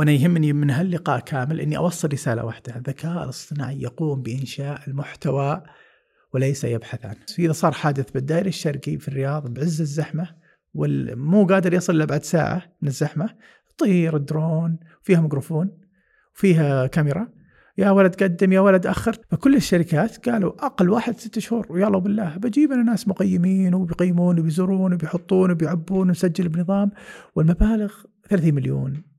وأنا يهمني من هاللقاء كامل إني أوصل رسالة واحدة، الذكاء الاصطناعي يقوم بإنشاء المحتوى وليس يبحث عنه. إذا صار حادث بالدائري الشرقي في الرياض بعز الزحمة ومو قادر يصل إلا بعد ساعة من الزحمة، طير الدرون فيها ميكروفون وفيها كاميرا يا ولد قدم يا ولد أخر فكل الشركات قالوا أقل واحد ست شهور ويلا بالله بجيب أنا ناس مقيمين وبيقيمون وبيزورون وبيحطون وبيعبون ونسجل بنظام والمبالغ 30 مليون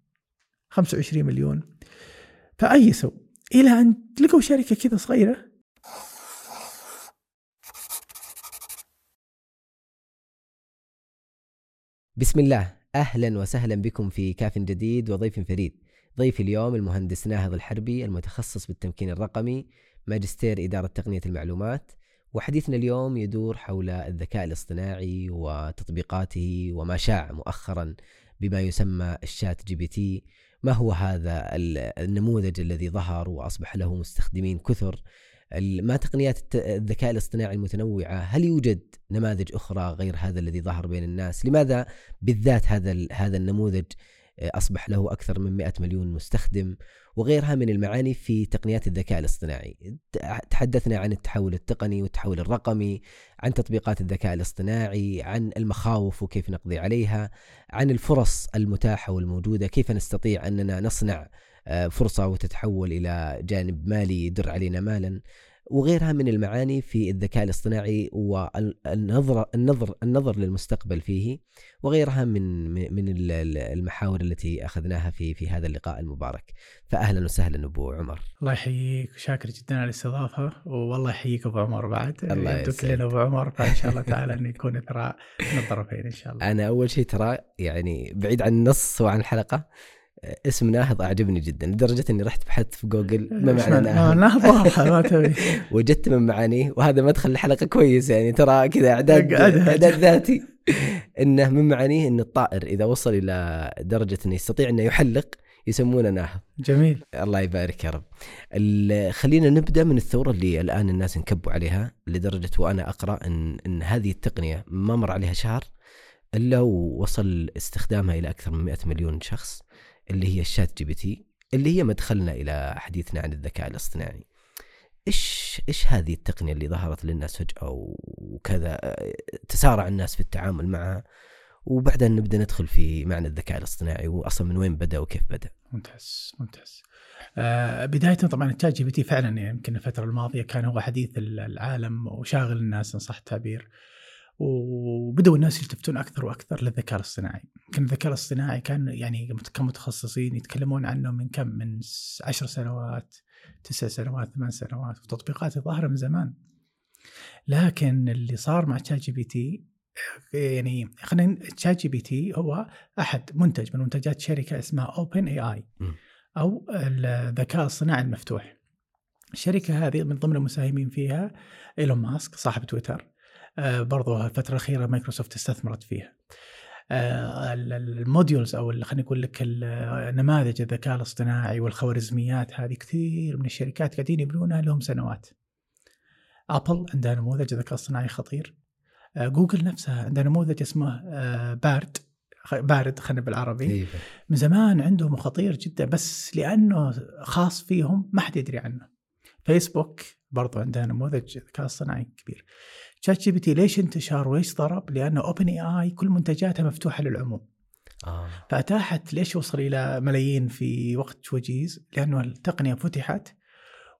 25 مليون. فأيسوا إلى أن لقوا شركة كذا صغيرة. بسم الله. أهلا وسهلا بكم في كاف جديد وضيف فريد. ضيفي اليوم المهندس ناهض الحربي المتخصص بالتمكين الرقمي ماجستير إدارة تقنية المعلومات وحديثنا اليوم يدور حول الذكاء الاصطناعي وتطبيقاته وما شاع مؤخرا بما يسمى ال ChatGPT. ما هو هذا النموذج الذي ظهر وأصبح له مستخدمين كثر؟ ما تقنيات الذكاء الاصطناعي المتنوعة؟ هل يوجد نماذج أخرى غير هذا الذي ظهر بين الناس؟ لماذا بالذات هذا هذا النموذج أصبح له أكثر من 100 مليون مستخدم وغيرها من المعاني في تقنيات الذكاء الاصطناعي. تحدثنا عن التحول التقني والتحول الرقمي عن تطبيقات الذكاء الاصطناعي عن المخاوف وكيف نقضي عليها عن الفرص المتاحة والموجودة كيف نستطيع أننا نصنع آه، فرصة وتتحول إلى جانب مالي يدر علينا مالا. وغيرها من المعاني في الذكاء الاصطناعي والنظر النظر النظر للمستقبل فيه وغيرها من من المحاور التي أخذناها في في هذا اللقاء المبارك. فاهلا وسهلا أبو عمر. الله يحييك. وشاكر جدا على الاستضافة والله يحييك أبو عمر بعد. الله يبدو كلنا أبو عمر فإن شاء الله تعالى أن يكون ترى من الطرفين إن شاء الله. أنا أول شيء ترى يعني بعيد عن النص وعن الحلقة اسم ناهض أعجبني جدا لدرجة إني رحت بحثت في جوجل ما معنى ناهض. ناهض واضحه ما تبي. وجدت من معانيه وهذا مدخل الحلقة كويس يعني ترى كذا إعداد إعداد ذاتي. إنه من معانيه إن الطائر إذا وصل إلى درجة إنه يستطيع إنه يحلق يسمونه ناهض. جميل. الله يبارك يا رب. خلينا نبدأ من الثورة اللي الآن الناس انكبوا عليها لدرجة وأنا أقرأ إن إن هذه التقنية ما مر عليها شهر إلا ووصل استخدامها إلى أكثر من 100 مليون شخص. اللي هي ال ChatGPT اللي هي مدخلنا إلى حديثنا عن الذكاء الاصطناعي. إيش إيش هذه التقنية اللي ظهرت للناس فجأة وكذا تسارع الناس في التعامل معها؟ وبعدها نبدأ ندخل في معنى الذكاء الاصطناعي واصلا من وين بدأ وكيف بدأ. ممتاز ممتاز. آه بداية طبعا ال ChatGPT فعلا يمكن الفترة الماضية كان هو حديث العالم وشاغل الناس إن صح التعبير. وبدأوا الناس يلتفتون أكثر وأكثر للذكاء الاصطناعي. يمكن الذكاء الاصطناعي كان يعني كمتخصصين يتكلمون عنه من كم؟ من عشر سنوات تسع سنوات ثمان سنوات وتطبيقات ظاهرة من زمان. لكن اللي صار مع ChatGPT يعني خلينا ChatGPT هو أحد منتج من منتجات شركة اسمها OpenAI أو الذكاء الصناعي المفتوح. الشركة هذه من ضمن المساهمين فيها إيلون ماسك صاحب تويتر. برضو الفترة الأخيرة مايكروسوفت استثمرت فيها. آه، ال models أو خلينا نقول لك نماذج الذكاء الاصطناعي والخوارزميات هذه كثير من الشركات قاعدين يبنونها لهم سنوات. Apple عندها نموذج ذكاء اصطناعي خطير. آه، جوجل نفسها عندها نموذج اسمه Bard Bard خلينا بالعربي. من زمان عندهم خطير جدا بس لأنه خاص فيهم ما حد يدري عنه. فيسبوك برضو عندها نموذج ذكاء اصطناعي كبير. ChatGPT ليش انتشر وليش ضرب؟ لأنه OpenAI كل منتجاتها مفتوحة للعموم. آه. فأتاحت ليش وصل إلى ملايين في وقت وجيز؟ لأنه التقنية فتحت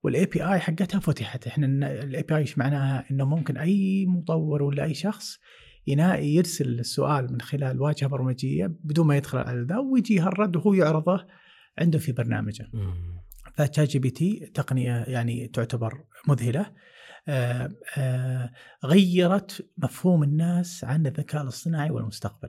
وال API حقتها فتحت، إحنا ال API إيش معناها؟ إنه ممكن أي مطور ولا أي شخص ينائي يرسل السؤال من خلال واجهة برمجية بدون ما يدخل على ذا ويجي الرد وهو يعرضه عنده في برنامجه. ف ChatGPT تقنية يعني تعتبر مذهلة غيرت مفهوم الناس عن الذكاء الاصطناعي والمستقبل.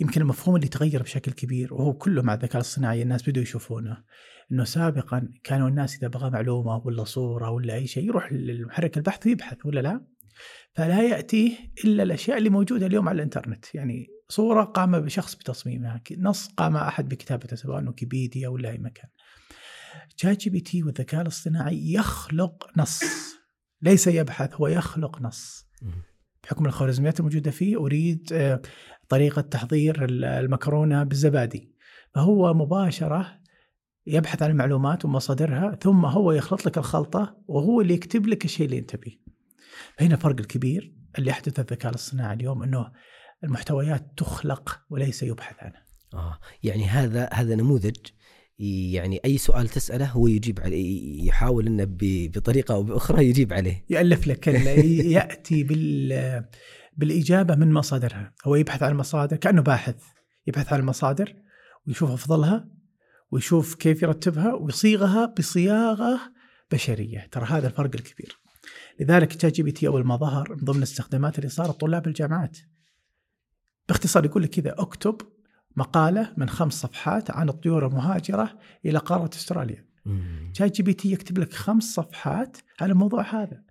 يمكن المفهوم اللي تغير بشكل كبير وهو كله مع الذكاء الاصطناعي الناس بدوا يشوفونه إنه سابقا كانوا الناس إذا بغى معلومة ولا صورة ولا أي شيء يروح للمحرك البحث ويبحث ولا لا؟ فلا يأتيه إلا الأشياء اللي موجودة اليوم على الإنترنت، يعني صورة قام بشخص بتصميمها، نص قام أحد بكتابته سواء ويكيبيديا ولا أي مكان. ChatGPT والذكاء الاصطناعي يخلق نص ليس يبحث هو يخلق نص بحكم الخوارزميات الموجودة فيه أريد آه، طريقة تحضير المكرونة بالزبادي فهو مباشرة يبحث عن المعلومات ومصادرها ثم هو يخلط لك الخلطة وهو اللي يكتب لك الشيء اللي أنت فيه. هنا الفرق الكبير اللي يحدث الذكاء الاصطناعي اليوم إنه المحتويات تخلق وليس يبحث عنها. آه يعني هذا هذا نموذج يعني أي سؤال تسأله هو يجيب عليه يحاول إنه بطريقة أو بأخرى يجيب عليه. يألف لك يأتي بال بالإجابة من مصادرها. هو يبحث عن المصادر كأنه باحث يبحث عن المصادر ويشوف أفضلها ويشوف كيف يرتبها ويصيغها بصياغة بشرية. ترى هذا الفرق الكبير. لذلك ChatGPT أول ما ظهر من ضمن الاستخدامات اللي صارت طلاب الجامعات. باختصار يقول لك كذا أكتب مقالة من خمس صفحات عن الطيور المهاجرة إلى قارة أستراليا. ChatGPT يكتب لك خمس صفحات عن الموضوع هذا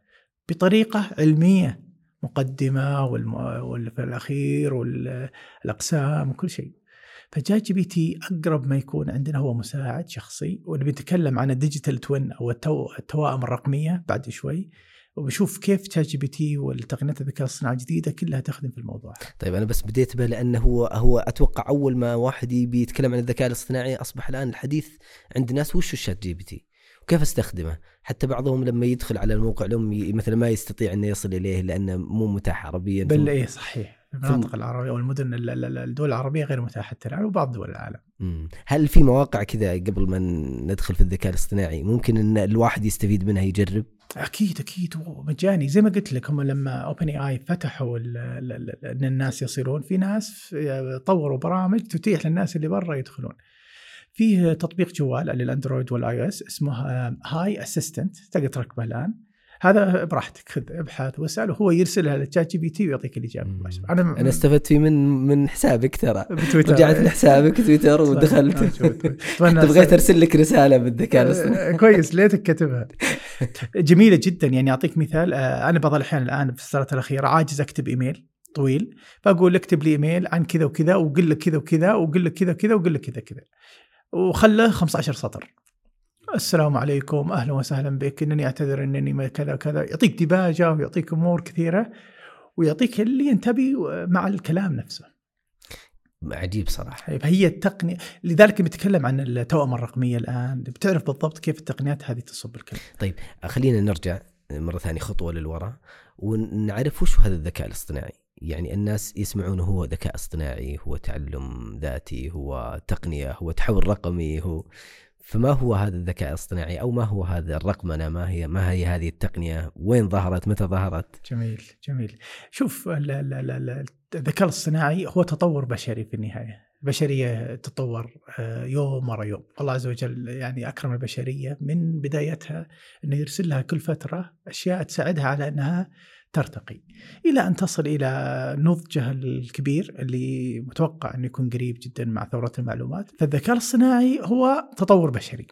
بطريقة علمية مقدمة والم... في الأخير والأقسام وكل شيء. ف ChatGPT أقرب ما يكون عندنا هو مساعد شخصي ونبي نتكلم عن ال digital twin أو التو... التوائم الرقمية بعد شوي. وبشوف كيف ChatGPT والتقنيات الذكاء الصناعي الجديدة كلها تخدم في الموضوع. طيب أنا بس بديت به لأنه هو هو أتوقع أول ما واحد يبي يتكلم عن الذكاء الاصطناعي أصبح الآن الحديث عند الناس وش ال ChatGPT؟ وكيف أستخدمه؟ حتى بعضهم لما يدخل على الموقع لهم مثلا ما يستطيع انه يصل إليه لأنه مو متاح عربيا بل إيه صحيح المناطق العربية والمدن الدول العربية غير متاحة الان وبعض دول العالم. هل في مواقع كذا قبل ما ندخل في الذكاء الاصطناعي ممكن إن الواحد يستفيد منها يجرب؟ أكيد أكيد. مجاني. زي ما قلت لك هم لما OpenAI فتحوا إن الناس يصيرون في ناس طوروا برامج تتيح للناس اللي برا يدخلون. فيه تطبيق جوال لل Android وال iOS اسمه Hi Assistant تقدر تركبه الآن. هذا براحتك خذ ابحث واسأل وهو يرسلها لل ChatGPT ويعطيك الإجابة مباشرة. أنا أنا استفدت فيه من من حسابك ترى. بتويتر. رجعت لحسابك تويتر ودخلت. بغيت أرسل لك رسالة بالذكاء الاصطناعي. كويس ليتك كاتبها جميلة جدا. يعني أعطيك مثال آه، أنا بعض الأحيان الآن في السنوات الأخيرة عاجز أكتب إيميل طويل. فاقول اكتب لي إيميل عن كذا وكذا وقل لك كذا وكذا وقل لك كذا وكذا وقل لك كذا كذا وخله 15 سطر. السلام عليكم أهلا وسهلا بك إنني أعتذر إنني كذا كذا يعطيك دباجه ويعطيك أمور كثيرة ويعطيك اللي ينتبه مع الكلام نفسه. عجيب صراحة. طيب هي التقنية لذلك بنتكلم عن التوأمه الرقمية الآن بتعرف بالضبط كيف التقنيات هذه تصب الكلام. طيب خلينا نرجع مرة ثانية خطوة للوراء ونعرف وش هذا الذكاء الاصطناعي. يعني الناس يسمعون هو ذكاء اصطناعي هو تعلم ذاتي هو تقنية هو تحول رقمي هو فما هو هذا الذكاء الاصطناعي أو ما هو هذا الرقمنه ما هي ما هي هذه التقنية؟ وين ظهرت؟ متى ظهرت؟ جميل جميل. شوف الذكاء الاصطناعي هو تطور بشري في النهاية. البشريه تطور آه، يوم ورا يوم. الله عز وجل يعني أكرم البشرية من بدايتها إنه يرسل لها كل فترة أشياء تساعدها على إنها ترتقي. إلى أن تصل إلى نضجها الكبير اللي متوقع انه يكون قريب جدا مع ثوره المعلومات، فالذكاء الاصطناعي هو تطور بشري.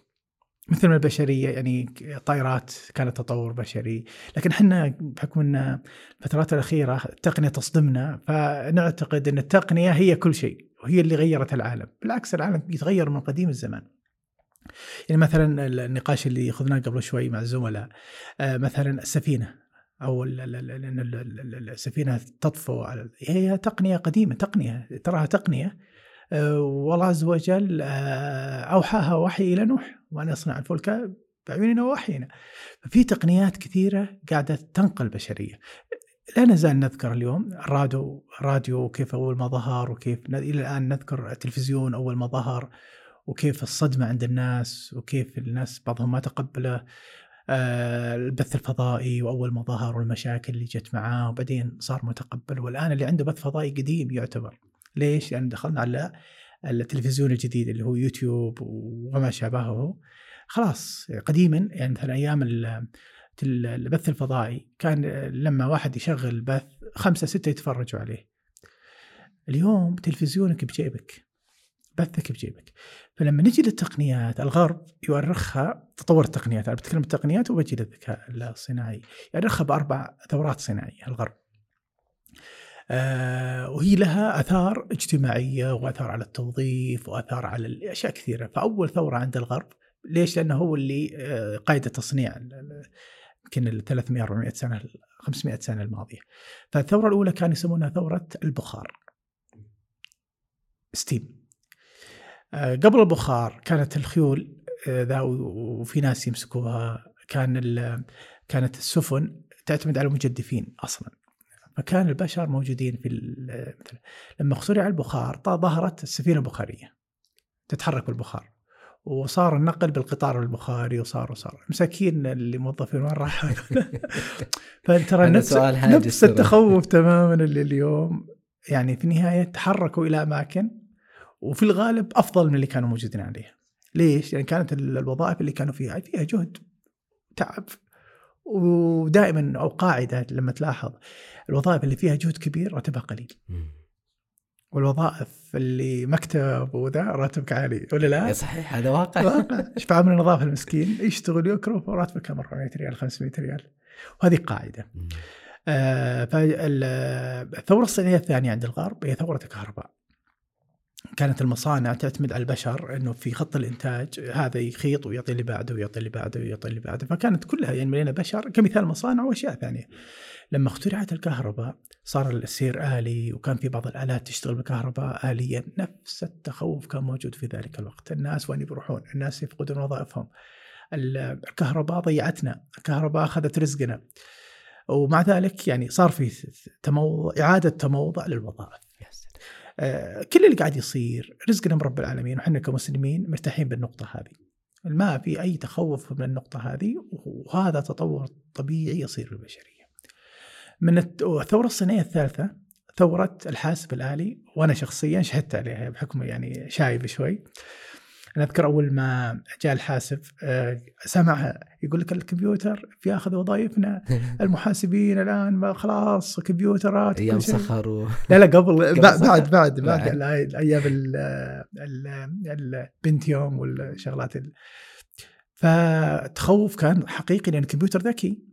مثل ما البشرية يعني الطائرات كانت تطور بشري، لكن إحنا بحكم إن الفترات الأخيرة التقنية تصدمنا فنعتقد إن التقنية هي كل شيء وهي اللي غيرت العالم، بالعكس العالم يتغير من قديم الزمان. يعني مثلا النقاش اللي اخذناه قبل شوي مع الزملاء آه، مثلا السفينة. أو السفينة تطفو على هي تقنية قديمة تقنية تراها تقنية. آه، والله عز وجل آه، أوحاها وحي إلى نوح وان يصنع الفلك باعيننا ووحينا. ففي تقنيات كثيرة قاعدة تنقل البشرية. لا نزال نذكر اليوم الراديو الراديو كيف أول ما ظهر وكيف إلى الآن نذكر التلفزيون أول ما ظهر وكيف الصدمة عند الناس وكيف الناس بعضهم ما تقبله. البث الفضائي وأول ما ظهر والمشاكل اللي جت معاه وبعدين صار متقبل. والآن اللي عنده بث فضائي قديم يعتبر. ليش؟ لأن دخلنا على التلفزيون الجديد اللي هو يوتيوب وما شابهه. خلاص قديما يعني مثلا أيام البث الفضائي كان لما واحد يشغل بث خمسة ستة يتفرجوا عليه. اليوم تلفزيونك بجيبك. بثك بجيبك فلما نجي للتقنيات الغرب يؤرخها تطور التقنيات أنا بتكلم التقنيات وبجي للذكاء الصناعي يؤرخها بأربع ثورات صناعية الغرب آه وهي لها آثار اجتماعية وآثار على التوظيف وآثار على أشياء كثيرة فأول ثورة عند الغرب ليش؟ لأنه هو اللي آه قائد التصنيع يمكن ال 300 400 سنة 500 سنة الماضية. فالثورة الأولى كانوا يسمونها ثورة البخار. steam قبل البخار كانت الخيول آه، ذا وفي ناس يمسكوها. كان كانت السفن تعتمد على المجدفين أصلا. فكان البشر موجودين في مثلا لما اخترع البخار ظهرت السفينة البخارية تتحرك بالبخار وصار النقل بالقطار البخاري وصار وصار. مساكين اللي موظفين وين راحوا فترى نفس نفس. التخوف تماما اللي اليوم يعني في النهاية تحركوا إلى أماكن وفي الغالب أفضل من اللي كانوا موجودين عليها. ليش؟ لأن كانت ال- الوظائف اللي كانوا فيها فيها جهد تعب ودائما أو قاعدة لما تلاحظ الوظائف اللي فيها جهد كبير راتبها قليل. والوظائف اللي مكتب وذا راتبك عالي ولا لا؟ إيه صحيح هذا واقع واقع. إيش عامل النظافة المسكين يشتغل يكرف وراتبه كم 400 ريال 500 ريال وهذه قاعدة. آه، فال- الثورة الصناعيه الثانية عند الغرب هي ثورة الكهرباء كانت المصانع تعتمد على البشر إنه في خط الإنتاج هذا يخيط ويعطي اللي بعده ويعطي اللي بعده ويعطي اللي بعده فكانت كلها يعني مليانة بشر كمثال مصانع وأشياء ثانية. لما اخترعت الكهرباء صار السير آلي وكان في بعض الآلات تشتغل بالكهرباء اليا نفس التخوف كان موجود في ذلك الوقت، الناس وين بيروحون؟ الناس يفقدون وظائفهم. ال- الكهرباء ضيعتنا، الكهرباء أخذت رزقنا. ومع ذلك يعني صار في تموضع إعادة تموضع للوظائف. آه، كل اللي قاعد يصير رزقنا من رب العالمين وحنا كمسلمين مرتاحين بالنقطة هذه. ما في أي تخوف من النقطة هذه وهذا تطور طبيعي يصير للبشرية من الثورة الصينية الثالثة ثورة الحاسب الآلي وأنا شخصيا شهدت عليها بحكم يعني شايب شوي. أنا أذكر أول ما جاء الحاسب آه، سمعها يقول لك الكمبيوتر بياخذ وظائفنا المحاسبين الآن ما خلاص كمبيوترات أيام. صخر و... لا لا قبل بعد؟ بعد بعد, ال- البنتيوم والشغلات ال- فتخوف كان حقيقي لأن الكمبيوتر ذكي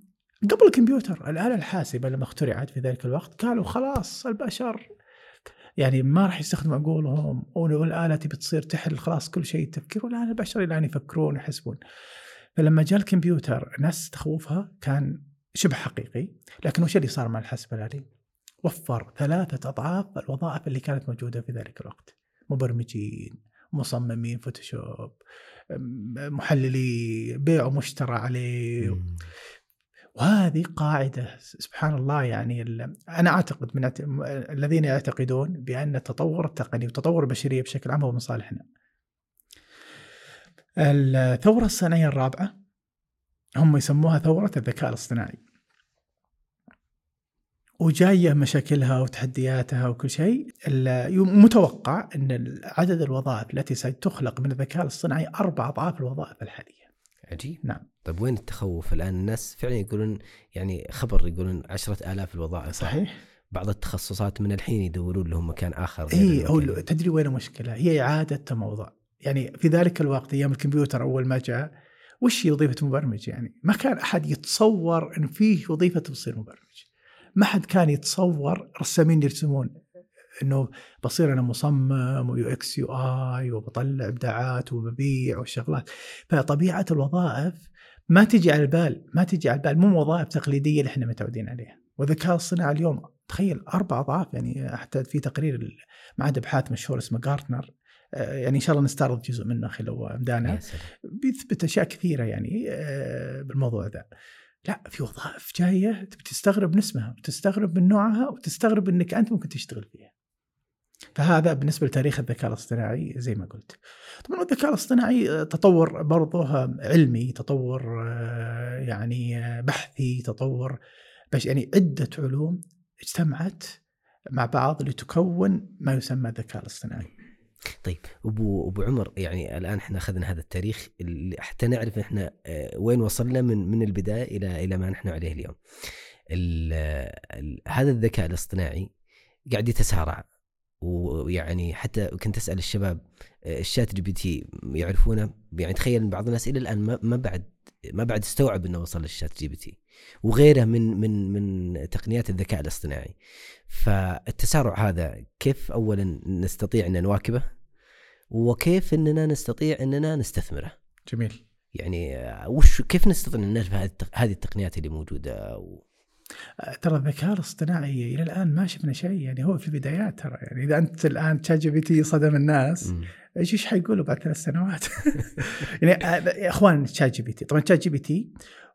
قبل الكمبيوتر الآلة الحاسبة لما اخترعت في ذلك الوقت قالوا خلاص البشر يعني ما راح يستخدموا عقولهم والاله تبي تصير تحل خلاص كل شيء تفكير والآن البشر الآن يفكرون ويحسبون فلما جاء الكمبيوتر الناس تخوفها كان شبه حقيقي لكن وش اللي صار مع الحاسب الالي؟ وفر ثلاثة أضعاف الوظائف اللي كانت موجودة في ذلك الوقت مبرمجين مصممين فوتوشوب أم، محللي بيع ومشترى عليه. وهذه قاعدة سبحان الله يعني أنا أعتقد من الذين يعتقدون بأن التطور التقني وتطور البشرية بشكل عام هو من صالحنا. الثورة الصناعية الرابعة هم يسموها ثورة الذكاء الاصطناعي. وجاية مشاكلها وتحدياتها وكل شيء متوقع أن عدد الوظائف التي ستخلق من الذكاء الاصطناعي أربع أضعاف الوظائف الحالية. عجيب نعم. طيب وين التخوف الآن الناس فعلا يقولون يعني خبر يقولون عشرة آلاف الوظائف صحيح؟ بعض التخصصات من الحين يدورون لهم مكان آخر اي. تدري وين المشكلة؟ هي إعادة تموضع، يعني في ذلك الوقت أيام الكمبيوتر أول ما جاء وش هي وظيفة مبرمج يعني؟ ما كان أحد يتصور إن فيه وظيفة تصير مبرمج. ما حد كان يتصور رسامين يرسمون إنه بصير أنا مصمم و UX UI وبطلع إبداعات وببيع وشغلات. فطبيعة الوظائف ما تجي على البال ما تجي على البال مو وظائف تقليدية اللي إحنا متعودين عليها. والذكاء الصناعي اليوم تخيل أربع أضعاف يعني حتى في تقرير معهد ابحاث مشهور اسمه جارتنر آه، يعني إن شاء الله نستعرض جزء منه خلال لو أمدانا. بيثبت أشياء كثيرة يعني آه، بالموضوع ذا. لا في وظائف جاية بتستغرب من اسمها وتستغرب من نوعها وتستغرب إنك أنت ممكن تشتغل فيها. فهذا بالنسبة لتاريخ الذكاء الاصطناعي زي ما قلت طبعا الذكاء الاصطناعي آه، تطور برضه علمي تطور آه، يعني آه، بحثي تطور يعني عدة علوم اجتمعت مع بعض لتكون ما يسمى الذكاء الاصطناعي طيب أبو أبو عمر يعني الآن إحنا أخذنا هذا التاريخ اللي حتى نعرف إحنا آه، وين وصلنا من من البداية إلى إلى ما نحن عليه اليوم. ال ال هذا الذكاء الاصطناعي قاعد يتسارع ويعني حتى كنت أسأل الشباب آه، ال ChatGPT يعرفونه؟ يعني تخيل إن بعض الناس إلى الآن ما ما بعد ما بعد استوعب إنه وصل لل ChatGPT وغيره من من من تقنيات الذكاء الاصطناعي. فالتسارع هذا كيف اولا نستطيع أن نواكبه؟ وكيف إننا نستطيع إننا نستثمره؟ جميل. يعني آه، وش كيف نستطيع أن نعرف هذه التق- هذه التقنيات اللي موجودة؟ و... ترى الذكاء الاصطناعي إلى الآن ما شفنا شيء يعني هو في البدايات ترى يعني إذا أنت الآن ChatGPT صدم الناس. إيش إيش حيقولوا بعد ثلاث سنوات؟ يعني آه، يا إخوان تشات جي بي تي طبعا تشات جي بي تي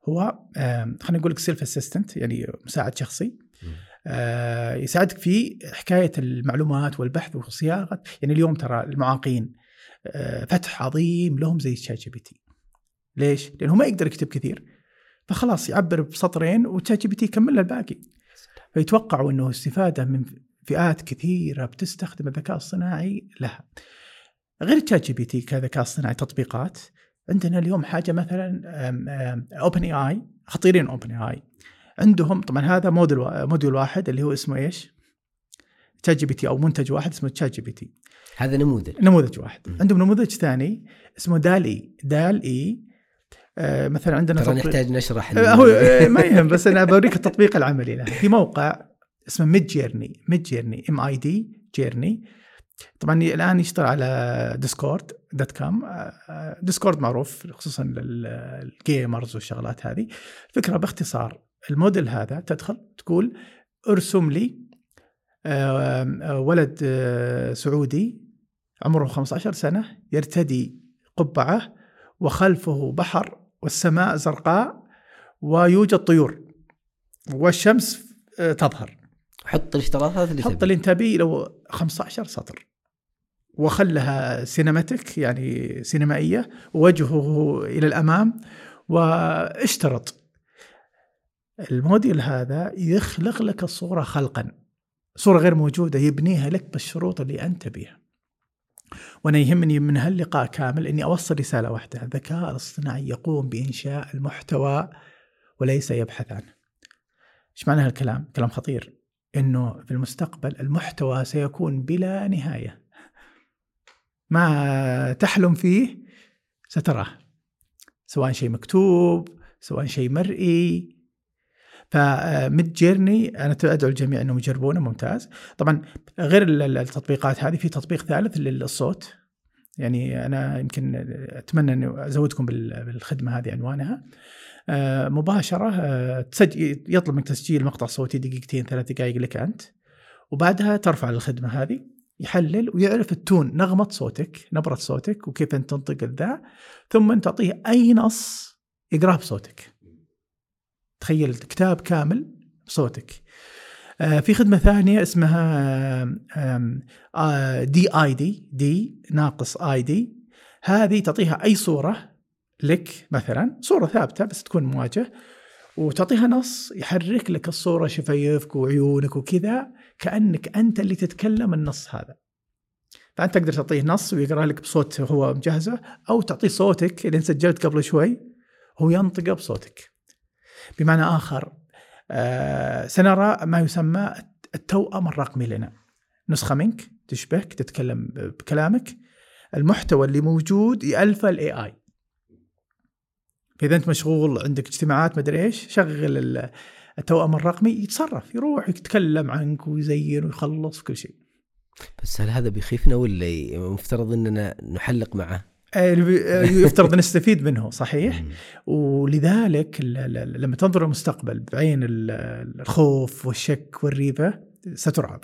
هو خلينا نقول لك self assistant يعني مساعد شخصي. آه، يساعدك في حكاية المعلومات والبحث وصياغه يعني اليوم ترى المعاقين آه، فتح عظيم لهم زي ChatGPT ليش؟ لأنه ما يقدر يكتب كثير فخلاص يعبر بسطرين و ChatGPT يكمل له الباقي. فيتوقعوا إنه استفادة من فئات كثيرة بتستخدم الذكاء الصناعي لها. غير ChatGPT كذكاء اصطناعي تطبيقات عندنا اليوم حاجة مثلا اوبن اي اي خطيرين اوبن اي اي عندهم طبعا هذا model module واحد اللي هو اسمه إيش؟ ChatGPT أو منتج واحد اسمه ChatGPT هذا نموذج. نموذج واحد. عندهم نموذج ثاني اسمه DALL-E DALL-E مثلا عندنا ترى نحتاج نشرح آه، هو آه، ما يهم بس أنا بوريك التطبيق العملي له في موقع اسمه Midjourney Midjourney M I D journey طبعا الآن يشتغل على Discord dot com Discord معروف خصوصا لل gamers والشغلات هذه. الفكرة باختصار الموديل هذا تدخل تقول ارسم لي آه، آه، ولد آه، سعودي عمره 15 سنة يرتدي قبعة وخلفه بحر والسماء زرقاء ويوجد طيور والشمس آه، تظهر. حط الاشتراطات اللي حط. اللي انت لو 15 سطر. وخلها سينماتيك يعني سينمائية. وجهه إلى الأمام واشترط. الموديل هذا يخلق لك الصورة خلقا. صورة غير موجودة يبنيها لك بالشروط اللي أنت بيها. وأنا يهمني من هاللقاء كامل إني أوصل رسالة واحدة. الذكاء الاصطناعي يقوم بإنشاء المحتوى وليس يبحث عنه إيش معنى هالكلام؟ كلام خطير. إنه في المستقبل المحتوى سيكون بلا نهاية. ما تحلم فيه ستراه. سواء شيء مكتوب سواء شيء مرئي فميد جيرني أنا أدعو الجميع إنهم يجربونه ممتاز. طبعا غير ال- ال- التطبيقات هذه في تطبيق ثالث للصوت يعني أنا يمكن أتمنى إني أزودكم بال- بالخدمة هذه عنوانها. آه، مباشرة آه، تسجل يطلب منك تسجيل مقطع صوتي دقيقتين ثلاث دقائق لك أنت. وبعدها ترفع الخدمة هذه يحلل ويعرف التون نغمة صوتك نبرة صوتك وكيف أنت تنطق الذا. ثم تعطيه أي نص يقرأه بصوتك. تخيل كتاب كامل بصوتك. آه، في خدمة ثانية اسمها دي اي دي دي ناقص اي دي هذه تعطيها أي صورة لك مثلا صورة ثابتة بس تكون مواجهة وتعطيها نص يحرك لك الصورة شفايفك وعيونك وكذا كأنك أنت اللي تتكلم النص هذا. فأنت تقدر تعطيه نص ويقرأ لك بصوت هو مجهزه أو تعطيه صوتك اللي سجلت قبل شوي هو ينطقه بصوتك. بمعنى آخر آه سنرى ما يسمى التوأم الرقمي لنا. نسخة منك تشبهك تتكلم بكلامك. المحتوى اللي موجود يألفه الاي اي فاذا أنت مشغول عندك اجتماعات مدري إيش شغل ال- التوأم الرقمي يتصرف يروح يتكلم عنك ويزين ويخلص وكل شيء. بس هل هذا بيخيفنا ولا مفترض إننا نحلق معه؟ آه، يفترض نستفيد منه صحيح. ولذلك لما تنظر المستقبل بعين ال- الخوف والشك والريبة سترعب.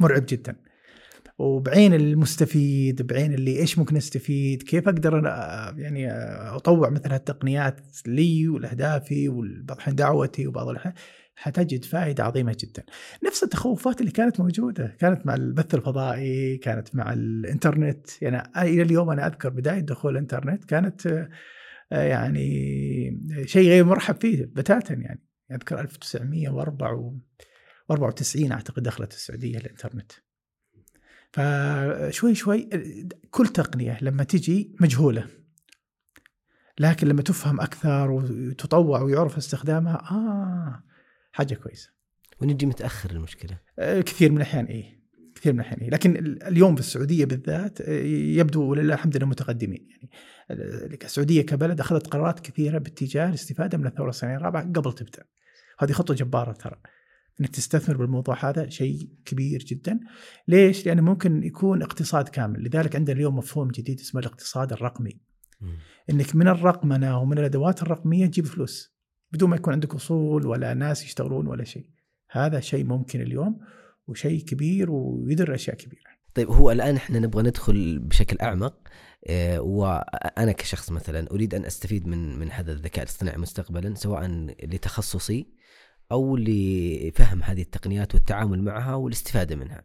مرعب جدا. وبعين المستفيد بعين اللي إيش ممكن أستفيد؟ كيف أقدر أنا يعني أطوع مثل هالتقنيات لي ولأهدافي وبعض الأحيان دعوتي وبعض الأحيان؟ حتجد فائدة عظيمة جدا. نفس التخوفات اللي كانت موجودة، كانت مع البث الفضائي، كانت مع الإنترنت، يعني إلى اليوم أنا أذكر بداية دخول الإنترنت كانت آه، يعني شيء غير مرحب فيه بتاتا يعني، أذكر 1994 أعتقد دخلت السعودية الإنترنت. فشوي شوي كل تقنية لما تجي مجهولة لكن لما تفهم أكثر وتطوع ويعرف استخدامها آه حاجة كويسة. ونجي متأخر المشكلة. آه، كثير من الأحيان إيه. كثير من الأحيان إيه. لكن ال- اليوم في السعودية بالذات آه، يبدو ولله الحمد لله متقدمين. يعني ال- السعودية كبلد أخذت قرارات كثيرة باتجاه الاستفادة من الثورة الصناعيه الرابعة قبل تبدأ. هذه خطوة جبارة ترى. إنك تستثمر بالموضوع هذا شيء كبير جدا. ليش؟ لأنه ممكن يكون اقتصاد كامل. لذلك عندنا اليوم مفهوم جديد اسمه الاقتصاد الرقمي. إنك من الرقمنة ومن الأدوات الرقمية تجيب فلوس. بدون ما يكون عندك أصول ولا ناس يشتغلون ولا شيء هذا شيء ممكن اليوم وشيء كبير ويدر أشياء كبيرة طيب هو الآن إحنا نبغى ندخل بشكل أعمق آه، وأنا كشخص مثلا أريد أن أستفيد من من هذا الذكاء الاصطناعي مستقبلا سواء لتخصصي أو لفهم هذه التقنيات والتعامل معها والاستفادة منها.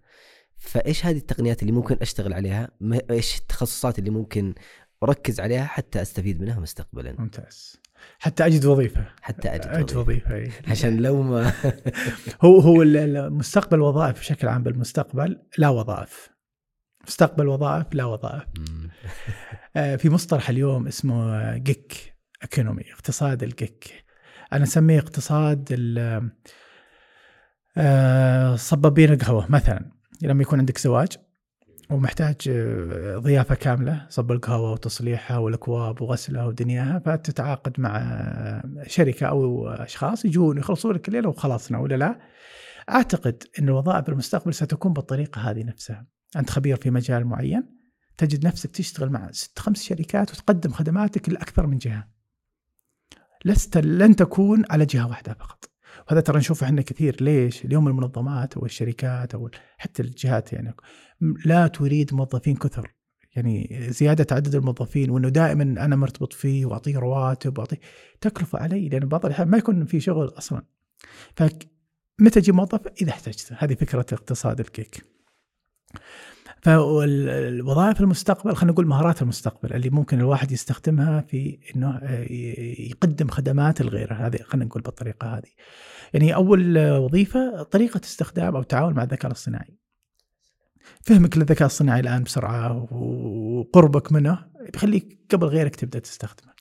فإيش هذه التقنيات اللي ممكن أشتغل عليها؟ إيش التخصصات اللي ممكن أركز عليها حتى أستفيد منها مستقبلا؟ ممتاز. حتى أجد وظيفة. حتى أجد, أجد وظيفة, وظيفة. عشان لو ما هو هو المستقبل الوظائف بشكل عام بالمستقبل لا وظائف. مستقبل وظائف لا وظائف. آه، في مصطلح اليوم اسمه جيك ايكونومي اقتصاد الجيك. أنا أسميه اقتصاد آه، صبابين القهوة مثلا. لما يكون عندك زواج ومحتاج آه، ضيافة كاملة صب القهوة وتصليحها والأكواب وغسلها ودنياها فتتعاقد مع شركة أو أشخاص يجون يخلصون لك الليلة وخلصنا ولا لا؟ أعتقد إن الوظائف بالمستقبل ستكون بالطريقة هذه نفسها. أنت خبير في مجال معين تجد نفسك تشتغل مع ست خمس شركات وتقدم خدماتك لأكثر من جهة. لست لن تكون على جهة واحدة فقط. وهذا ترى نشوفه إحنا كثير ليش؟ اليوم المنظمات أو الشركات أو حتى الجهات يعني لا تريد موظفين كثر. يعني زيادة عدد الموظفين وإنه دائما أنا مرتبط فيه وأعطيه رواتب وأعطيه تكلفة علي لأن بعض الأحيان ما يكون في شغل أصلا. فمتى أجيب موظف؟ إذا احتجته، هذه فكرة اقتصاد الكيك. فالوظائف المستقبل خلينا نقول مهارات المستقبل اللي ممكن الواحد يستخدمها في إنه آه، يقدم خدمات لغيره هذه خلينا نقول بالطريقة هذه. يعني أول وظيفة طريقة استخدام أو التعامل مع الذكاء الاصطناعي. فهمك للذكاء الصناعي الآن بسرعة وقربك منه بيخليك قبل غيرك تبدأ تستخدمه.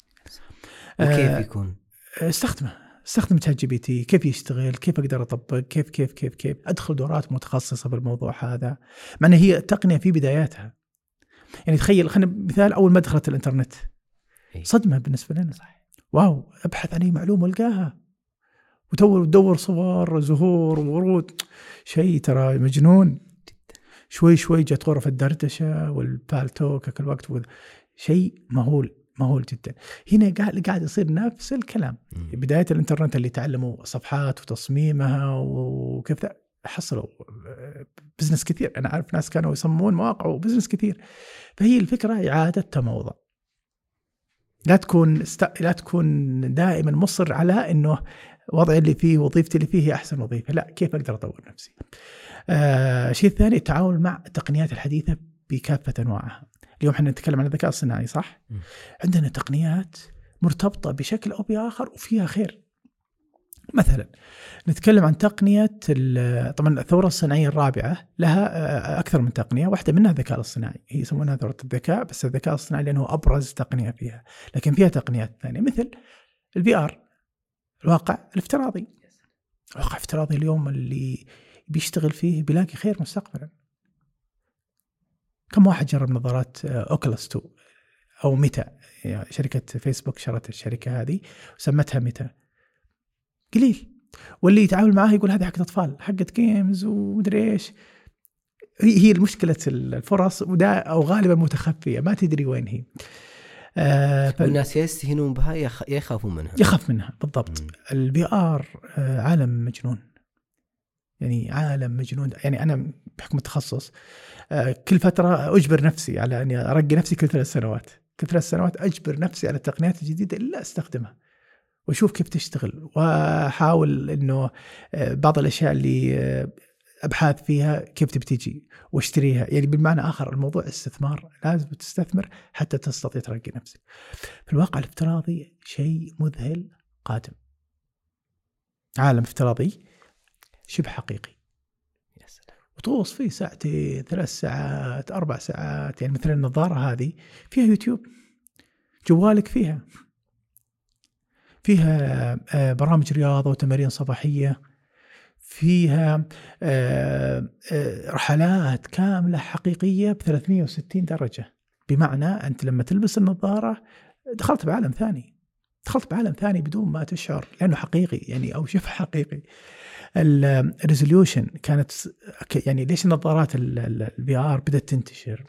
وكيف آه، يكون؟ استخدمه استخدم ChatGPT كيف يشتغل كيف أقدر أطبق كيف كيف كيف كيف. أدخل دورات متخصصة بالموضوع هذا. مع إن هي تقنية في بداياتها. يعني تخيل خلينا مثال أول ما دخلت الإنترنت. صدمة بالنسبة لنا. صح واو أبحث عن أي معلومة ألقاها. وتدور تدور صور زهور ورود. شيء ترى مجنون. شوي شوي جت غرف الدردشه والبالتوك كل وقت شيء مهول. مهول جدا. هنا قاعد قاعد يصير نفس الكلام. بداية الإنترنت اللي تعلموا صفحات وتصميمها وكيف حصلوا business كثير. أنا أعرف ناس كانوا يصممون مواقع و business كثير. فهي الفكرة إعادة تموضع لا تكون است... لا تكون دائما مصر على إنه وضعي اللي فيه وظيفتي اللي فيه هي أحسن وظيفة. لا كيف أقدر أطور نفسي؟ آه الشيء الثاني التعامل مع التقنيات الحديثة بكافة أنواعها. اليوم إحنا نتكلم عن الذكاء الصناعي صح؟ م. عندنا تقنيات مرتبطة بشكل أو بآخر وفيها خير مثلا نتكلم عن تقنية طبعا الثورة الصناعية الرابعة لها آه، أكثر من تقنية واحدة منها الذكاء الصناعي هي يسمونها ثورة الذكاء بس الذكاء الصناعي لأنه أبرز تقنية فيها لكن فيها تقنيات ثانية مثل ال VR الواقع الافتراضي الواقع الافتراضي اليوم اللي بيشتغل فيه بيلاقي خير مستقبلا كم واحد جرب نظارات Oculus آه، 2 أو Meta. يعني شركة فيسبوك شرت الشركة هذه وسمتها Meta. قليل. واللي يتعامل معاه يقول هذه حقت أطفال حقت games ومدري إيش. هي مشكله الفرص ودا أو غالبا متخفية ما تدري وين هي. آه والناس يستهينون بها يخافون منها. يخاف منها بالضبط. ال VR آه عالم مجنون. يعني عالم مجنون. يعني أنا بحكم التخصص آه، كل فترة أجبر نفسي على أني أرقي نفسي كل ثلاث سنوات. كل ثلاث سنوات أجبر نفسي على التقنيات الجديده اللي أستخدمها. وأشوف كيف تشتغل. وأحاول إنه آه، بعض الأشياء اللي آه، أبحاث فيها كيف تبي تجي وأشتريها. يعني بالمعنى آخر الموضوع استثمار. لازم تستثمر حتى تستطيع ترقي نفسك. في الواقع الافتراضي شيء مذهل قادم. عالم افتراضي شبه حقيقي. وتغوص فيه ساعتين ثلاث ساعات أربع ساعات يعني مثل النظارة هذه فيها يوتيوب جوالك فيها. فيها آه، برامج رياضة وتمارين صباحية. فيها آه، آه، رحلات كاملة حقيقية ب 360 درجة. بمعنى أنت لما تلبس النظارة دخلت بعالم ثاني. دخلت بعالم ثاني بدون ما تشعر لأنه حقيقي يعني أو شبه حقيقي. ال resolution كانت يعني ليش النظارات ال VR بدأت تنتشر؟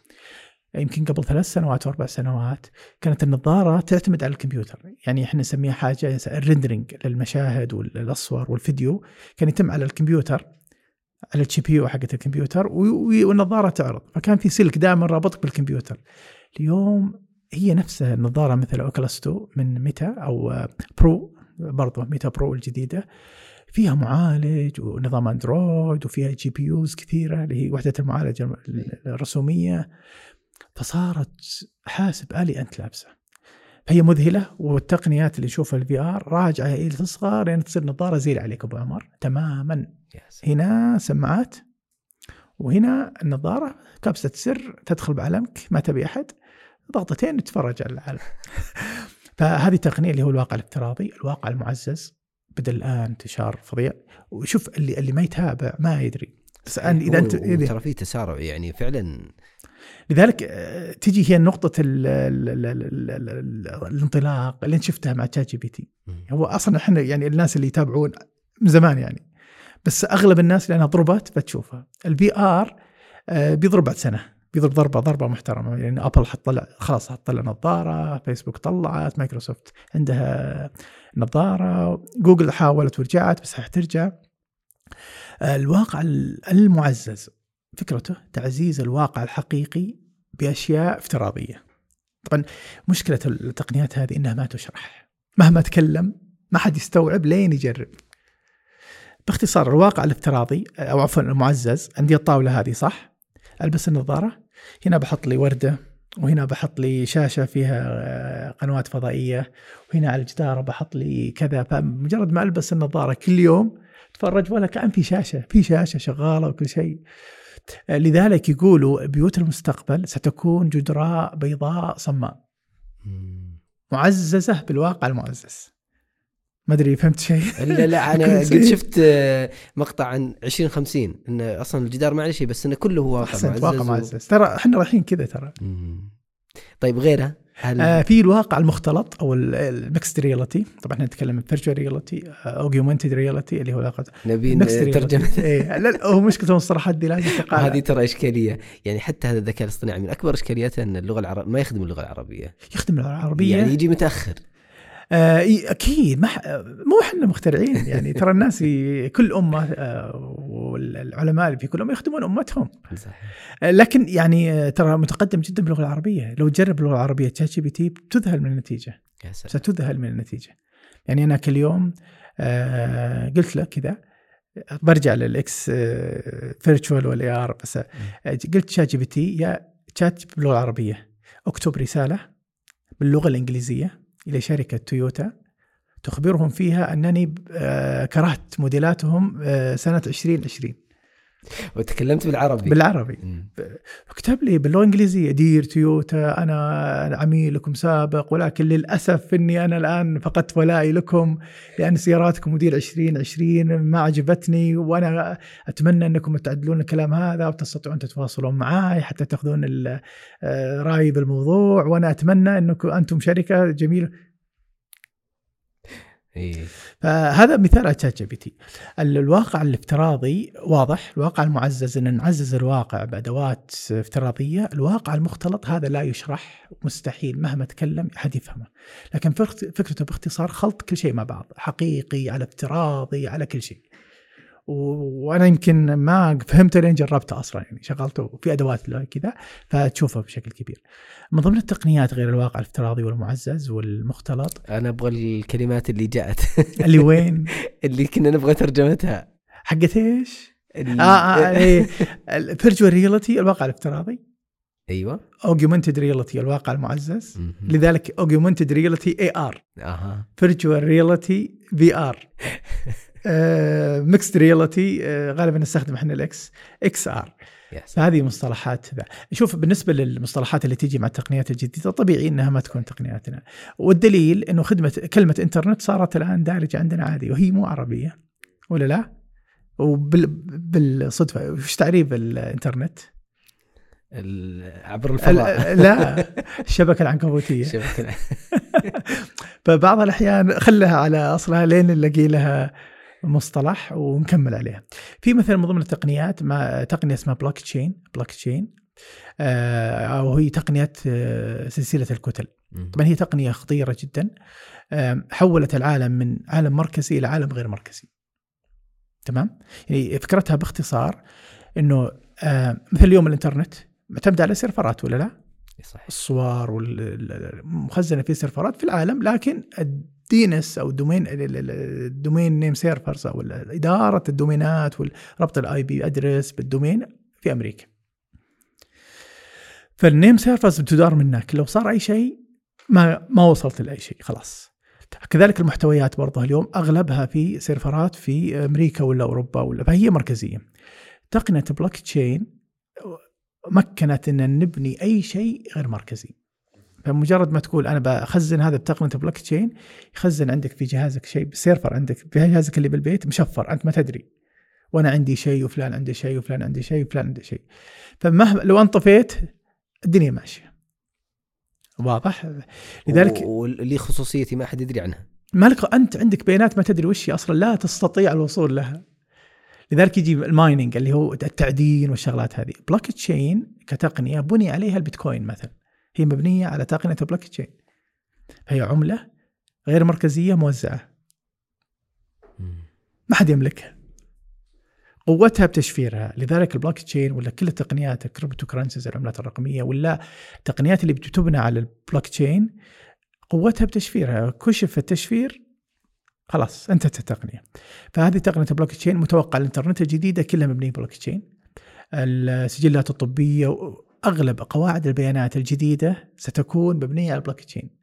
يمكن قبل ثلاث سنوات أو أربع سنوات كانت النظارة تعتمد على الكمبيوتر، يعني إحنا نسميها حاجة ال rendering للمشاهد والصور والفيديو كان يتم على الكمبيوتر على ال GPU حقت الكمبيوتر والنظارة تعرض، فكان في سلك دائما رابطك بالكمبيوتر. اليوم هي نفسها النظارة مثل Oculus 2 من ميتا أو Pro برضه ميتا Pro الجديدة فيها معالج ونظام أندرويد وفيها GPUs كثيرة اللي هي وحدة المعالجه الرسومية. فصارت حاسب آلي أنت لابسة. فهي مذهلة والتقنيات اللي نشوفها ال VR راجعة إلى تصغر لين تصير نظارة زي اللي عليك أبو عمر تماما. هنا سماعات وهنا النظارة كبسة سر تدخل بعلمك ما تبي أحد. ضغطتين تتفرج على العالم. فهذه التقنية اللي هو الواقع الافتراضي الواقع المعزز. بدا الآن انتشار فظيع. وشوف اللي اللي ما يتابع ما يدري. بس إذا أنت ترى في تسارع يعني فعلا. لذلك آه، تجي هي نقطة ال ال ال ال ال الانطلاق اللي أنت شفتها مع ChatGPT هو أصلا إحنا يعني الناس اللي يتابعون من زمان يعني. بس أغلب الناس لأنها ضربت بتشوفها ال VR آه، بيضرب بعد سنة. بيضرب ضربة ضربة محترمة يعني Apple حتطلع خلاص حتطلع نظارة فيسبوك طلعت مايكروسوفت عندها نظارة جوجل حاولت ورجعت بس حترجع الواقع المعزز فكرته تعزيز الواقع الحقيقي بأشياء افتراضية. طبعا مشكلة التقنيات هذه إنها ما تشرح. مهما تكلم ما حد يستوعب لين يجرب. باختصار الواقع الافتراضي أو عفوا المعزز عندي الطاولة هذه صح؟ ألبس النظارة. هنا بحط لي وردة وهنا بحط لي شاشة فيها آه، قنوات فضائية. وهنا على الجدار بحط لي كذا فمجرد ما ألبس النظارة كل يوم تفرج ولا كأن في شاشة في شاشة شغالة وكل شيء. لذلك يقولوا بيوت المستقبل ستكون جدراء بيضاء صماء. معززة بالواقع المعزز. ما أدري فهمت شيء؟ لا لا أنا قد شفت مقطع عن 2050 انه أصلا الجدار ما عليه شيء بس إنه كله هو واقع معزز واقع معزز و... ترى إحنا رايحين كذا ترى. طيب غيرها؟ هل... آه في الواقع المختلط أو ال mixed reality طبعا إحنا نتكلم virtual reality augmented reality اللي هو الواقع نبي ترجمة. إيه لا هو مشكله المصطلحات دي لازم هذه ترى إشكالية. يعني حتى هذا الذكاء الاصطناعي من أكبر إشكالياته إن اللغة العربيه ما يخدم اللغة العربية. يخدم اللغة العربية. يعني يجي متأخر. أكيد ما مو إحنا مخترعين يعني ترى الناس في كل أمة آه والعلماء في كل أمة يخدمون أمتهم. صحيح. آه لكن يعني آه، ترى متقدم جدا باللغة العربية. لو تجرب باللغة العربية ChatGPT بتذهل من النتيجة. ستذهل من النتيجة. يعني أنا كل يوم آه قلت له كذا برجع لل X virtual وال AR بس آه، قلت ChatGPT يا شات باللغة العربية. أكتب رسالة باللغة الإنجليزية. إلى شركة تويوتا تخبرهم فيها أنني آه، كرهت موديلاتهم آه، سنة 2020 وتكلمت بالعربي. بالعربي. كتب لي باللغة الإنجليزية. Dear Toyota أنا عميلكم سابق ولكن للأسف إني أنا الآن فقدت ولائي لكم لأن سياراتكم موديل 2020 ما عجبتني وأنا أتمنى أنكم تعدلون الكلام هذا وتستطيعون تتواصلون معي حتى تأخذون آه، رأيي بالموضوع وأنا أتمنى أنكم أنتم شركة جميلة. إيه. فهذا مثال على ChatGPT الواقع الافتراضي واضح الواقع المعزز إن نعزز الواقع بأدوات افتراضية الواقع المختلط هذا لا يشرح مستحيل مهما تكلم أحد يفهمه. لكن فكرته باختصار خلط كل شيء مع بعض حقيقي على افتراضي على كل شيء. وأنا يمكن ما فهمته لين جربته أصلا يعني شغلته في أدوات كذا فتشوفه بشكل كبير. من ضمن التقنيات غير الواقع الافتراضي والمعزز والمختلط؟ أنا أبغى الكلمات اللي جاءت. اللي وين؟ اللي كنا نبغى ترجمتها. حقت إيش؟ آه آه إيه. ال virtual reality الواقع الافتراضي. أيوه. augmented reality الواقع المعزز. لذلك augmented reality AR أها. virtual reality VR Mixed reality غالبا نستخدم إحنا ال X XR فهذه مصطلحات ذا. شوف بالنسبة للمصطلحات اللي تيجي مع التقنيات الجديدة طبيعي إنها ما تكون تقنياتنا. والدليل إنه خدمة كلمة إنترنت صارت الآن دارجة عندنا عادي وهي مو عربية ولا لا؟ وبالصدفه وش تعريف الإنترنت؟ عبر الفضاء. لا الشبكة العنكبوتية. فبعض الأحيان خلها على أصلها لين نلاقي لها مصطلح ونكمل عليها. في مثلا من ضمن التقنيات ما تقنية اسمها blockchain blockchain آه، أو هي تقنية آه، سلسلة الكتل. طبعا هي تقنية خطيرة جدا آم، حولت العالم من عالم مركزي إلى عالم غير مركزي. تمام؟ يعني فكرتها باختصار إنه آم، مثل اليوم الإنترنت معتمد على server ات ولا لا؟ صح الصور والمخزنه في server ات في العالم لكن ال DNS أو ال domain ال domain name servers أو إدارة ال domain ات وربط ال IP address بال domain في أمريكا. فال name servers بتدار من هناك لو صار أي شيء ما ما وصلت لأي شيء خلاص. كذلك المحتويات برضه اليوم أغلبها في server ات في أمريكا ولا أوروبا ولا فهي مركزية. تقنية بلوك تشين مكنت إن نبني أي شيء غير مركزي. فمجرد ما تقول أنا بخزن هذا بتقنيه بلوك تشين يخزن عندك في جهازك شيء server عندك في جهازك اللي بالبيت مشفر أنت ما تدري. وأنا عندي شيء وفلان عنده شيء وفلان عنده شيء وفلان عنده شيء. فمهما لو انت طفيت الدنيا ماشية. واضح؟ لذلك واللي خصوصيتي ما حد يدري عنها مالك أنت عندك بيانات ما تدري وش هي أصلا لا تستطيع الوصول لها لذلك يجي ال mining اللي هو التعدين والشغلات هذه بلوك تشين كتقنية بني عليها البيتكوين مثلا هي مبنية على تقنية بلوك تشين هي عملة غير مركزية موزعة. ما حد يملكها. قوتها بتشفيرها. لذلك البلوك تشين ولا كل التقنيات ال cryptocurrencies العملات الرقمية ولا التقنيات اللي بتبنى على البلوك تشين قوتها بتشفيرها. كشف التشفير خلاص انتهت التقنية. فهذه تقنية البلوك تشين متوقع الانترنت الجديدة كلها مبنية بلوك تشين السجلات الطبية أغلب قواعد البيانات الجديدة ستكون مبنية على البلوك تشين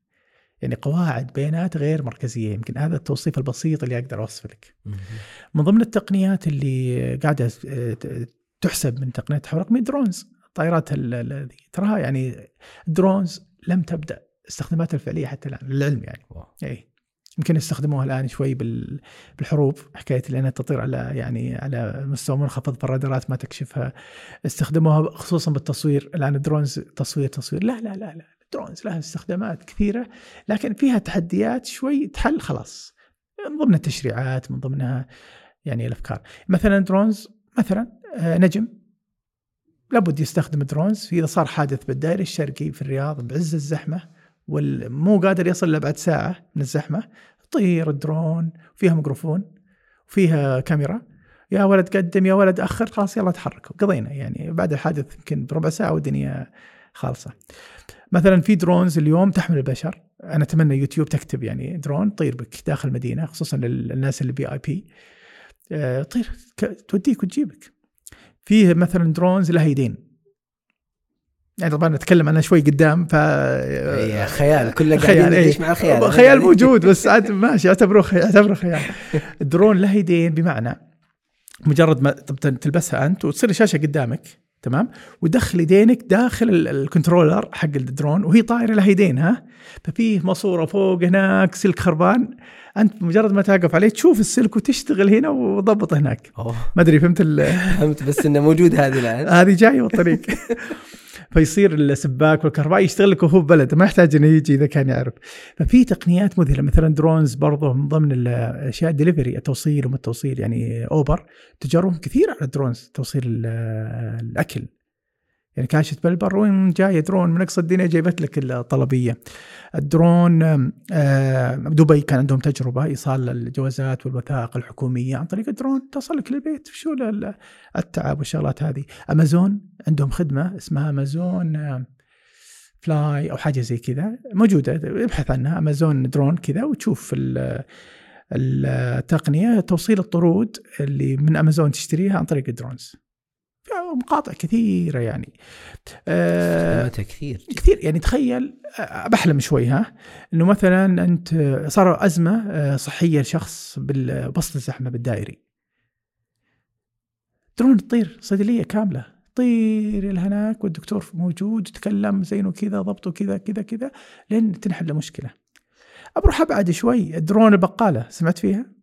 يعني قواعد بيانات غير مركزية. يمكن هذا التوصيف البسيط اللي أقدر اوصف لك. من ضمن التقنيات اللي قاعدة تحسب من تقنية التحول الرقمي drones الطائرات. تراها يعني ال drones لم تبدأ استخداماتها الفعلية حتى الآن للعلم يعني. اي يمكن يستخدموها الآن شوي بال- بالحروب. حكاية لانها تطير على يعني على مستوى منخفض فالرادارات ما تكشفها. استخدموها خصوصا بالتصوير. الآن ال drones تصوير تصوير. لا لا لا لا ال drones لها استخدامات كثيرة لكن فيها تحديات شوي تحل خلاص. من ضمن التشريعات من ضمنها يعني الأفكار. مثلا drones مثلا آه، نجم. لابد يستخدم drones إذا صار حادث بالدائري الشرقي في الرياض بعز الزحمة ومو قادر يصل إلا بعد ساعة من الزحمة. طير الدرون فيها ميكروفون وفيها كاميرا. يا ولد قدم يا ولد أخر خلاص يلا تحركوا قضينا يعني بعد الحادث يمكن بربع ساعة والدنيا خالصة. مثلا في drones اليوم تحمل البشر. أنا أتمنى يوتيوب تكتب يعني درون طير بك داخل المدينة خصوصا للناس اللي بي VIP طير توديك وتجيبك. فيه مثلا drones لها يدين يعني طبعا نتكلم عنها شوي قدام ف خيال كله خيال، إيه. مع الخيال خيال موجود بس عاد ماشي اعتبره خيال اعتبره خيال. الدرون له يدين بمعنى مجرد ما تلبسها أنت وتصير الشاشة قدامك تمام؟ ودخل يدينك داخل ال- controller حق الدرون وهي طايرة لها يدين ها؟ ففيه ماسورة فوق هناك سلك خربان. أنت مجرد ما توقف عليه تشوف السلك وتشتغل هنا وضبط هناك. ما أدري فهمت ال- فهمت بس إنه موجود هذه الآن. هذه جاية بالطريق فيصير السباك والكهربائي يشتغل لك وهو ببلد ما يحتاج إنه يجي إذا كان يعرف. ففي تقنيات مذهلة مثلا drones برضه من ضمن الأشياء الدليفري التوصيل وما التوصيل يعني اوبر تجاربهم كثير على ال drones توصيل ال- الأكل. يعني كاشت بالبر وين جاية درون. من أقصى الدنيا جايبت لك الطلبية. الدرون آم، دبي كان عندهم تجربة إيصال الجوازات والوثائق الحكومية عن طريق الدرون. تصل لك للبيت شو ال- التعب والشغلات هذه. أمازون عندهم خدمة اسمها أمازون آم، fly أو حاجة زي كذا. موجودة ابحث عنها. أمازون درون كذا وتشوف ال- التقنية توصيل الطرود اللي من أمازون تشتريها عن طريق ال drones. مقاطع كثيرة يعني. آه استخداماتها كثير. كثير. يعني تخيل آه، بحلم شوي ها. إنه مثلا أنت صار أزمة آه، صحية لشخص بالبسط الزحمة بالدائري. درون تطير صيدلية كاملة. طير إلى هناك والدكتور موجود يتكلم زينه كذا ضبطه كذا كذا كذا لين تنحل المشكلة. بروح أبعد شوي. الدرون البقالة سمعت فيها؟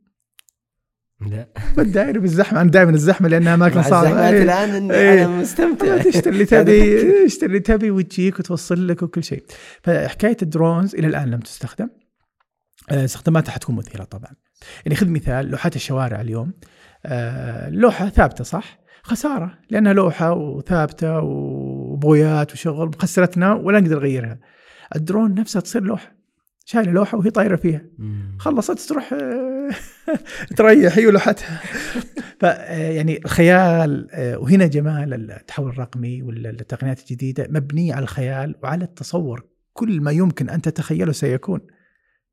لا. بالدائري بالزحمة؟ أنا دائما الزحمة لأنها اماكن صعبه الزحمات إيه. الآن إني إيه. أنا مستمتع تشتري اللي تبي تشتري اللي تبي وتجيك وتوصل لك وكل شيء. فحكاية ال drones إلى الآن لم تستخدم. آه، استخداماتها حتكون مثيرة طبعا. يعني خذ مثال لوحات الشوارع اليوم. آه، لوحة ثابتة صح؟ خسارة لأنها لوحة وثابتة وبويات وشغل خسرتنا ولا نقدر نغيرها. الدرون نفسها تصير لوحة. شايلة لوحة وهي طايرة فيها. خلصت تروح تريح هي ولوحتها ف آه، الخيال آه، وهنا جمال التحول الرقمي والتقنيات الجديدة مبنية على الخيال وعلى التصور. كل ما يمكن أن تتخيله سيكون.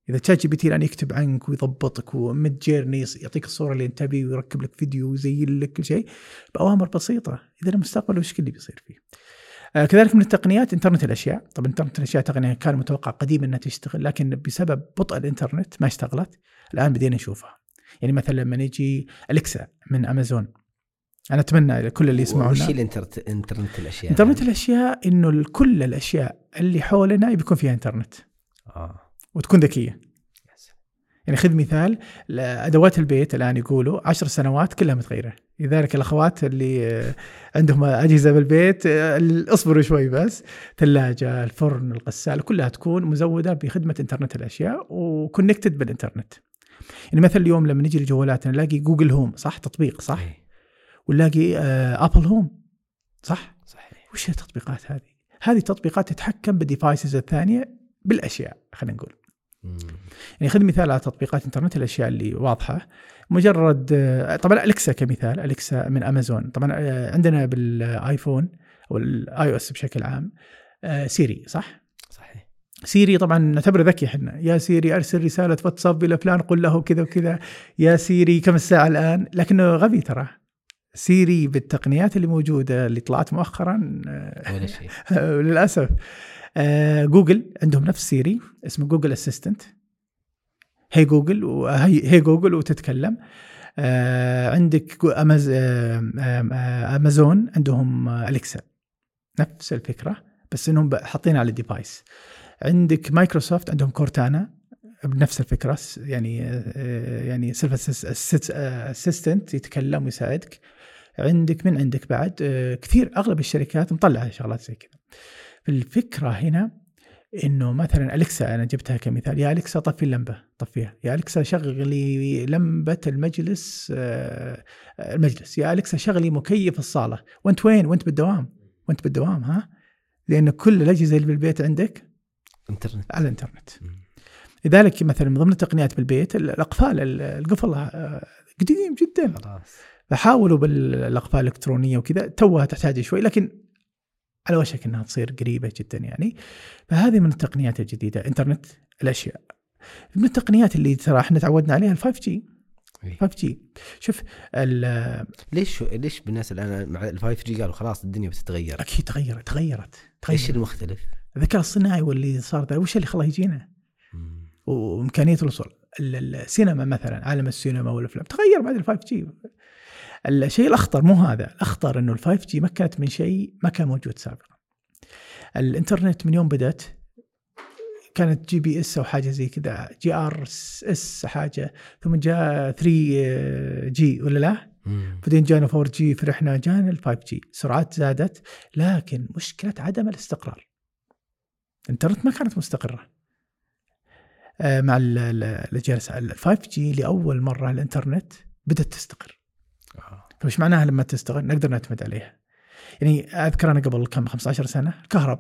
إذا ChatGPT الآن يكتب عنك ويضبطك و Midjourney يعطيك الصورة اللي أنت ويركب لك فيديو ويزين لك كل شيء بأوامر بسيطة. إذا المستقبل وش اللي بيصير فيه؟ آه، كذلك من التقنيات إنترنت الأشياء، طبعا إنترنت الأشياء تقنية كان متوقع قديما إنها تشتغل لكن بسبب بطء الإنترنت ما اشتغلت، الآن بدينا نشوفها. يعني مثلا لما نجي Alexa من أمازون أنا أتمنى كل اللي يسمعونا. وش الانترنت إنترنت الأشياء إنترنت الأشياء إنه كل الأشياء اللي حولنا بيكون فيها إنترنت. آه. وتكون ذكية. يعني خذ مثال أدوات البيت الآن يقولوا عشر سنوات كلها متغيرة. لذلك الأخوات اللي عندهم أجهزة بالبيت اصبروا شوي بس. ثلاجة الفرن الغساله كلها تكون مزودة بخدمة إنترنت الأشياء و connected بالإنترنت. يعني مثلا اليوم لما نجي لجوالاتنا نلاقي Google Home صح؟ تطبيق صح؟ ونلاقي آه، Apple Home صح؟ صحيح. وش التطبيقات هذه؟ هذه تطبيقات تتحكم بال devices الثانية بالأشياء خلينا نقول. مم. يعني خذ مثال على تطبيقات إنترنت الأشياء اللي واضحة. مجرد آه، طبعا Alexa كمثال Alexa من أمازون. طبعا آه، عندنا بال iPhone أو ال iOS بشكل عام Siri صح؟ Siri طبعا نعتبره ذكي إحنا. يا Siri أرسل رسالة واتساب إلى فلان قل له كذا وكذا. يا Siri كم الساعة الآن؟ لكنه غبي ترى. Siri بالتقنيات اللي موجودة اللي طلعت مؤخرا آه، ولا شيء. للأسف. آه، جوجل عندهم نفس Siri اسمه Google Assistant هي جوجل وهي هي جوجل وتتكلم. آه، عندك آه، آه، أمازون عندهم Alexa. نفس الفكرة بس إنهم حاطين على ال device عندك مايكروسوفت عندهم Cortana بنفس الفكرة يعني آه، يعني self أسيستنت يتكلم ويساعدك. عندك من عندك بعد؟ آه، كثير أغلب الشركات مطلعة شغلات زي كذا. الفكرة هنا إنه مثلا أليكسا أنا جبتها كمثال يا أليكسا طفي اللمبة طفيها. يا أليكسا شغلي لمبة المجلس آه، المجلس. يا أليكسا شغلي مكيف الصالة. وأنت وين؟ وأنت بالدوام. وأنت بالدوام ها؟ لأن كل الأجهزة اللي بالبيت عندك انترنت على الإنترنت. لذلك مثلا من ضمن التقنيات بالبيت الأقفال ال- القفل آه، قديم جدا. خلاص. فحاولوا بالأقفال الإلكترونية وكذا توها تحتاج شوي لكن على وشك إنها تصير قريبة جدا يعني. فهذه من التقنيات الجديدة إنترنت الأشياء. من التقنيات اللي ترى إحنا تعودنا عليها ال 5 جي إيه. 5 جي شوف ال- ليش ليش بالناس الآن مع ال 5G قالوا خلاص الدنيا بتتغير؟ أكيد تغيرت تغيرت إيش تغيرت. المختلف؟ الذكاء الصناعي واللي صار ذا وش اللي خلاه يجينا. وامكانية الوصول. ال- السينما مثلا عالم السينما والأفلام. تغير بعد ال 5G الشيء الأخطر مو هذا. الأخطر إنه ال 5G مكنت من شيء ما كان موجود سابقا. الإنترنت من يوم بدأت كانت GPS أو حاجة زي كذا GPRS حاجة ثم جاء 3G ولا لا؟ بعدين جانا 4G فرحنا جانا ال 5G سرعات زادت لكن مشكلة عدم الاستقرار. الانترنت ما كانت مستقرة. آه، مع ال- ال- الاجيال ال 5 جي لأول مرة الانترنت بدأت تستقر. آه. فايش معناها لما تستقر نقدر نعتمد عليها. يعني أذكر أنا قبل كم 15 سنة الكهرب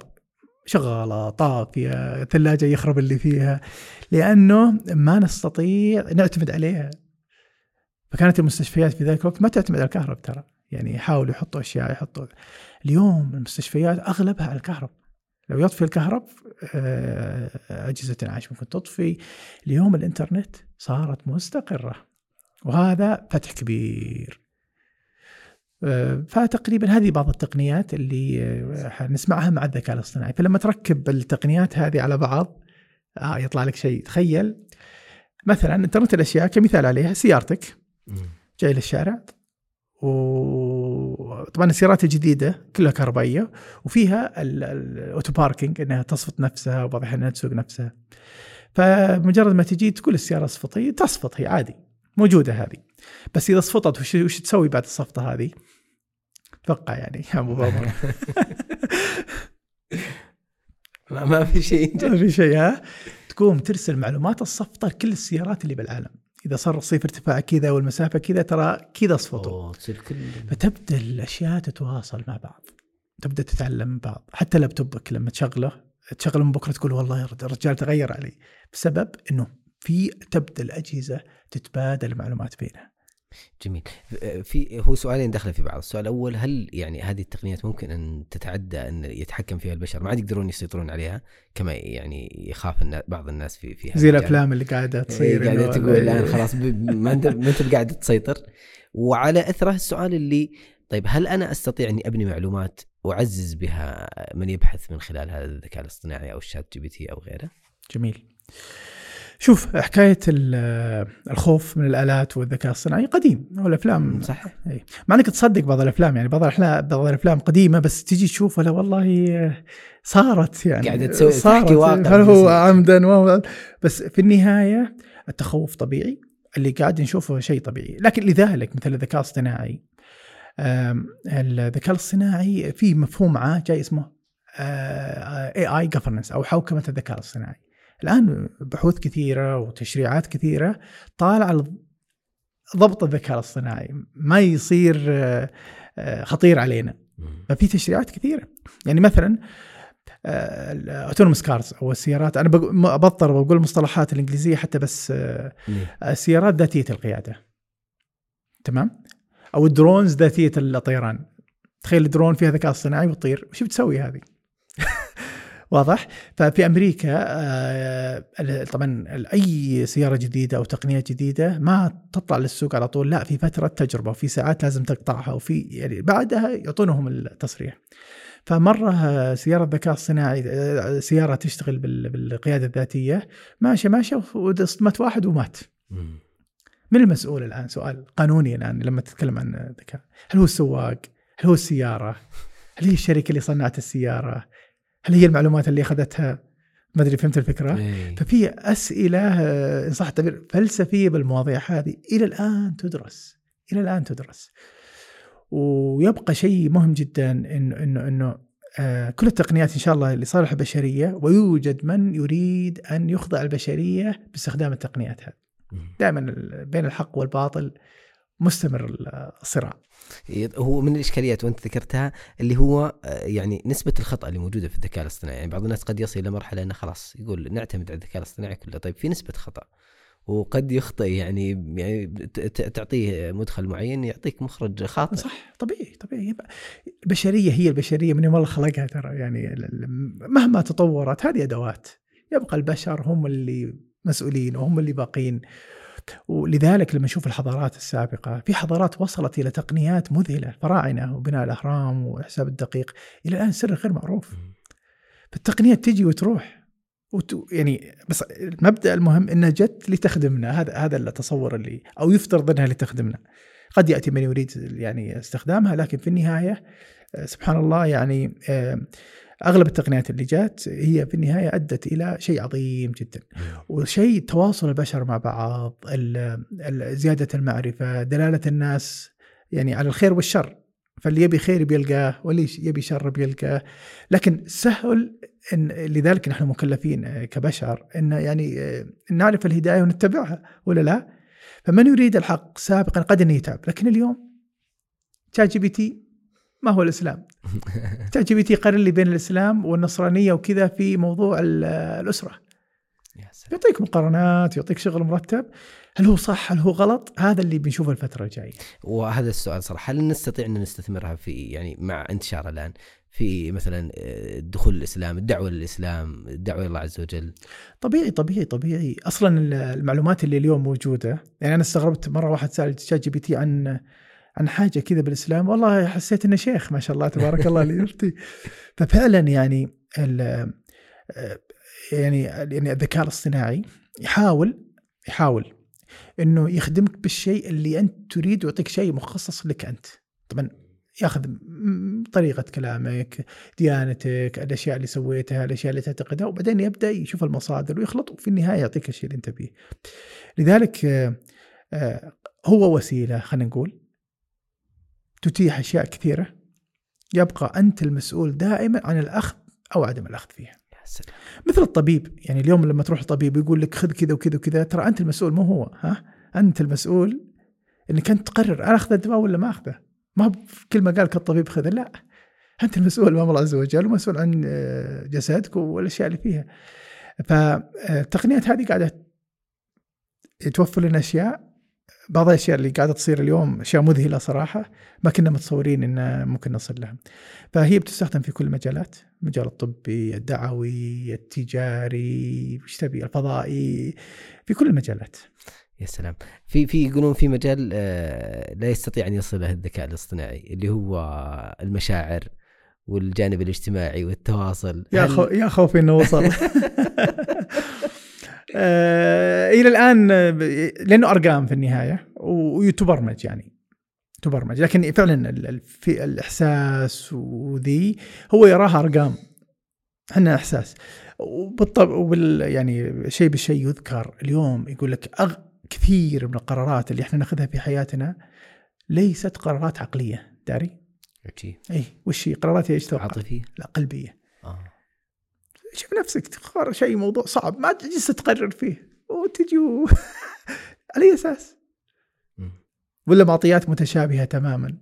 شغالة طافية ثلاجه يخرب اللي فيها لأنه ما نستطيع نعتمد عليها. فكانت المستشفيات في ذلك الوقت ما تعتمد على الكهرب ترى. يعني يحاولوا يحطوا أشياء يحطوا اليوم المستشفيات أغلبها على الكهرب لو يطفي الكهرب آه، أجهزة الانعاش ممكن تطفي. اليوم الإنترنت صارت مستقرة وهذا فتح كبير. آه، فتقريبا هذه بعض التقنيات اللي آه، حنسمعها مع الذكاء الاصطناعي. فلما تركب التقنيات هذه على بعض آه يطلع لك شيء. تخيل مثلا انترنت الأشياء كمثال عليها سيارتك. جاي للشارع وطبعا السيارات الجديدة كلها كهربائية وفيها ال- ال- ال auto parking إنها تصفط نفسها وبعض الاحيان انها تسوق نفسها. فمجرد ما تجي تقول السيارة اصفطي تصفط هي عادي موجودة هذه. بس إذا صفطت وش, وش تسوي بعد الصفطة هذه؟ أتوقع يعني يا أبو بابا ما, ما في شيء. ما في شيء ها؟ تقوم ترسل معلومات الصفطة لكل السيارات اللي بالعالم. إذا صار رصيف ارتفاع كذا والمسافة كذا ترى كذا كل فتبدأ الأشياء تتواصل مع بعض تبدأ تتعلم من بعض. حتى لابتوبك لما تشغله تشغله من بكرة تقول والله الرجال تغير علي. بسبب إنه في تبدأ الأجهزة تتبادل المعلومات بينها. جميل. في هو سؤالين دخل في بعض. السؤال الأول هل يعني هذه التقنيات ممكن أن تتعدى أن يتحكم فيها البشر؟ ما عاد يقدرون يسيطرون عليها كما يعني يخاف الناس بعض الناس في في زي الأفلام اللي قاعدة تصير قاعدة تقول الآن خلاص ما أنت ما أنت قاعد تسيطر. وعلى أثره السؤال اللي طيب هل أنا أستطيع أني أبني معلومات وأعزز بها من يبحث من خلال هذا الذكاء الاصطناعي أو ال ChatGPT أو غيره؟ جميل. شوف حكاية الخوف من الآلات والذكاء الصناعي قديم. والافلام صح إي. مع إنك تصدق بعض الأفلام يعني بعض الافلام بعض الأفلام قديمة بس تجي تشوف لا والله صارت يعني قاعدة تسوي صارت. واقع هل هو عمدا بس في النهاية التخوف طبيعي اللي قاعد نشوفه شيء طبيعي. لكن لذلك مثل الذكاء الاصطناعي الذكاء الاصطناعي في مفهوم عام جاي اسمه اي اي جفرنس أو حوكمة الذكاء الاصطناعي الآن بحوث كثيرة وتشريعات كثيرة طالعه ضبط الذكاء الاصطناعي. ما يصير آه، آه، خطير علينا. ففي تشريعات كثيرة. يعني مثلا autonomous cars أو السيارات. أنا بضطر بقول المصطلحات الإنجليزية حتى بس آه، السيارات ذاتية القيادة. تمام؟ أو ال drones ذاتية الطيران. تخيل الدرون فيها ذكاء اصطناعي وتطير. وش بتسوي هذه؟ واضح؟ ففي أمريكا آه، طبعا أي سيارة جديدة أو تقنية جديدة ما تطلع للسوق على طول لا في فترة تجربة وفي ساعات لازم تقطعها وفي يعني بعدها يعطونهم التصريح. فمرة سيارة ذكاء اصطناعي آه، سيارة تشتغل بالقيادة الذاتية ماشية ماشية وصدمت واحد ومات. من المسؤول الآن؟ سؤال قانوني الآن لما تتكلم عن الذكاء. هل هو السواق؟ هل هو السيارة؟ هل هي الشركة اللي صنعت السيارة؟ هل هي المعلومات اللي أخذتها ما أدري فهمت الفكرة؟ إيه. ففي أسئلة إن صح التعبير فلسفية بالمواضيع هذه إلى الآن تدرس إلى الآن تدرس. ويبقى شيء مهم جدا انه انه إنه آه كل التقنيات إن شاء الله لصالح البشرية ويوجد من يريد أن يخضع البشرية باستخدام التقنيات هذه. دائما بين الحق والباطل مستمر الصراع. هو من الإشكاليات وأنت ذكرتها اللي هو آه، يعني نسبة الخطأ اللي موجودة في الذكاء الاصطناعي. يعني بعض الناس قد يصل إلى مرحلة إنه خلاص يقول نعتمد على الذكاء الاصطناعي كله. طيب في نسبة خطأ؟ وقد يخطئ يعني يعني تعطيه مدخل معين يعطيك مخرج خاطئ. صح طبيعي طبيعي. البشريه هي البشرية من يوم الله خلقها ترى. يعني مهما تطورت هذه أدوات يبقى البشر هم اللي مسؤولين وهم اللي باقين ولذلك لما نشوف الحضارات السابقة في حضارات وصلت إلى تقنيات مذهلة الفراعنة وبناء الأهرام وحساب الدقيق إلى الآن سر غير معروف. فالتقنيات تجي وتروح. وت... يعني بس المبدأ المهم إنها جت لتخدمنا. هذا هذا التصور اللي أو يفترض إنها لتخدمنا. قد يأتي من يريد يعني استخدامها لكن في النهاية آه، سبحان الله يعني آه، أغلب التقنيات اللي جات هي في النهاية أدت إلى شيء عظيم جدا. وشيء تواصل البشر مع بعض زيادة المعرفة دلالة الناس يعني على الخير والشر. فاللي يبي خير بيلقاه واللي يبي شر بيلقاه. لكن سهل إن لذلك نحن مكلفين كبشر إن يعني نعرف الهداية ونتبعها ولا لا؟ فمن يريد الحق سابقا قد ان يتعب لكن اليوم ChatGPT ما هو الإسلام؟ ChatGPT قارن لي بين الإسلام والنصرانية وكذا في موضوع الأسرة. يعطيك مقارنات يعطيك شغل مرتب. هل هو صح؟ هل هو غلط؟ هذا اللي بنشوفه الفترة الجاية. وهذا السؤال صراحة هل نستطيع أن نستثمرها في يعني مع انتشار الآن في مثلا آه، دخول الإسلام الدعوة للإسلام الدعوه الله عز وجل؟ طبيعي طبيعي طبيعي. أصلا المعلومات اللي اليوم موجودة يعني أنا استغربت مرة واحد سأل ChatGPT عن عن حاجة كذا بالإسلام والله حسيت إنه شيخ ما شاء الله تبارك الله اللي يفتي. ففعلا يعني ال يعني يعني الذكاء الاصطناعي يحاول يحاول إنه يخدمك بالشيء اللي أنت تريد ويعطيك شيء مخصص لك أنت. طبعا ياخذ طريقة كلامك ديانتك الأشياء اللي سويتها الأشياء اللي تعتقدها وبعدين يبدأ يشوف المصادر ويخلط وفي النهاية يعطيك الشيء اللي أنت فيه لذلك آه، هو وسيلة خلينا نقول تتيح أشياء كثيرة يبقى أنت المسؤول دائما عن الأخذ أو عدم الأخذ فيها. سلام. مثل الطبيب يعني اليوم لما تروح الطبيب يقول لك خذ كذا وكذا وكذا ترى أنت المسؤول مو هو ها أنت المسؤول إنك أنت تقرر أنا اخذ الدواء ولا ما أخذه ما كل ما قال لك الطبيب خذه لا أنت المسؤول امام الله عز وجل ومسؤول عن آه، جسدك والأشياء اللي فيها فالتقنيات هذه قاعدة توفر لنا أشياء بعض الأشياء اللي قاعدة تصير اليوم أشياء مذهلة صراحة ما كنا متصورين إن ممكن نصل لها. فهي بتستخدم في كل المجالات، المجال الطبي، الدعوي، التجاري، وش تبي الفضائي، في كل المجالات. يا سلام في في يقولون في مجال آه، لا يستطيع أن يصله الذكاء الاصطناعي اللي هو المشاعر والجانب الاجتماعي والتواصل يا خو يا خوفي إنه وصل آه إلى الآن لأنه أرقام في النهاية ويتبرمج يعني تبرمج لكن فعلا في الإحساس وذي هو يراها أرقام إحنا إحساس وبالطبع وبال يعني شيء بالشيء يذكر اليوم يقول لك أغ كثير من القرارات اللي إحنا ناخذها في حياتنا ليست قرارات عقلية داري؟ عجيب اي وش هي قرارات إيش توقع؟ عاطفية؟ لا قلبية آه. شوف نفسك تختار شيء موضوع صعب ما تجلس تقرر فيه. وتجي و... على أي أساس؟ ولا معطيات متشابهة تماما.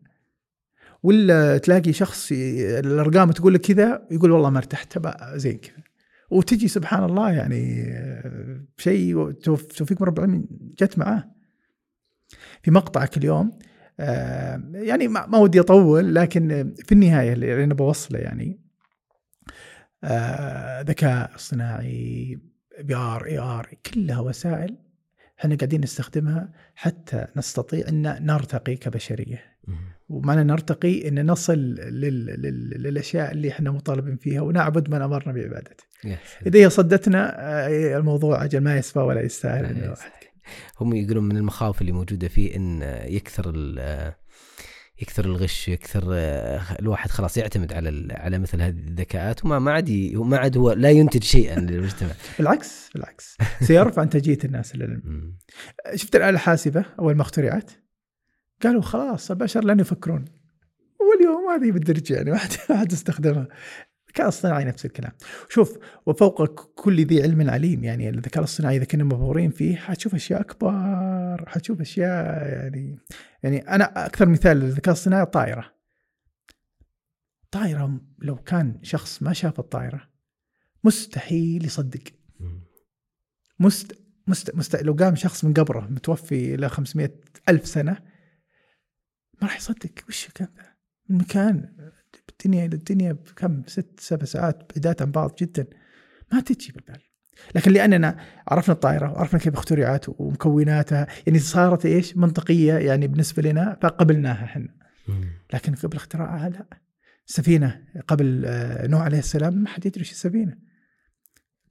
ولا تلاقي شخص الأرقام تقول لك كذا يقول والله ما ارتحت زي كذا. وتجي سبحان الله يعني شيء توفيق من رب العالمين جت معاه. في مقطعك اليوم يعني ما ودي أطول لكن في النهاية اللي أنا بوصله يعني ذكاء اصطناعي VR AR كلها وسائل إحنا قاعدين نستخدمها حتى نستطيع إن نرتقي كبشرية. ومعنى نرتقي إن نصل لل... لل... للأشياء اللي إحنا مطالبين فيها ونعبد من أمرنا بعبادته. إذا هي صدتنا آه، الموضوع أجل ما يسوى ولا يستاهل هم يقولون من المخاوف اللي موجودة فيه إن يكثر يكثر الغش يكثر آه، الواحد خلاص يعتمد على على مثل هذه الذكاءات وما ما عاد ما عاد هو لا ينتج شيئا للمجتمع. بالعكس بالعكس. سيرفع إنتاجية الناس للعلم شفت الاله الحاسبة أول ما اخترعت؟ قالوا خلاص البشر لن يفكرون. واليوم هذه بالدرجه يعني ما حد استخدمها. الذكاء الاصطناعي نفس الكلام. شوف وفوق كل ذي علم عليم يعني الذكاء الاصطناعي إذا كنا مبهورين فيه حتشوف أشياء أكبر حتشوف أشياء يعني يعني أنا أكثر مثال للذكاء الاصطناعي الطائره طائرة لو كان شخص ما شاف الطائرة مستحيل يصدق. مست مست, مست لو قام شخص من قبره متوفي إلى 500 ألف سنة ما راح يصدق. وش كان المكان الدنيا إلى الدنيا بكم؟ ست سبع ساعات بعيدات عن بعض جدا. ما تجي بالبال لكن لأننا عرفنا الطائرة وعرفنا كيف اخترعت ومكوناتها. يعني صارت إيش؟ منطقية يعني بالنسبة لنا فقبلناها إحنا. لكن قبل اختراعها لا. السفينه قبل آه، نوح عليه السلام ما حد يدري إيش السفينة.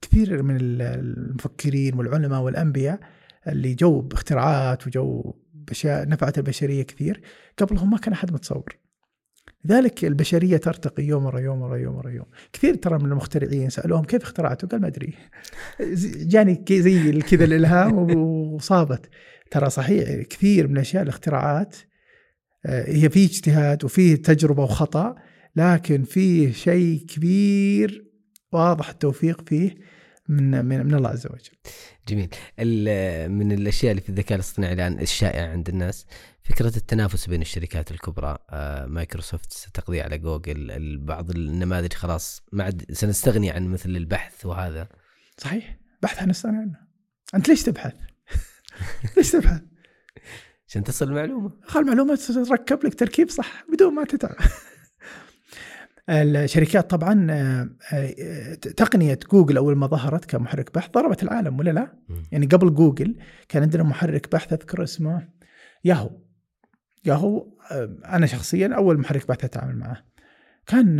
كثير من المفكرين والعلماء والأنبياء اللي جو باختراعات وجو باشياء نفعت البشرية كثير قبلهم ما كان أحد متصور. لذلك البشرية ترتقي يوم ورا يوم ورا يوم ورا يوم كثير ترى من المخترعين سألوهم كيف اخترعتوا قال ما أدري جاني زي كذا الإلهام وصابت ترى صحيح كثير من الاشياء الاختراعات آه، هي في اجتهاد وفي تجربة وخطأ لكن في شيء كبير واضح التوفيق فيه من من, من الله عز وجل. جميل. من الأشياء اللي في الذكاء الاصطناعي الآن الشائعة عند الناس فكرة التنافس بين الشركات الكبرى آه، مايكروسوفت ستقضي على جوجل بعض النماذج خلاص ما عاد سنستغني عن مثل البحث وهذا. صحيح بحث حنستغني عنه. أنت ليش تبحث؟ ليش تبحث؟ عشان تصل المعلومه. خل المعلومه تركب لك تركيب صح بدون ما تتعب. الشركات طبعا آه، آه، تقنية جوجل أول ما ظهرت كمحرك بحث ضربت العالم ولا لا؟ يعني قبل جوجل كان عندنا محرك بحث أذكر اسمه ياهو ياهو أنا شخصيا أول محرك بحث أتعامل معه. كان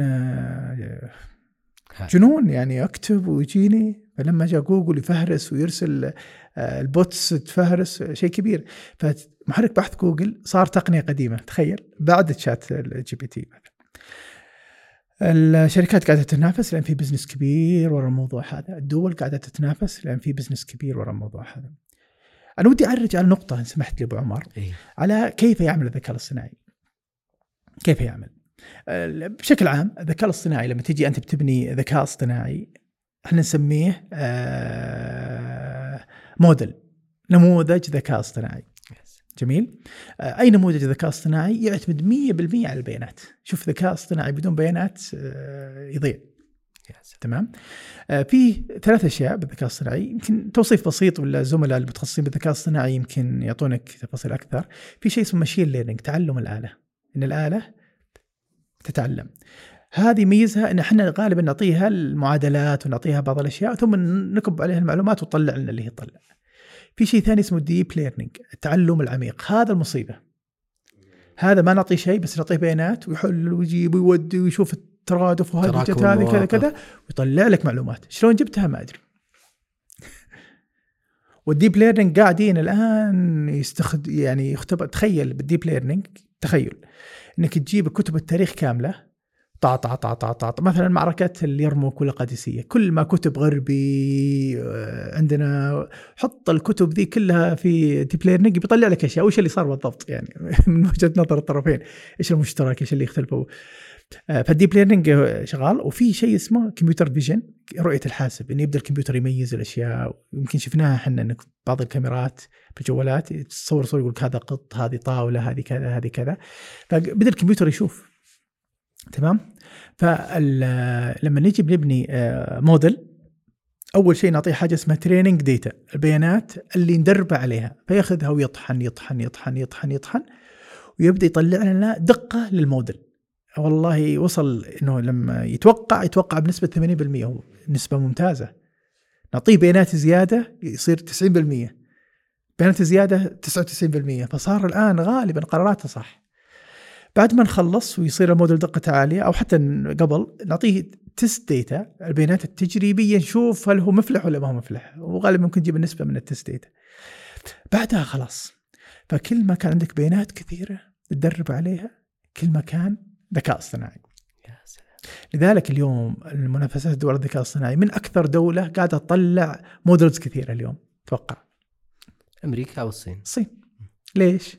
جنون يعني أكتب ويجيني فلما جاء جوجل يفهرس ويرسل ال bots تفهرس شيء كبير. فمحرك بحث جوجل صار تقنية قديمة تخيل بعد ChatGPT. الشركات قاعدة تتنافس لأن في business كبير ورا الموضوع هذا، الدول قاعدة تتنافس لأن في business كبير ورا الموضوع هذا. أنا ودي أعرج على نقطة إن سمحت لي أبو عمر إيه؟ على كيف يعمل الذكاء الاصطناعي. كيف يعمل؟ بشكل عام الذكاء الاصطناعي لما تجي أنت بتبني ذكاء اصطناعي إحنا نسميه آه، موديل نموذج ذكاء اصطناعي. جميل آه، أي نموذج ذكاء اصطناعي يعتمد 100% على البيانات شوف ذكاء اصطناعي بدون بيانات آه، يضيع تمام. آه، في ثلاث أشياء بالذكاء الصناعي يمكن توصيف بسيط ولا الزملاء المتخصصين بالذكاء الصناعي يمكن يعطونك تفاصيل أكثر. في شيء اسمه machine learning تعلم الآلة. إن الآلة تتعلم. هذه ميزها إن إحنا غالبا نعطيها المعادلات ونعطيها بعض الأشياء ثم نكب عليها المعلومات وتطلع لنا اللي هي تطلع. في شيء ثاني اسمه ال deep learning التعلم العميق. هذا المصيبة. هذا ما نعطيه شيء بس نعطيه بيانات ويحل ويجيب ويودي ويشوف الترادف وهذه جت هذه كذا كذا ويطلع لك معلومات. شلون جبتها؟ ما أدري. وال deep learning قاعدين الآن يستخد يعني يختبر تخيل بال deep learning تخيل إنك تجيب كتب التاريخ كاملة طع طع طع طع طع مثلا معركة اليرموك والقادسية. كل ما كتب غربي آه، عندنا حط الكتب ذي كلها في deep learning بيطلع لك أشياء. وش اللي صار بالضبط؟ يعني من وجهة نظر الطرفين إيش المشترك؟ إيش اللي يختلفوا؟ آه، فال deep learning شغال. وفي شيء اسمه computer vision رؤية الحاسب. انه يبدأ الكمبيوتر يميز الأشياء. يمكن شفناها إحنا إنك بعض الكاميرات بالجوالات تصور صور يقول هذا قط هذه طاولة هذه كذا هذه كذا. فبدأ الكمبيوتر يشوف. تمام؟ فلما نجي بنبني آه، موديل أول شيء نعطيه حاجة اسمها تريننج ديتا البيانات اللي ندربه عليها. فيأخذها ويطحن يطحن يطحن يطحن يطحن ويبدأ يطلع لنا دقة للموديل. والله وصل إنه لما يتوقع يتوقع بنسبة 80% هو نسبة ممتازة. نعطيه بيانات زيادة يصير 90% بيانات زيادة 99% فصار الآن غالبا قراراته صح. بعد ما نخلص ويصير الموديل دقته عالية أو حتى قبل نعطيه تست ديتا البيانات التجريبية نشوف هل هو مفلح ولا ما هو مفلح. وغالبا ممكن نجيب النسبة من التست ديتا بعدها خلاص. فكل ما كان عندك بيانات كثيرة تدرب عليها كل ما كان ذكاء اصطناعي. لذلك اليوم المنافسات دول الذكاء الاصطناعي من أكثر دولة قاعدة تطلع models كثيرة اليوم أتوقع. أمريكا أو الصين؟ الصين. ليش؟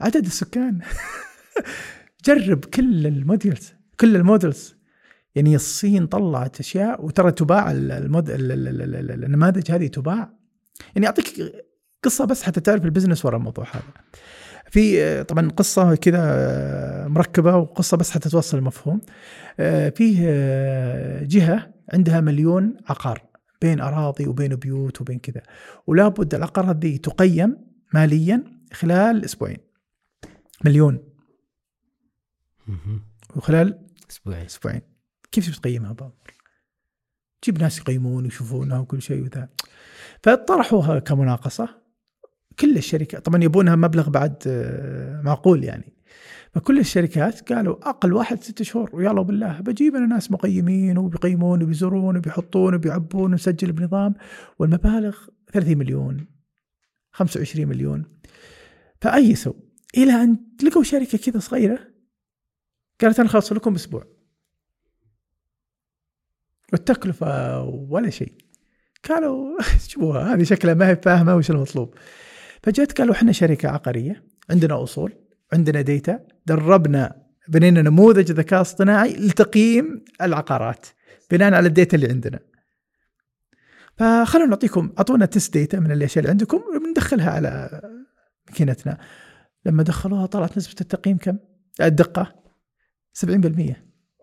عدد السكان. جرب كل ال models كل ال models يعني الصين طلعت أشياء وترى تباع ال mod... النماذج هذه تباع. يعني أعطيك قصة بس حتى تعرف ال business ورا الموضوع هذا. في طبعا قصة كذا مركبة وقصة بس حتى توصل المفهوم. فيه جهة عندها مليون عقار بين أراضي وبين بيوت وبين كذا. ولابد العقارات دي تقيم ماليا خلال أسبوعين. مليون. وخلال أسبوعين. أسبوعين. كيف تقيمها بابا؟ تجيب ناس يقيمون ويشوفونها وكل شيء وذا. فطرحوها كمناقصة. كل الشركات طبعا يبونها مبلغ بعد آه، معقول يعني. فكل الشركات قالوا أقل واحد ست شهور ويلا بالله بجيب أنا ناس مقيمين وبيقيمون وبيزورون وبيحطون وبيعبون ونسجل بنظام والمبالغ 30 مليون 25 مليون. فايسوا إلى أن لقوا شركة كذا صغيرة قالت أنا خلص لكم أسبوع. والتكلفة ولا شيء. قالوا شوفوها هذه شكلها ما هي فاهمة وش المطلوب. فجت قالوا إحنا شركة عقارية عندنا أصول عندنا ديتا دربنا بنينا نموذج ذكاء اصطناعي لتقييم العقارات بناء على الديتا اللي عندنا. فخلونا نعطيكم أعطونا تست ديتا من الأشياء اللي عندكم وندخلها على ماكينتنا. لما دخلوها طلعت نسبة التقييم كم؟ الدقة 70%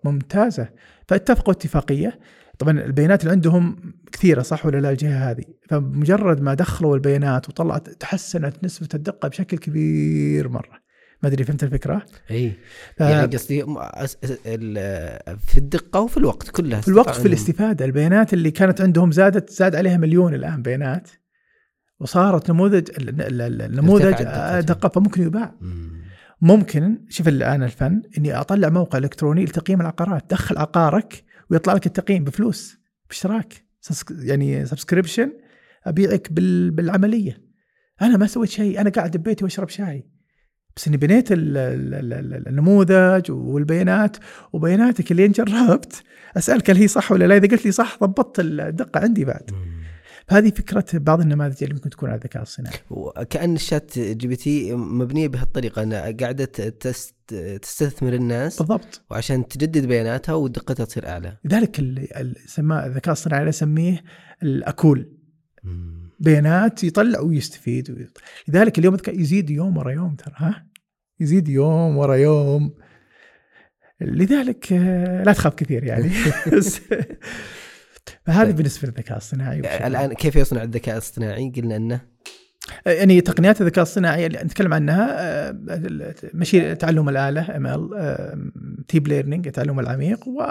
ممتازة. فاتفقوا اتفاقية. طبعا البيانات اللي عندهم كثيرة صح ولا لا الجهة هذه؟ فمجرد ما دخلوا البيانات وطلعت تحسنت نسبة الدقة بشكل كبير مرة. ما أدري فهمت الفكرة؟ إي. ف... يعني قصدي في الدقة وفي الوقت كلها في الوقت في الاستفادة. البيانات اللي كانت عندهم زادت زاد عليها مليون الآن بيانات. وصارت نموذج النموذج دقة. فممكن يباع. ممكن شوف الآن الفن إني أطلع موقع إلكتروني لتقييم العقارات. دخل عقارك ويطلع لك التقييم بفلوس باشتراك يعني subscription أبيعك بالعملية. أنا ما سويت شيء أنا قاعد ببيتي وأشرب شاي. بس إني بنيت النموذج والبيانات وبياناتك اللي جربت أسألك هل هي صح ولا لا؟ إذا قلت لي صح ضبطت الدقة عندي بعد. فهذه فكرة بعض النماذج اللي ممكن تكون على الذكاء الصناعي. وكان ال ChatGPT مبنية بهالطريقة أنها قاعدة تست تستثمر الناس بالضبط. وعشان تجدد بياناتها ودقتها تصير أعلى. لذلك سماه الذكاء الصناعي اسميه الأكول. بيانات يطلع ويستفيد ويط- لذلك اليوم يزيد يوم ورا يوم ترى ها؟ يزيد يوم ورا يوم. لذلك آه، لا تخاف كثير يعني. فهذه طيب. بالنسبة للذكاء الصناعي بشكل الآن كيف يصنع الذكاء الاصطناعي؟ قلنا إنه يعني تقنيات الذكاء الصناعي اللي نتكلم عنها آه، مشي تعلم الآلة آم ال تيب ليرنينج التعلم العميق و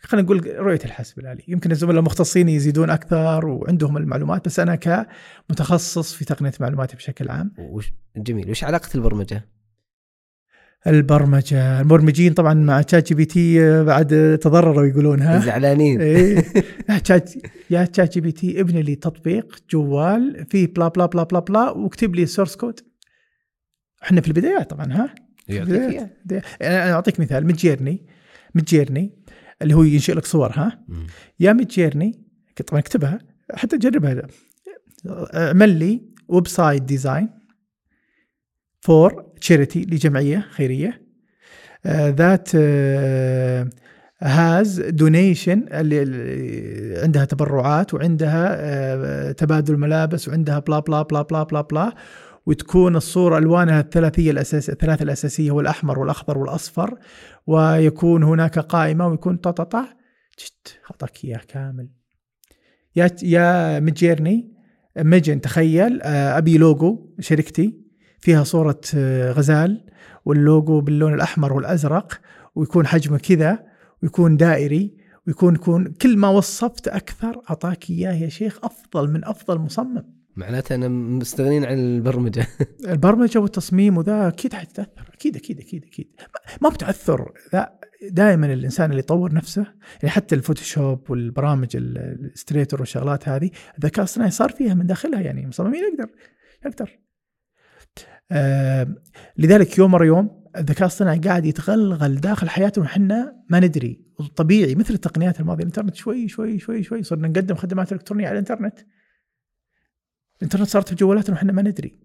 خلينا نقول رؤية الحاسب الآلي يمكن الزملاء المختصين يزيدون أكثر وعندهم المعلومات بس أنا كمتخصص في تقنية معلومات بشكل عام وش جميل وش علاقة البرمجة؟ البرمجة. المبرمجين طبعا مع ChatGPT آه، بعد تضرروا يقولون ها؟ زعلانين إيه. يا تشات يا ChatGPT ابني لي تطبيق جوال فيه بلا بلا بلا بلا بلا واكتب لي source code إحنا في البدايات طبعا ها. بدايات. أنا أعطيك مثال Midjourney Midjourney اللي هو ينشئ لك صور ها. يا Midjourney طبعا اكتبها حتى جربها اعمل لي website design for charity لجمعية خيرية. that has donation اللي عندها تبرعات وعندها آه، تبادل ملابس وعندها بلا بلا بلا بلا بلا بلا وتكون الصورة ألوانها الثلاثية الأساس الثلاثة الأساسية هو الأحمر والأخضر والأصفر. ويكون هناك قائمة ويكون طططع جت أعطاك إياه كامل. يا يا مجيرني مجن تخيل آه، أبي لوجو شركتي. فيها صورة آه، غزال واللوجو باللون الأحمر والأزرق ويكون حجمه كذا ويكون دائري ويكون يكون كل ما وصفت أكثر أعطاك إياه يا شيخ أفضل من أفضل مصمم. معناته أنا مستغنين عن البرمجة. البرمجة والتصميم وذا أكيد حتتأثر أكيد أكيد أكيد أكيد. ما بتأثر لا دائما الإنسان اللي يطور نفسه يعني حتى الفوتوشوب والبرامج ال- Illustrator والشغلات هذه الذكاء الصناعي صار فيها من داخلها يعني المصممين يقدر يقدر. آه لذلك يوم ورا يوم الذكاء الصناعي قاعد يتغلغل داخل حياتنا وحنا ما ندري. طبيعي مثل التقنيات الماضية. الإنترنت شوي شوي شوي شوي. صرنا نقدم خدمات إلكترونية على الإنترنت. الإنترنت صارت في جوالاتنا وحنا ما ندري.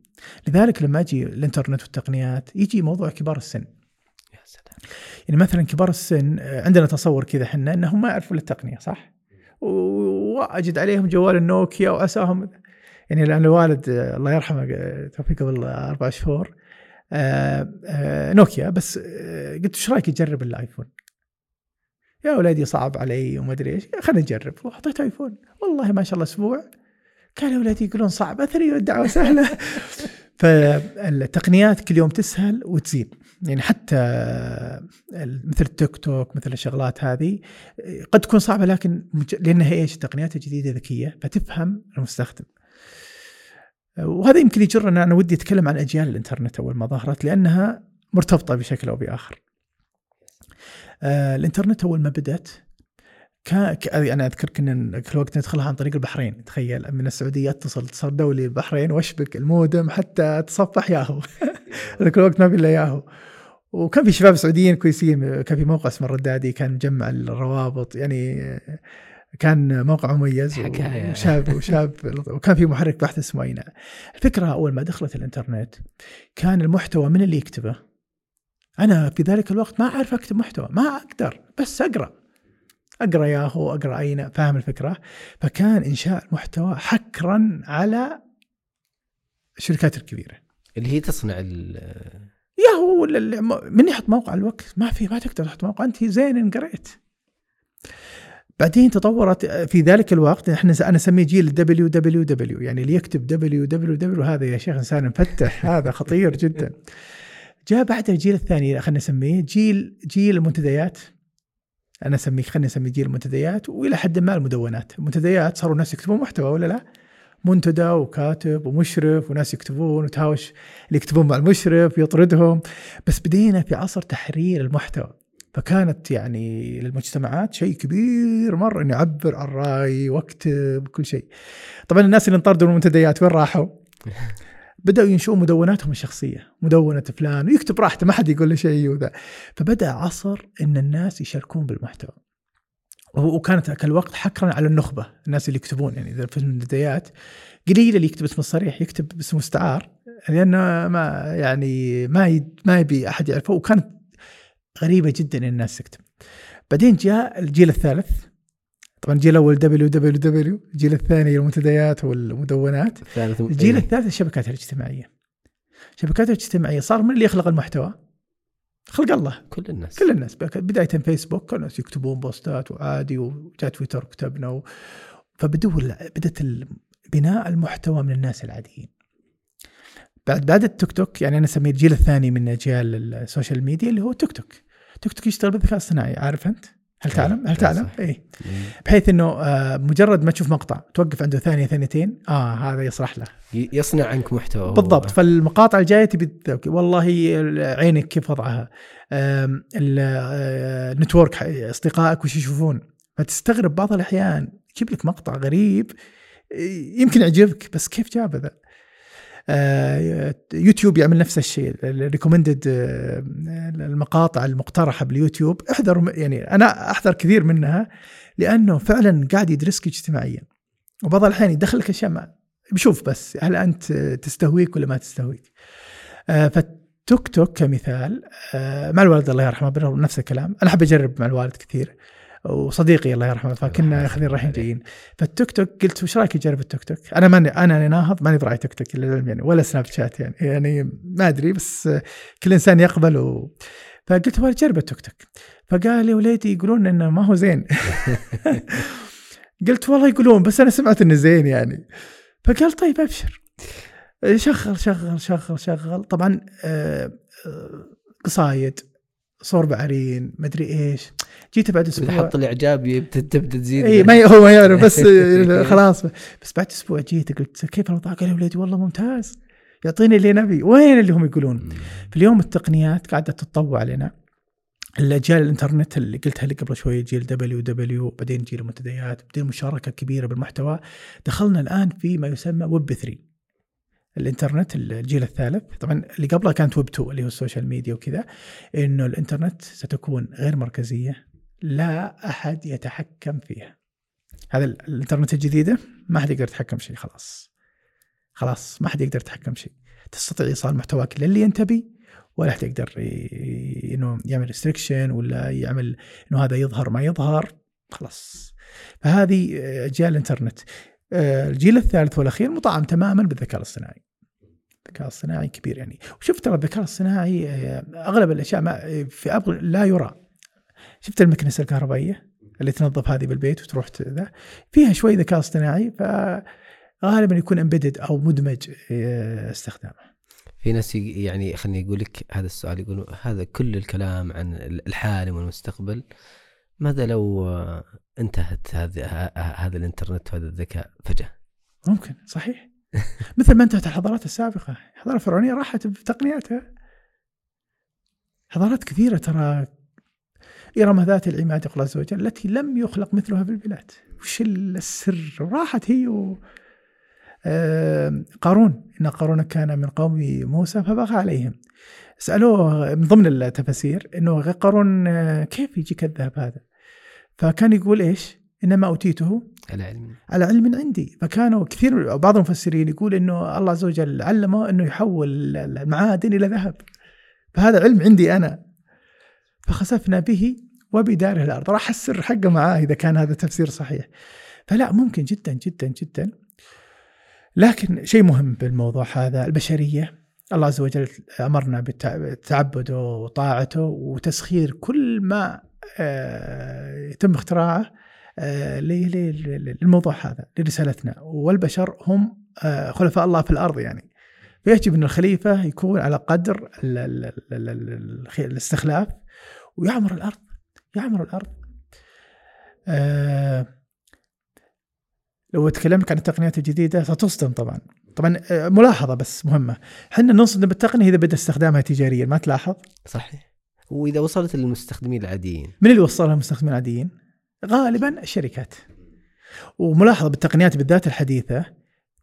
لذلك لما أجي الإنترنت والتقنيات يجي موضوع كبار السن. يا سلام. يعني مثلا كبار السن آه، عندنا تصور كذا إحنا إنهم ما يعرفون التقنية صح؟ وأجد عليهم جوال النوكيا وعساهم يعني لأن الوالد آه، الله يرحمه آه، توفي قبل أربع شهور آه، نوكيا بس قلت إيش رأيك تجرب الآيفون؟ يا ولدي صعب علي وما أدري إيش خلينا نجرب وحطيت آيفون والله ما شاء الله أسبوع كان اولادي يقولون صعب أثري والدعوة سهلة فالتقنيات كل يوم تسهل وتزيد يعني حتى مثل التيك توك مثل الشغلات هذه قد تكون صعبة لكن لأنها إيش؟ تقنيات جديده ذكية فتفهم المستخدم. وهذا يمكن يجرنا أنا ودي أتكلم عن أجيال الإنترنت أول ما ظهرت لأنها مرتبطة بشكل أو بآخر. آه، الإنترنت أول ما بدأت كان أنا أذكر كنا كل وقت ندخلها عن طريق البحرين تخيل من السعودية اتصل اتصال دولي البحرين واشبك المودم حتى اتصفح ياهو ذاك الوقت ما في إلا ياهو وكان في شباب سعوديين كويسين كان في موقع اسمه الردادي كان مجمع الروابط يعني كان موقع مميز حكاية. وشاب وشاب وكان في محرك بحث اسمه اينا الفكرة أول ما دخلت الإنترنت كان المحتوى من اللي يكتبه. أنا في ذلك الوقت ما أعرف أكتب محتوى ما أقدر بس أقرأ. أقرأ ياهو أقرأ أين فاهم الفكرة. فكان إنشاء المحتوى حكرا على الشركات الكبيرة. اللي هي تصنع ال- ياهو ولا من يحط موقع الوقت؟ ما في ما تقدر تحط موقع. أنت زين إن قريت. بعدين تطورت في ذلك الوقت إحنا أنا أسميه جيل WWW يعني اللي يكتب WWW هذا يا شيخ إنسان مفتح هذا خطير جدا. جاء بعد الجيل الثاني خلينا نسميه جيل جيل المنتديات. أنا اسميه خلينا نسميه جيل المنتديات وإلى حد ما المدونات. المنتديات صاروا الناس يكتبون محتوى ولا لا؟ منتدى وكاتب ومشرف وناس يكتبون وتهاوش اللي يكتبون مع المشرف يطردهم. بس بدينا في عصر تحرير المحتوى. فكانت يعني للمجتمعات شيء كبير مرة اني اعبر عن رايي واكتب كل شيء. طبعا الناس اللي انطردوا من المنتديات وين راحوا؟ بدأوا ينشئون مدوناتهم الشخصية، مدونة فلان ويكتب راحته ما حد يقول له شيء وذا. فبدأ عصر إن الناس يشاركون بالمحتوى. وكانت ذاك الوقت حكرا على النخبة، الناس اللي يكتبون يعني إذا في المنتديات قليل اللي يكتب اسمه الصريح يكتب باسمه مستعار لأنه ما يعني ما ما يبي أحد يعرفه وكانت غريبة جدا ان الناس تكتب. بعدين جاء الجيل الثالث. طبعا الجيل الأول WWW الجيل الثاني المنتديات والمدونات. الثالث الجيل إيه. الثالث الشبكات الاجتماعية. الشبكات الاجتماعية صار من اللي يخلق المحتوى؟ خلق الله. كل الناس. كل الناس. بداية فيسبوك كانوا الناس يكتبون posts ات وعادي وجاء تويتر كتبنا و... فبدوا بدأت بناء المحتوى من الناس العاديين. بعد بعد التيك توك يعني أنا أسميه الجيل الثاني من أجيال ال social media اللي هو التيك توك تيك توك يشتغل بالذكاء الصناعي عارف أنت؟ هل إيه، تعلم؟ هل تعلم؟ اي إيه. بحيث إنه آه، مجرد ما تشوف مقطع توقف عنده ثانية ثانيتين آه هذا يصلح له يصنع عنك محتوى هو. بالضبط فالمقاطع الجاية تبي. والله عينك كيف وضعها آه، ال network ح- أصدقائك وش يشوفون فتستغرب بعض الأحيان يجيب لك مقطع غريب آه، يمكن يعجبك بس كيف جاب ذا آه، يوتيوب يعمل نفس الشيء. ال recommended المقاطع المقترحة باليوتيوب. احذر يعني أنا أحذر كثير منها لأنه فعلا قاعد يدرسك اجتماعيا. وبعض الأحيان يدخلك أشياء ما بشوف بس هل أنت تستهويك ولا ما تستهويك. آه، فالتيك توك كمثال آه، مع الوالد الله يرحمه نفس الكلام أنا أحب أجرب مع الوالد كثير. وصديقي الله يرحمه فكنا الله أخذين رايحين. جايين. فالتوك توك قلت وش رأيك اجرب التيك توك؟ أنا ماني أنا ناهض ماني براعي تيك توك للعلم يعني ولا سناب شات يعني يعني ما أدري بس كل إنسان يقبل و... فقلت أبغى اجرب التوك توك. فقال لي وليدي يقولون إنه ما هو زين. قلت والله يقولون بس أنا سمعت إنه زين يعني. فقال طيب أبشر. شغل شغل شغل شغل. طبعا آه، آه، قصايد صور بعرين مدري إيش. جيت بعد أسبوع. حط الإعجاب تبدأ تزيد. إي ما هو ما يعرف بس خلاص. بس بعد أسبوع جيت قلت كيف الوضع؟ قال يا وليدي والله ممتاز. يعطيني اللي نبي. وين اللي هم يقولون؟ في اليوم التقنيات قاعدة تتطوع علينا. الأجيال الإنترنت اللي قلتها لك قبل شوي جيل WW بعدين جيل المنتديات بعدين مشاركة كبيرة بالمحتوى. دخلنا الآن في ما يسمى ويب 3 الإنترنت الجيل الثالث. طبعا اللي قبلها كانت ويب 2 اللي هو ال social media وكذا إنه الإنترنت ستكون غير مركزية لا أحد يتحكم فيها. هذا ال- الإنترنت الجديدة ما حد يقدر يتحكم شيء خلاص. خلاص ما حد يقدر يتحكم شيء. تستطيع إيصال محتواك للي أنت تبي ولا حد يقدر إنه يعمل restriction ولا يعمل إنه هذا يظهر ما يظهر خلاص. فهذه آه، أجيال الإنترنت. الجيل الثالث والأخير مطعم تماما بالذكاء الاصطناعي. الذكاء الصناعي كبير يعني. وشفت ترى الذكاء الصناعي آه، أغلب الأشياء ما في أبغ لا يرى. شفت المكنسة الكهربائية اللي تنظف هذه بالبيت وتروح ذا. فيها شوي ذكاء اصطناعي فغالبا يكون امبيدد أو مدمج آه، استخدامه. في ناس يعني خليني أقول لك هذا السؤال يقولوا هذا كل الكلام عن الحالم والمستقبل ماذا لو آه، انتهت هذا ه- هذا الانترنت وهذا الذكاء فجأة؟ ممكن صحيح. مثل ما انتهت الحضارات السابقة. الحضارة الفرعونية راحت بتقنياتها حضارات كثيرة ترى. إرم ذات العماد يقول عز وجل التي لم يخلق مثلها في البلاد. وش السر؟ راحت هي و... آه، قارون. إن قارون كان من قوم موسى فبغى عليهم. سألوه من ضمن التفاسير أنه قارون آه، كيف يجيك الذهب هذا؟ فكان يقول إيش؟ إنما أوتيته على علم على علم عندي. فكانوا كثير بعض المفسرين يقول إنه الله عز وجل علمه إنه يحول المعادن إلى ذهب. فهذا علم عندي أنا. فخسفنا به وبداره الأرض. راح السر حقه معاه إذا كان هذا تفسير صحيح. فلا ممكن جدا جدا جدا. لكن شيء مهم بالموضوع هذا البشرية. الله عز وجل أمرنا بتعبده وطاعته وتسخير كل ما يتم اختراعه آه، للموضوع هذا لرسالتنا. والبشر هم آه، خلفاء الله في الأرض يعني. فيجب أن الخليفة يكون على قدر الاستخلاف ويعمر الأرض يعمر الأرض. آه، لو تكلمت عن التقنيات الجديدة ستصدم طبعا. طبعا آه، ملاحظة بس مهمة. إحنا نصدم بالتقنية إذا بدأ استخدامها تجاريا ما تلاحظ؟ صحيح. وإذا وصلت للمستخدمين العاديين من اللي وصلها المستخدمين العاديين؟ غالبا الشركات. وملاحظة بالتقنيات بالذات الحديثة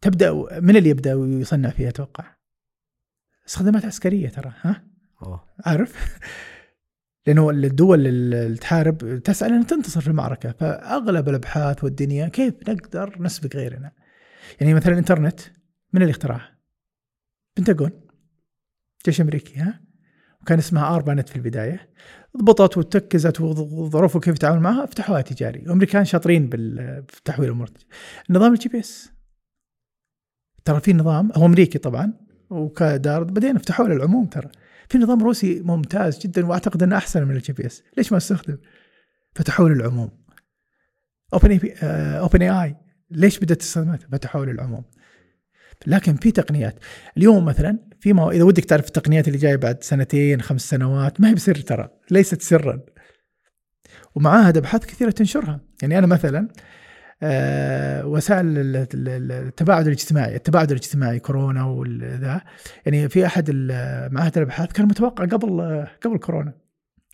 تبدأ من اللي يبدأ ويصنع فيها أتوقع؟ استخدامات عسكرية ترى ها؟ أوه. عارف؟ لأنه الدول اللي تحارب تسعى لأن تنتصر في المعركة فأغلب الأبحاث والدنيا كيف نقدر نسبق غيرنا؟ يعني مثلا الإنترنت من اللي اخترعها؟ بنتاغون جيش أمريكي ها؟ وكان اسمها ARPANET في البداية. ضبطت وتكزت وظروفه كيف يتعامل معها فتحوها تجاري. الامريكان شاطرين بتحويل الأمور نظام ال GPS. ترى في نظام هو أمريكي طبعا وكدار بعدين فتحوه للعموم ترى. في نظام روسي ممتاز جدا وأعتقد إنه أحسن من ال GPS. ليش ما استخدم؟ فتحوه للعموم. OpenAI OpenAI ليش بدأت تستخدمها فتحوه للعموم. لكن في تقنيات. اليوم مثلا في ما إذا ودك تعرف التقنيات اللي جاية بعد سنتين خمس سنوات ما هي بسر ترى ليست سرا. ومعاها ابحاث كثيرة تنشرها. يعني أنا مثلا آه وسائل التباعد الاجتماعي التباعد الاجتماعي كورونا وذا يعني في أحد معاهد الابحاث كان متوقع قبل قبل كورونا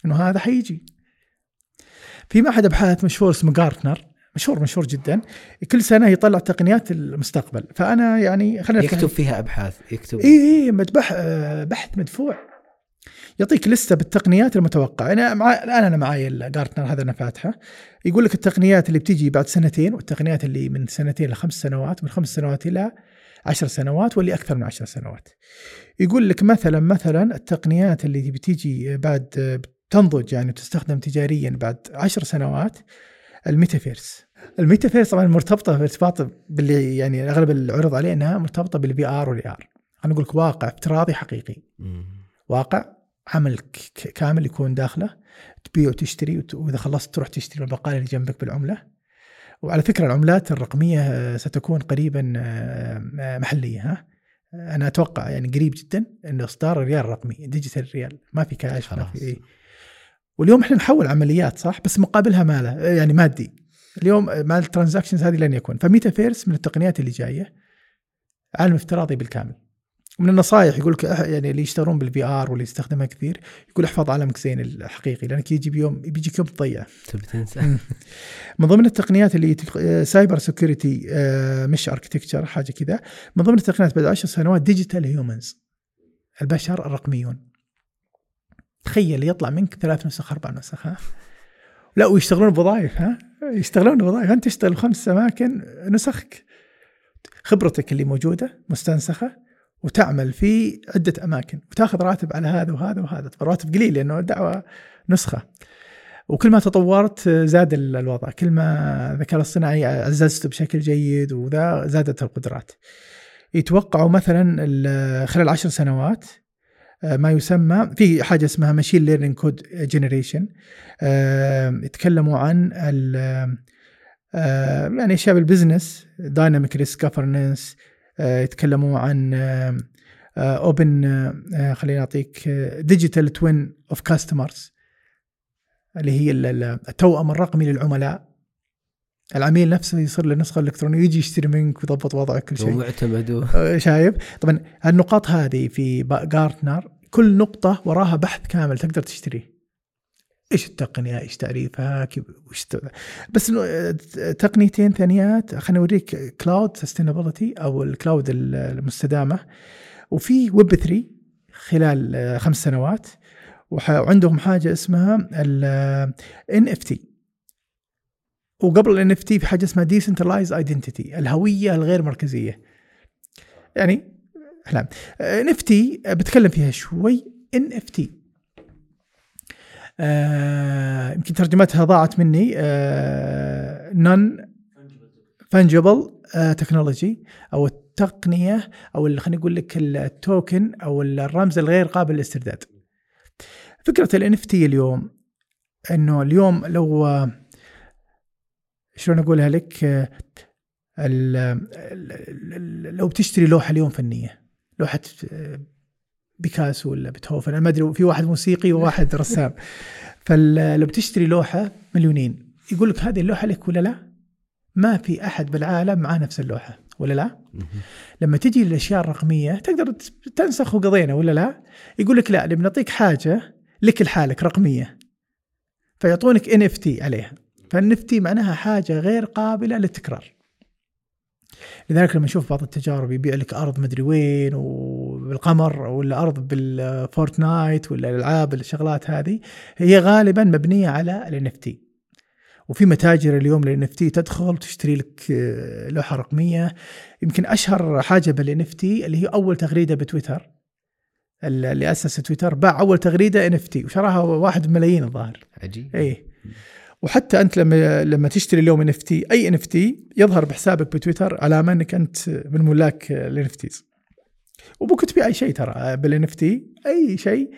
إنه هذا حيجي. في معهد ابحاث مشهور اسمه جارتنر مشهور مشهور جدا. كل سنة يطلع تقنيات المستقبل. فأنا يعني خلينا يكتب فيها أبحاث يكتب. اي اي مدبح بحث مدفوع. يعطيك لستة بالتقنيات المتوقعة. أنا مع الآن أنا معي الجارتنر هذا أنا فاتحة. يقول لك التقنيات اللي بتيجي بعد سنتين والتقنيات اللي من سنتين لخمس سنوات من خمس سنوات إلى عشر سنوات واللي أكثر من عشر سنوات. يقول لك مثلا مثلا التقنيات اللي بتيجي بعد تنضج يعني تستخدم تجاريا بعد عشر سنوات الميتافيرس. الميتافيرس طبعا مرتبطة بارتباط باللي يعني أغلب العرض عليه إنها مرتبطة بال VR وال AR خلينا نقول لك واقع افتراضي حقيقي. واقع عمل كامل يكون داخله تبيع وتشتري وإذا خلصت تروح تشتري البقاله اللي جنبك بالعملة. وعلى فكرة العملات الرقمية ستكون قريبا آه، محلية ها. أنا أتوقع يعني قريب جدا انه إصدار الريال الرقمي digital ريال. ما في كاش ما في إيه. واليوم إحنا نحول عمليات صح؟ بس مقابلها ماله يعني مادي. اليوم مع ال transactions هذه لن يكون. فميتافيرس من التقنيات اللي جاية عالم افتراضي بالكامل. من النصائح يقول لك يعني اللي يشتغلون بال VR واللي يستخدمها كثير يقول احفظ عالمك زين الحقيقي لأنك يجي بيوم بيجيك يوم تضيع. تبي تنسى. من ضمن التقنيات اللي cybersecurity mesh architecture حاجة كذا. من ضمن التقنيات بعد عشر سنوات digital humans البشر الرقميون. تخيل يطلع منك ثلاث نسخ أربع نسخ ها؟ لا ويشتغلون بوظائف ها؟ يشتغلون بوظائف. أنت تشتغل خمس أماكن نسخك. خبرتك اللي موجودة مستنسخة وتعمل في عدة أماكن وتاخذ راتب على هذا وهذا وهذا. راتب قليل لأنه الدعوه نسخة. وكل ما تطورت زاد الوضع. كل ما الذكاء الاصطناعي عززته بشكل جيد وذا زادت القدرات. يتوقعوا مثلا خلال عشر سنوات ما يسمى في حاجة اسمها machine learning code generation يتكلموا عن آه، يعني أشياء بال business dynamic risk governance يتكلموا عن open آه، خليني أعطيك digital twin of customers اللي هي التوأم الرقمي للعملاء. العميل نفسه يصير له نسخة إلكترونية يجي يشتري منك ويضبط وضعك كل شيء. ومعتمد شايف؟ طبعا النقاط هذه في جارتنر كل نقطة وراها بحث كامل تقدر تشتريه. إيش التقنية؟ إيش تعريفها وش بس تقنيتين ثانيات خليني أوريك cloud sustainability أو ال cloud المستدامة. وفي ويب 3 خلال خمس سنوات. وعندهم حاجة اسمها ال NFT وقبل NFT في حاجة اسمها decentralized identity الهوية الغير مركزية. يعني احلام تي بتكلم فيها شوي. NFT يمكن ترجمتها ضاعت مني. non fungible technology أو التقنية أو خلينا نقول لك ال token أو الرمز الغير قابل للاسترداد. فكرة NFT اليوم إنه اليوم لو شلون أقولها لك لو بتشتري لوحة اليوم فنية لوحة بيكاسو ولا بيتهوفن أنا ما أدري في واحد موسيقي وواحد رسام فلو بتشتري لوحة مليونين يقول لك هذه اللوحة لك ولا لا؟ ما في أحد بالعالم معاه نفس اللوحة ولا لا؟ لما تجي الاشياء الرقمية تقدر تنسخ وقضينا ولا لا؟ يقول لك لا نبي نعطيك حاجة لك لحالك رقمية فيعطونك NFT عليها فال NFT معناها حاجة غير قابلة للتكرار. لذلك لما نشوف بعض التجارب يبيع لك أرض مدري وين وبالقمر ولا أرض بال Fortnite ولا الألعاب الشغلات هذه هي غالبا مبنية على ال NFT وفي متاجر اليوم لل NFT تدخل تشتري لك آه، لوحة رقمية. يمكن أشهر حاجة بال NFT اللي هي أول تغريدة بتويتر. اللي أسس تويتر باع أول تغريدة NFT وشراها واحد ملايين الظاهر. عجيب. اي وحتى أنت لما لما تشتري اليوم إن إف تي أي إن إف تي يظهر بحسابك بتويتر علامه انك أنت من ملاك ال NFTs. وممكن تبيع أي شيء ترى بال NFT أي شيء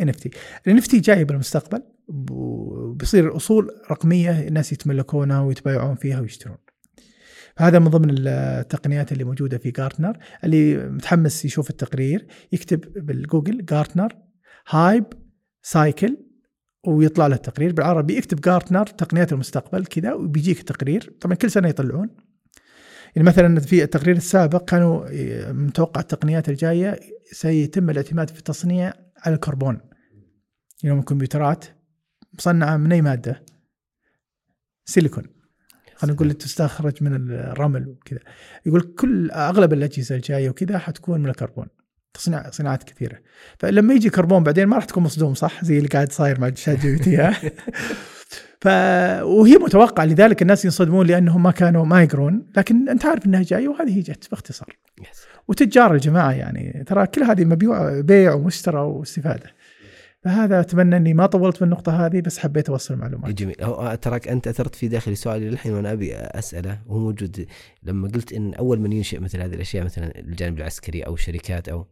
NFT. ال NFT جاي بالمستقبل وبيصير أصول رقمية الناس يتملكونها ويتبايعون فيها ويشترون. هذا من ضمن التقنيات اللي موجودة في جارتنر اللي متحمس يشوف التقرير يكتب بالجوجل Gartner Hype Cycle ويطلع له التقرير بالعربي يكتب جارتنر تقنيات المستقبل كذا وبيجيك التقرير طبعا كل سنة يطلعون. يعني مثلا في التقرير السابق كانوا متوقع التقنيات الجاية سيتم الاعتماد في التصنيع على الكربون. يعني الكمبيوترات مصنعة من أي مادة؟ سيليكون. خلينا نقول تستخرج من الرمل وكذا. يقول كل أغلب الأجهزة الجاية وكذا حتكون من الكربون. تصنيع صناعات كثيرة. فلما يجي كربون بعدين ما راح تكون مصدوم صح؟ زي اللي قاعد صاير مع ChatGPT ف وهي متوقع لذلك الناس ينصدمون لأنهم ما كانوا ما يقرون لكن أنت عارف إنها جاية وهذه هي جت باختصار. وتجار الجماعة يعني ترى كل هذه مبيوع بيع ومشترى واستفادة. فهذا أتمنى إني ما طولت بالنقطه هذه بس حبيت أوصل معلومات جميل. هو تراك أنت أثرت في داخلي سؤالي للحين وأنا أبي أسأله. وهو موجود لما قلت إن أول من ينشئ مثل هذه الأشياء مثلا الجانب العسكري أو شركات أو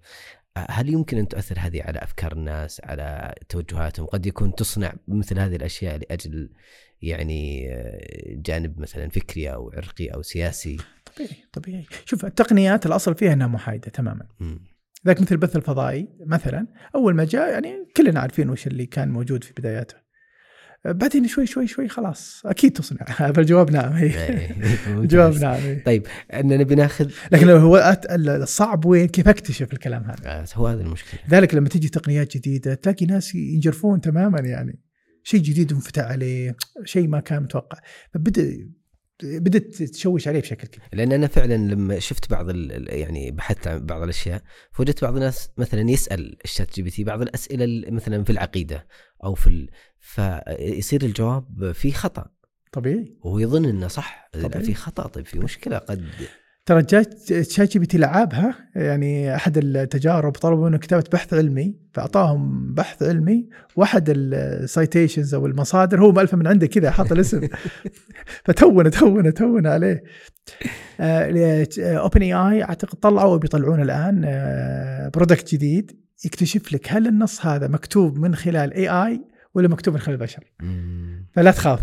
هل يمكن أن تؤثر هذه على أفكار الناس على توجهاتهم؟ قد يكون تصنع مثل هذه الأشياء لأجل يعني جانب مثلا فكري أو عرقي أو سياسي؟ طبيعي طبيعي. شوف التقنيات الأصل فيها إنها محايدة تماما. م. ذاك مثل البث الفضائي مثلا أول ما جاء يعني كلنا عارفين وش اللي كان موجود في بداياته. بعدين شوي شوي شوي خلاص أكيد تصنع. فالجواب نعم. الجواب نعم. طيب اننا نبي ناخذ لكن هو الصعب وين كيف أكتشف الكلام هذا؟ آه، هو هذا المشكلة. ذلك لما تجي تقنيات جديدة تلاقي ناس ينجرفون تماما يعني. شيء جديد انفتح عليه شيء ما كان متوقع. فبدأ بدأت تشوش عليه بشكل كبير. لأن أنا فعلا لما شفت بعض يعني بحثت عن بعض الأشياء فوجدت بعض الناس مثلا يسأل ال ChatGPT بعض الأسئلة مثلا في العقيدة أو في ال... فيصير الجواب في خطأ. طبيعي. وهو يظن إنه صح طبيعي. في خطأ طيب في مشكلة قد ترى ChatGPT لعابها يعني أحد التجارب طلبوا منه كتابة بحث علمي فأعطاهم بحث علمي وأحد ال citations أو المصادر هو مألفه من عنده كذا حاط الاسم. فتون تون تون عليه. OpenAI أعتقد طلعوا وبيطلعون الآن product آه، جديد. يكتشف لك هل النص هذا مكتوب من خلال AI ولا مكتوب من خلال البشر. فلا تخاف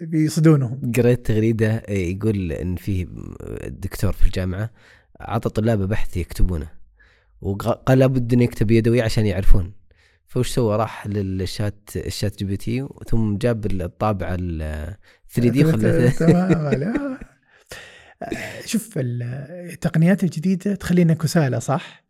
بيصدونهم. قريت تغريدة يقول إن في دكتور في الجامعة اعطى طلابه بحث يكتبونه وقال لابد إنه يكتب يدوي عشان يعرفون. فوش سوى؟ راح للشات ال ChatGPT ثم جاب الطابعة ال 3D تمام شوف التقنيات الجديدة تخلينا كسالى صح؟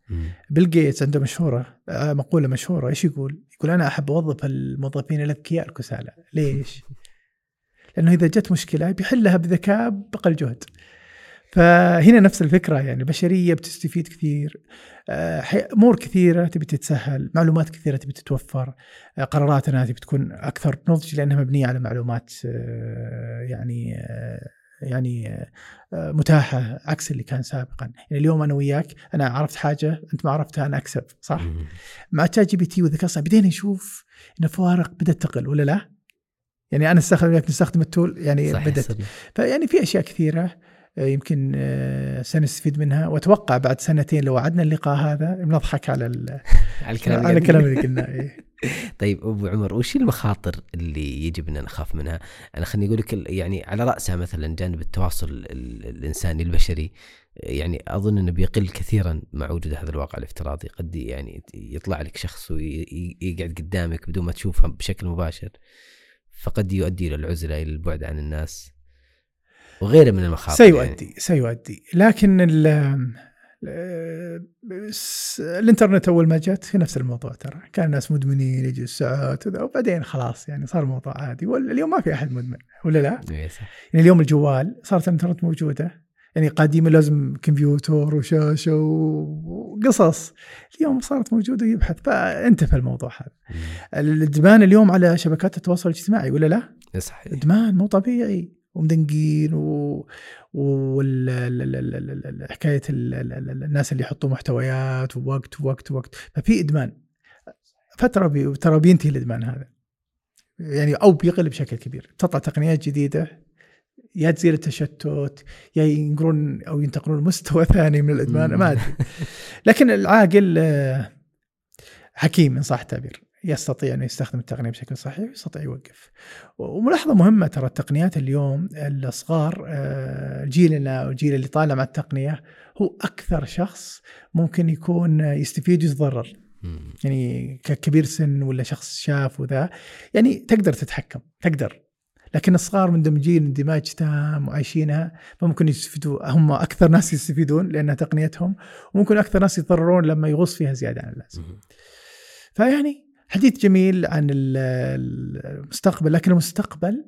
بيل جيتس عنده مشهورة آه، مقولة مشهورة إيش يقول؟ يقول أنا أحب أوظف الموظفين الأذكياء الكسالى، ليش؟ لأنه إذا جت مشكلة بيحلها بذكاء بأقل جهد. فهنا نفس الفكرة يعني البشريه بتستفيد كثير آه، أمور كثيرة تبي تتسهل، معلومات كثيرة تبي تتوفر، آه، قراراتنا تبي تكون أكثر نضج لأنها مبنية على معلومات يعني يعني متاحة عكس اللي كان سابقا. يعني اليوم أنا وياك أنا عرفت حاجة أنت ما عرفتها أنا أكسب صح؟ مع ChatGPT والذكاء الصناعي بدينا نشوف إن الفوارق بدأت تقل ولا لا؟ يعني أنا أستخدم وياك نستخدم التول يعني بدأت. فيعني في أشياء كثيرة آه، يمكن آه، سنستفيد منها. وأتوقع بعد سنتين لو وعدنا اللقاء هذا بنضحك على على الكلام على الكلام اللي قلناه إيه. طيب أبو عمر وش المخاطر اللي يجب إن نخاف منها؟ أنا خليني أقول لك يعني على رأسها مثلا جانب التواصل الإنساني البشري يعني أظن إنه بيقل كثيرا مع وجود هذا الواقع الافتراضي قد يعني يطلع لك شخص ويقعد قدامك بدون ما تشوفه بشكل مباشر فقد يؤدي إلى العزلة إلى البعد عن الناس وغيره من المخاطر سيؤدي يعني. سيؤدي لكن الإنترنت أول ما جت في نفس الموضوع ترى. كان الناس مدمنين يجي الساعات وبعدين خلاص يعني صار الموضوع عادي. واليوم ما في أحد مدمن ولا لا؟ يعني اليوم الجوال صارت الإنترنت موجودة. يعني قديما لازم كمبيوتر وشاشة وقصص. اليوم صارت موجودة يبحث فانتفى الموضوع هذا. الإدمان اليوم على شبكات التواصل الاجتماعي ولا لا؟ صحيح. إدمان مو طبيعي. ومدنقين و وحكايه الناس اللي يحطوا محتويات ووقت ووقت ووقت ففي إدمان. فترة بي ترى بينتهي الإدمان هذا. يعني أو بيقل بشكل كبير. تطلع تقنيات جديدة يا تزيل التشتت يا ينقلون أو ينتقلون لمستوى ثاني من الإدمان ما أدري. لكن العاقل آه، حكيم إن صح التعبير. يستطيع انه يستخدم التقنية بشكل صحيح ويستطيع يوقف. وملاحظة مهمة ترى التقنيات اليوم الصغار آه، جيلنا والجيل اللي طالع مع التقنية هو أكثر شخص ممكن يكون يستفيد ويتضرر. يعني ككبير سن ولا شخص شاف وذا يعني تقدر تتحكم تقدر لكن الصغار مندمجين اندماج تام وعايشينها فممكن يستفيدوا هم أكثر ناس يستفيدون لأنها تقنيتهم وممكن أكثر ناس يتضررون لما يغص فيها زيادة عن اللازم. فيعني حديث جميل عن المستقبل لكن المستقبل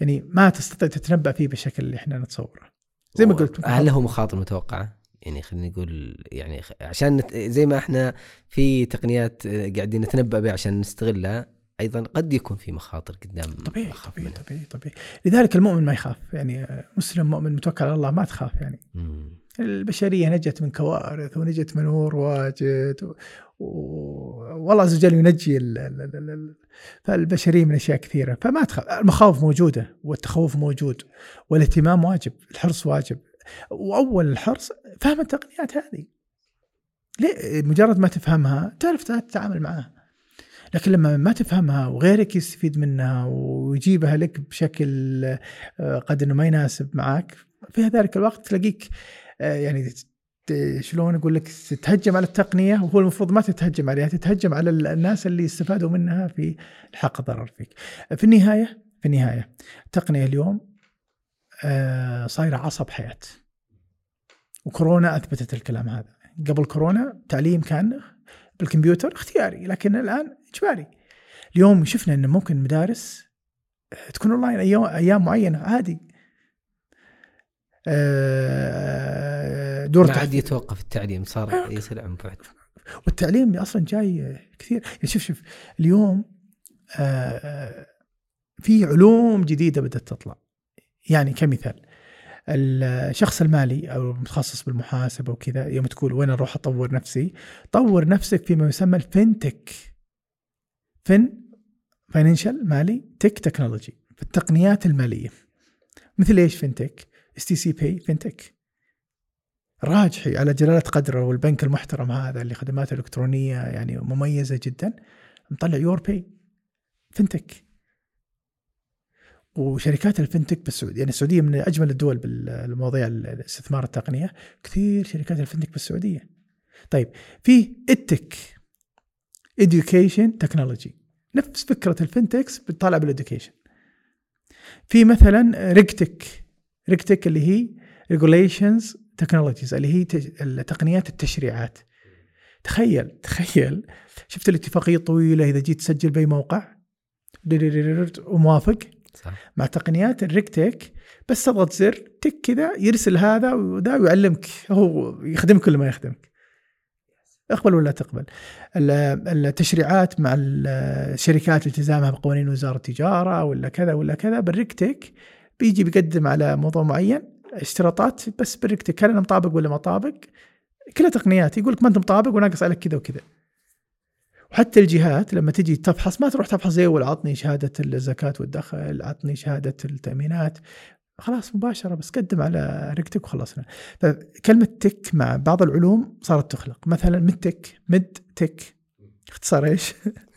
يعني ما تستطيع تتنبأ فيه بالشكل اللي إحنا نتصوره. زي ما قلت هل له مخاطر متوقعة؟ يعني خلينا نقول يعني عشان زي ما إحنا في تقنيات قاعدين نتنبأ بها عشان نستغلها أيضا قد يكون في مخاطر قدام طبيعي طبيعي, طبيعي طبيعي لذلك المؤمن ما يخاف يعني مسلم مؤمن متوكل على الله ما تخاف يعني مم. البشرية نجت من كوارث ونجت من امور واجد. والله عز وجل ينجي ال... ال... ال... فالبشرية من أشياء كثيرة. فما تخاف المخاوف موجودة والتخوف موجود والاهتمام واجب الحرص واجب. وأول الحرص فهم التقنيات هذه. ليه؟ مجرد ما تفهمها تعرف تتعامل معها. لكن لما ما تفهمها وغيرك يستفيد منها ويجيبها لك بشكل آه، قد إنه ما يناسب معك في ذلك الوقت تلاقيك آه، يعني شلون أقول لك تتهجم على التقنية وهو المفروض ما تتهجم عليها تتهجم على الناس اللي استفادوا منها في الحق ضرر فيك. في النهاية في النهاية التقنيه اليوم آه، صايرة عصب حياة. وكورونا أثبتت الكلام هذا. قبل كورونا تعليم كان بالكمبيوتر اختياري لكن الآن إجباري. اليوم شفنا إنه ممكن مدارس تكون أونلاين أيام معينة عادي آه، دور ما عاد يتوقف التعليم صار. يصير عن بعد. والتعليم أصلا جاي كثير. يعني شوف شوف اليوم آه، في علوم جديدة بدأت تطلع. يعني كمثال الشخص المالي أو المتخصص بالمحاسبة وكذا يوم تقول وين أروح أطور نفسي؟ طور نفسك فيما يسمى ال FinTech Fin financial مالي Tech technology في التقنيات المالية. مثل إيش FinTech STC Pay FinTech. راجحي. على جلاله قدره والبنك المحترم هذا اللي خدماته الإلكترونية يعني مميزة جدا. مطلع urpay FinTech وشركات ال FinTech بالسعودية يعني السعودية من أجمل الدول بالمواضيع الاستثمار التقنية كثير شركات ال FinTech بالسعودية. طيب في EdTech education technology نفس فكرة ال FinTechs بتطالع بال education. في مثلا RegTech. RegTech اللي هي regulations technologies اللي هي تقنيات التشريعات تخيل تخيل شفت الاتفاقية الطويلة إذا جيت تسجل بأي موقع وموافق صح. مع تقنيات ال RegTech بس تضغط زر تك كذا يرسل هذا وذا ويعلمك هو يخدمك ولا ما يخدمك اقبل ولا تقبل التشريعات مع الشركات التزامها بقوانين وزاره التجاره ولا كذا ولا كذا بالريكتك بيجي بيقدم على موضوع معين اشتراطات بس هل أنا مطابق ولا ما طابق كلها تقنيات يقول لك ما انت مطابق وناقص عليك كذا وكذا. وحتى الجهات لما تجي تفحص ما تروح تفحص زي أول عطني شهادة الزكاة والدخل عطني شهادة التأمينات. خلاص مباشرة بس قدم على ريكتك وخلصنا. فكلمة Tech مع بعض العلوم صارت تخلق. مثلا MedTech MedTech. اختصار إيش؟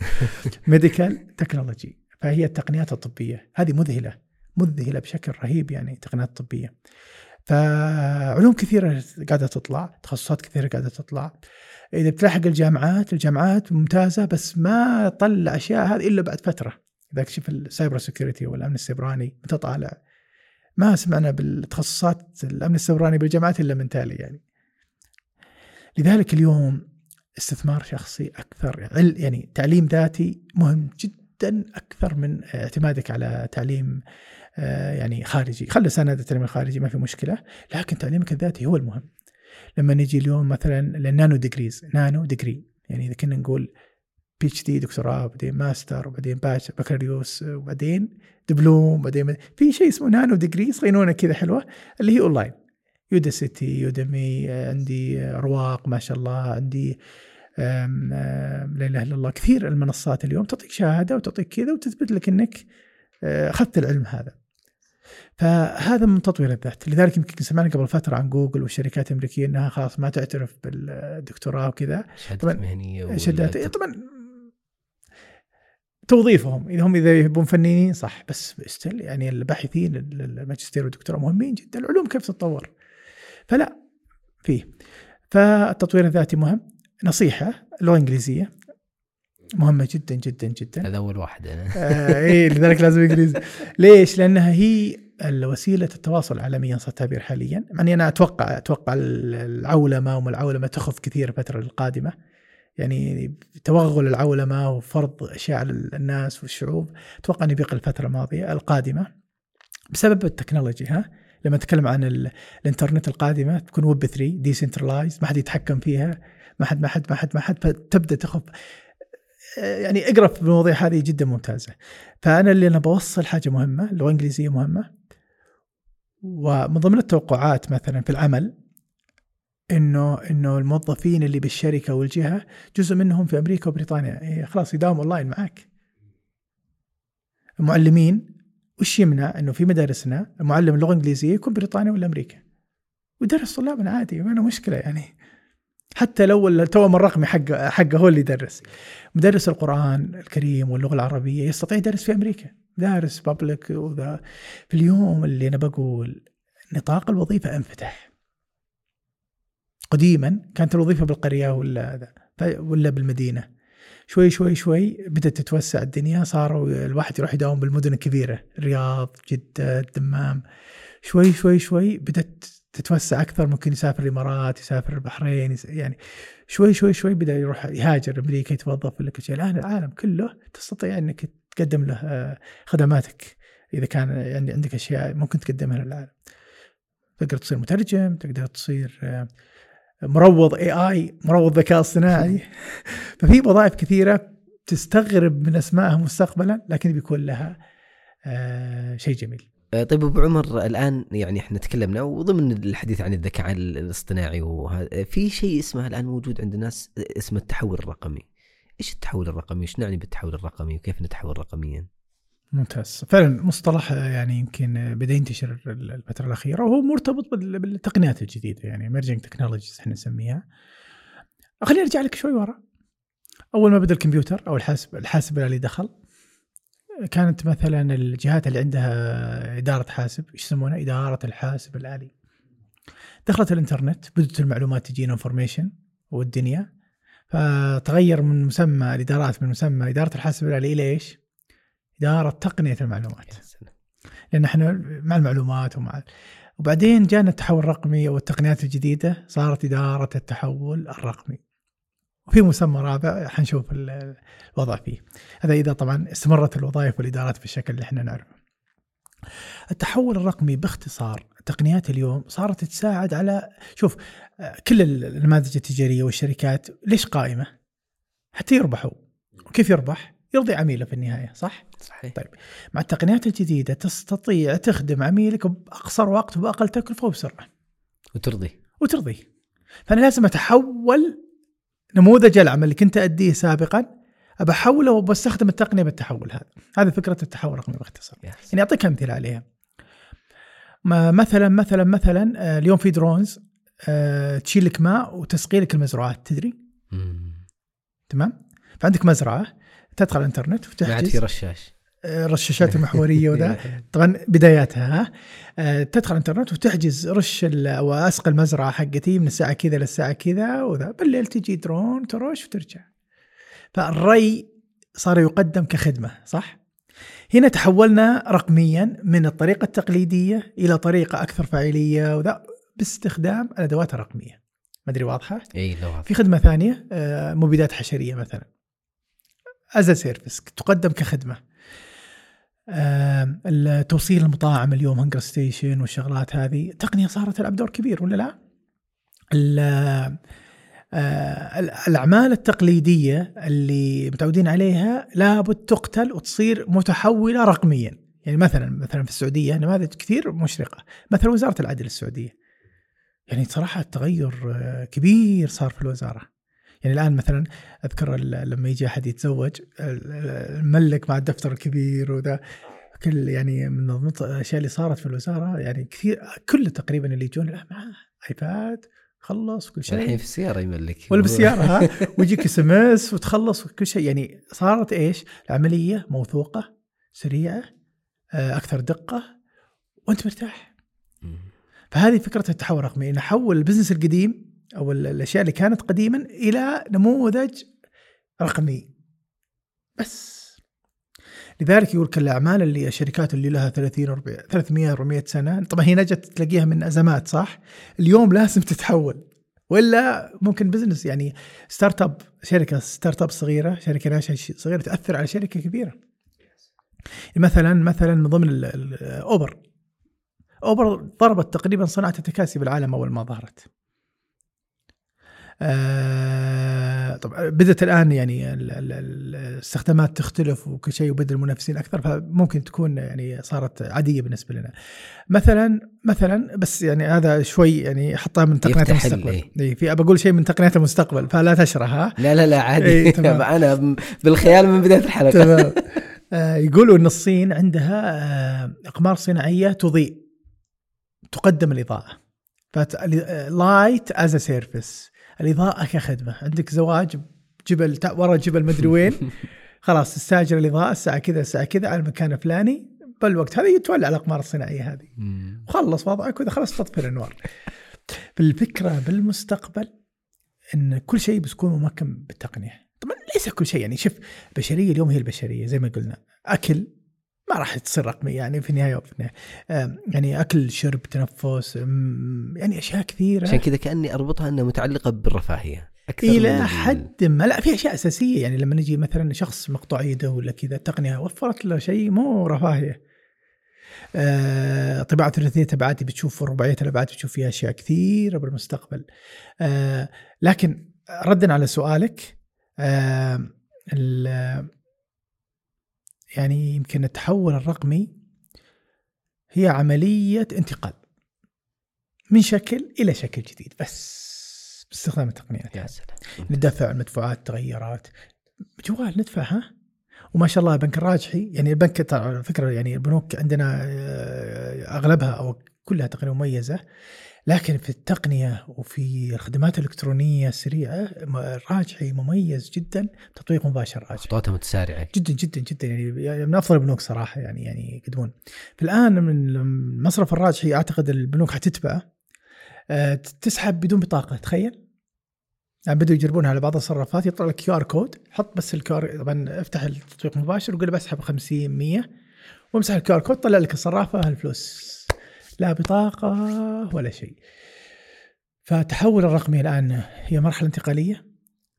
medical technology فهي التقنيات الطبية. هذه مذهلة. مذهلة بشكل رهيب يعني التقنيات الطبيه. فعلوم كثيرة قاعدة تطلع، تخصصات كثيرة قاعدة تطلع. إذا بتلاحق الجامعات، الجامعات ممتازة بس ما تطلع أشياء هذه إلا بعد فترة. إذا تشوف ال cyber security والأمن السيبراني متى طالع؟ ما سمعنا بالتخصصات الأمن السيبراني بالجامعات إلا من تالي يعني. لذلك اليوم استثمار شخصي أكثر يعني تعليم ذاتي مهم جدا أكثر من اعتمادك على تعليم يعني خارجي. خلي سنة التعليم الخارجي ما في مشكلة. لكن تعليمك الذاتي هو المهم. لما نجي اليوم مثلا لل nano degrees nano degree يعني إذا كنا نقول PhD دكتوراه وبعدين ماستر وبعدين بكالوريوس وبعدين دبلوم وبعدين في شيء اسمه nano degree صينونه كذا حلوة اللي هي online Udacity Udemy عندي رواق ما شاء الله عندي لا إله إلا الله كثير المنصات اليوم تعطيك شهادة وتعطيك كذا وتثبت لك إنك آه، أخذت العلم هذا. فهذا من تطوير الذات، لذلك يمكن سمعنا قبل فترة عن جوجل والشركات الأمريكية إنها خلاص ما تعترف بالدكتوراه وكذا، مهنية ولا شهادات طبعا توظيفهم. إذا هم إذا يبون فنيين صح. بس ستيل يعني الباحثين الماجستير والدكتوراه مهمين جدا. العلوم كيف تتطور؟ فلا فيه. فالتطوير الذاتي مهم. نصيحة اللغة الانجليزيه مهمة جدا جدا جدا. هذا أول واحد أنا آه إيه لذلك لازم انجليزي ليش؟ لأنها هي وسيله التواصل عالميا صار التعبير حاليا. يعني أنا أتوقع أتوقع العولمة وما العولمة تخف كثير الفترة القادمة. يعني توغل العولمة وفرض أشياء على الناس والشعوب. أتوقع إنه بيقل الفترة الماضية القادمة. بسبب ال technology ها. لما نتكلم عن ال- الإنترنت القادمة تكون ويب 3 decentralized ما حد يتحكم فيها. ما حد ما حد ما حد ما حد فتبدأ تخف. يعني اقرأ في المواضيع هذه جدا ممتازة. فأنا اللي أنا بوصل حاجة مهمة اللغة الإنجليزية مهمة. ومن ضمن التوقعات مثلا في العمل إنه إنه الموظفين اللي بالشركة والجهة جزء منهم في أمريكا وبريطانيا. إيه خلاص يداوم أونلاين معك المعلمين وش يمنع؟ إنه في مدارسنا المعلم اللغة الإنجليزية يكون بريطانيا ولا أمريكا. ويدرس طلابنا عادي ما له مشكلة يعني. حتى لو التوأم الرقمي حقه حقه هو اللي يدرس. مدرس القرآن الكريم واللغة العربية يستطيع يدرس في أمريكا. دارس بابليك وذا. في اليوم اللي أنا بقول نطاق الوظيفة أنفتح. قديما كانت الوظيفة بالقرية ولا ولا بالمدينة. شوي شوي شوي بدأت تتوسع الدنيا صاروا الواحد يروح يداوم بالمدن الكبيرة. الرياض جدة الدمام. شوي شوي شوي بدأت تتوسع أكثر ممكن يسافر الإمارات يسافر البحرين يس- يعني شوي شوي شوي بدأ يروح يهاجر أمريكا يتوظف ولا كل شيء الآن العالم كله تستطيع إنك تقدم له آه، خدماتك. إذا كان يعني عندك أشياء ممكن تقدمها للعالم. تقدر تصير مترجم تقدر تصير آه، مروض اي اي مروض ذكاء اصطناعي. ففي وظائف كثيرة تستغرب من أسمائها مستقبلا لكن بيكون لها آه، شيء جميل. طيب أبو عمر الآن يعني إحنا تكلمنا وضمن الحديث عن الذكاء الاصطناعي وهذا في شيء اسمه الآن موجود عند الناس اسمه التحول الرقمي. إيش التحول الرقمي؟ إيش نعني بالتحول الرقمي وكيف نتحول رقميا؟ ممتاز. فعلا مصطلح آه، يعني يمكن آه، بدأ ينتشر الفترة الأخيرة وهو مرتبط بال- بالتقنيات الجديدة يعني emerging technologies إحنا نسميها. خليني أرجع لك شوي ورا. أول ما بدأ الكمبيوتر أو الحاسب الحاسب الالي دخل كانت مثلا الجهات اللي عندها إدارة حاسب إيش يسمونها إدارة الحاسب الآلي. دخلت الإنترنت بدات المعلومات تجينا information والدنيا. فتغير من مسمى الإدارات من مسمى إدارة الحاسب الآلي إلى إيش؟ إدارة تقنية المعلومات. لأن إحنا مع المعلومات ومع وبعدين جانا التحول الرقمي والتقنيات الجديدة صارت إدارة التحول الرقمي. وفي مسمى رابع حنشوف ال- الوضع فيه هذا إذا طبعا استمرت الوظائف والإدارات بالشكل اللي إحنا نعرفه التحول الرقمي باختصار التقنيات اليوم صارت تساعد على شوف كل النماذج التجارية والشركات ليش قائمة؟ حتى يربحوا وكيف يربح؟ يرضي عميله في النهاية صح؟ صحيح طيب. مع التقنيات الجديدة تستطيع تخدم عميلك بأقصر وقت وبأقل تكلفة وبسرعة وترضي وترضيه فأنا لازم أتحول نموذج العمل اللي كنت أديه سابقا أبى أحوله وبستخدم التقنية بالتحول هذا. هذه فكرة التحول الرقمي باختصار. سلام. يعني أعطيك أمثلة عليها. مثلا مثلا مثلا آه، اليوم في drones آه، تشيل لك ماء وتسقي لك المزروعات تدري؟ مم. تمام؟ فعندك مزرعة تدخل الإنترنت ما عاد في وتحجز رشاش. الرشاشات المحورية وذا. طبعا بداياتها ها؟ آه، تدخل الانترنت وتحجز رش أو اسقي المزرعه حقتي من الساعة كذا للساعة كذا وذا. بالليل تجي درون ترش وترجع. فالري صار يقدم كخدمة صح؟ هنا تحولنا رقميا من الطريقة التقليدية إلى طريقة أكثر فاعلية وذا باستخدام الأدوات الرقمية. ما أدري واضحة؟ إي في خدمة ثانية آه، مبيدات حشرية مثلا. as service تقدم كخدمة. آم، التوصيل المطاعم اليوم هنجر ستيشن والشغلات هذه تقنية صارت تلعب دور كبير ولا لا؟ آه، الأعمال التقليدية اللي متعودين عليها لابد تقتل وتصير متحولة رقميا. يعني مثلا مثلا في السعودية نماذج كثير مشرقة. مثلا وزارة العدل السعودية. يعني صراحة تغير آه، كبير صار في الوزارة. يعني الآن مثلا أذكر لما يجي أحد يتزوج الملك مع الدفتر الكبير وذا كل يعني من الاشياء اللي صارت في الوزارة يعني كثير كل تقريبا اللي يجون الان معاه iPad خلص كل شيء. الحين في السيارة يملك. ولا بالسياره ها؟ ويجيك SMS وتخلص وكل شيء. يعني صارت إيش؟ العملية موثوقة سريعة آه، أكثر دقة وأنت مرتاح. فهذه فكرة التحول الرقمي نحول ال business القديم أو الأشياء اللي كانت قديما إلى نموذج رقمي. بس لذلك يقول كل الأعمال اللي الشركات اللي لها 30 40 300 400 سنة طبعا هي نجت تلاقيها من أزمات صح؟ اليوم لازم تتحول ولا ممكن business يعني startup شركة startup صغيرة شركة ناشئة صغيرة تأثر على شركة كبيرة. مثلا مثلا من ضمن Uber Uber ضربت تقريبا صناعة التكاسي بالعالم أول ما ظهرت. آه طبعا بدأت الآن يعني الاستخدامات تختلف وكل شيء وبدا المنافسين أكثر فممكن تكون يعني صارت عادية بالنسبة لنا. مثلا مثلا بس يعني هذا شوي يعني حطها من تقنيات المستقبل. اي إيه في بقول شيء من تقنيات المستقبل فلا تشرح ها. لا لا لا عادي إيه أنا بالخيال من بداية الحلقة. تمام. آه يقولوا إن الصين عندها آه أقمار صناعية تضيء تقدم الإضاءة. light as service الإضاءة كخدمه عندك زواج جبل ورا جبل مدري وين. خلاص تستأجر الإضاءة الساعة كذا الساعة كذا على المكان الفلاني. بالوقت هذا يتولى الأقمار الصناعية هذه. وخلص وضعك وإذا خلص تطفي الأنوار. بالفكرة بالمستقبل إن كل شيء بيكون ممكن بالتقنية. طبعا ليس كل شيء. يعني شوف البشريه اليوم هي البشرية زي ما قلنا. أكل ما راح تصير رقمي يعني في النهاية وفي النهاية. يعني أكل شرب تنفس يعني أشياء كثيرة. عشان كذا كأني أربطها إنها متعلقة بالرفاهية. أكثر إلى حد ما. لا في أشياء أساسية. يعني لما نجي مثلا شخص مقطوع يده ولا كذا التقنية وفرت له شيء مو رفاهية. آه طباعة ثلاثية أبعاد بتشوف رباعية الأبعاد بتشوف فيها أشياء كثيرة بالمستقبل. آه لكن ردا على سؤالك آه يعني يمكن التحول الرقمي هي عملية انتقال من شكل إلى شكل جديد بس باستخدام التقنيات. يا سلام. ندفع المدفوعات تغيرات. جوال ندفع ها؟ وما شاء الله بنك الراجحي يعني البنك على فكرة يعني البنوك عندنا آه، أغلبها أو كلها تقريبا مميزة. لكن في التقنية وفي الخدمات الإلكترونية السريعه راجحي مميز جدا تطبيق مباشر راجحي خطواته متسارعة. جدا جدا جدا. يعني من أفضل البنوك صراحة يعني يعني يقدمون. الآن من مصرف الراجحي أعتقد البنوك حتتبعه آه، تسحب بدون بطاقة تخيل. يعني بدوا يجربونها على بعض الصرافات يطلع لك QR code حط بس ال QR طبعا افتح التطبيق مباشر وقول بسحب 50 100 وامسح ال QR code طلع لك الصرافة الفلوس لا بطاقة ولا شيء. فتحول الرقمي الآن هي مرحلة انتقالية.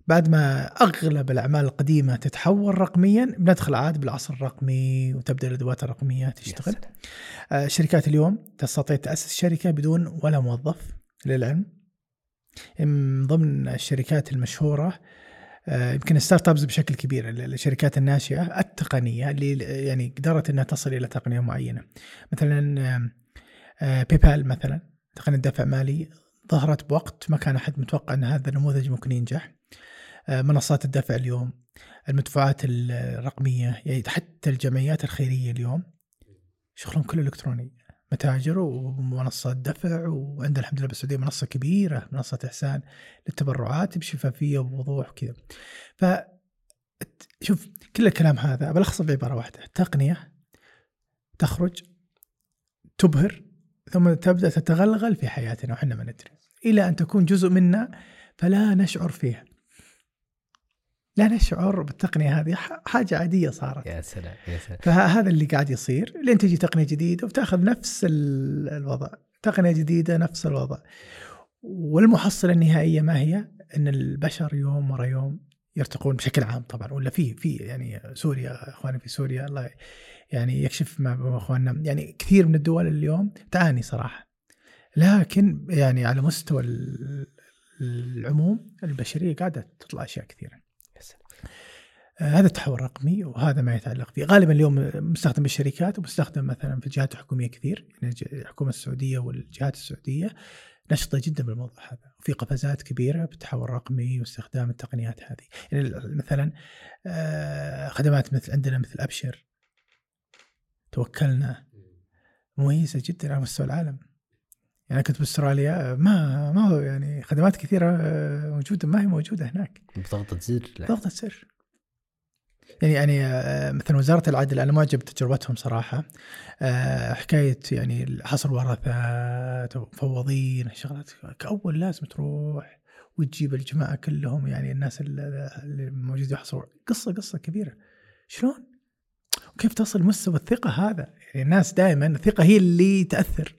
بعد ما أغلب الأعمال القديمة تتحول رقميا بندخل عاد بالعصر الرقمي وتبدأ الأدوات الرقمية تشتغل. آه، الشركات اليوم تستطيع تأسس شركة بدون ولا موظف للعلم. من ضمن الشركات المشهورة آه، يمكن startups بشكل كبير الشركات الناشئة التقنية اللي يعني قدرت إنها تصل إلى تقنية معينة. مثلا باي آه، بال مثلا. تقنيه دفع مالي. ظهرت بوقت ما كان أحد متوقع أن هذا النموذج ممكن ينجح. آه، منصات الدفع اليوم. المدفوعات الرقمية يعني حتى الجمعيات الخيرية اليوم. شغلهم كله إلكتروني. متاجر ومنصات دفع وعندنا الحمد لله بالسعودية منصة كبيرة منصة إحسان للتبرعات بشفافية وبوضوح وكذا. ف شوف كل الكلام هذا بلخصه بعبارة واحدة، التقنيه تخرج تبهر ثم تبدأ تتغلغل في حياتنا وحنا ما ندري إلى أن تكون جزء منا فلا نشعر فيها. لا نشعر بالتقنية هذه حاجة عادية صارت. يا سلام يا سلام. فهذا اللي قاعد يصير. لين تجي تقنية جديدة وتأخذ نفس الوضع. تقنية جديدة نفس الوضع. والمحصلة النهائية ما هي؟ إن البشر يوم ورا يوم يرتقون بشكل عام طبعا. ولا في في يعني سوريا إخواني في سوريا الله يعني يكشف مع أخواننا. يعني كثير من الدول اليوم تعاني صراحة. لكن يعني على مستوى العموم البشرية قاعدة تطلع أشياء كثيرة. آه، هذا التحول الرقمي وهذا ما يتعلق فيه غالبا اليوم مستخدم بالشركات ومستخدم مثلا في الجهات الحكومية كثير. يعني الحكومة السعودية والجهات السعودية نشطة جدا بالموضوع هذا. وفي قفزات كبيرة بالتحول الرقمي واستخدام التقنيات هذه. يعني مثلا آه، خدمات مثل عندنا مثل أبشر. توكلنا. مميزة جدا على مستوى العالم. يعني كنت بأستراليا ما ما هو يعني خدمات كثيرة آه، موجودة ما هي موجودة هناك. بضغطة زر لا. ضغطة سر يعني يعني آه، مثلا وزارة العدل أنا معجب بتجربتهم صراحة. آه، حكاية يعني حصر ورثات ومفوضين شغلات كأول لازم تروح وتجيب الجماعة كلهم يعني الناس اللي موجودين يحصروا. قصة قصة كبيرة. شلون؟ وكيف تصل مستوى الثقة هذا؟ يعني الناس دائما الثقة هي اللي تأثر.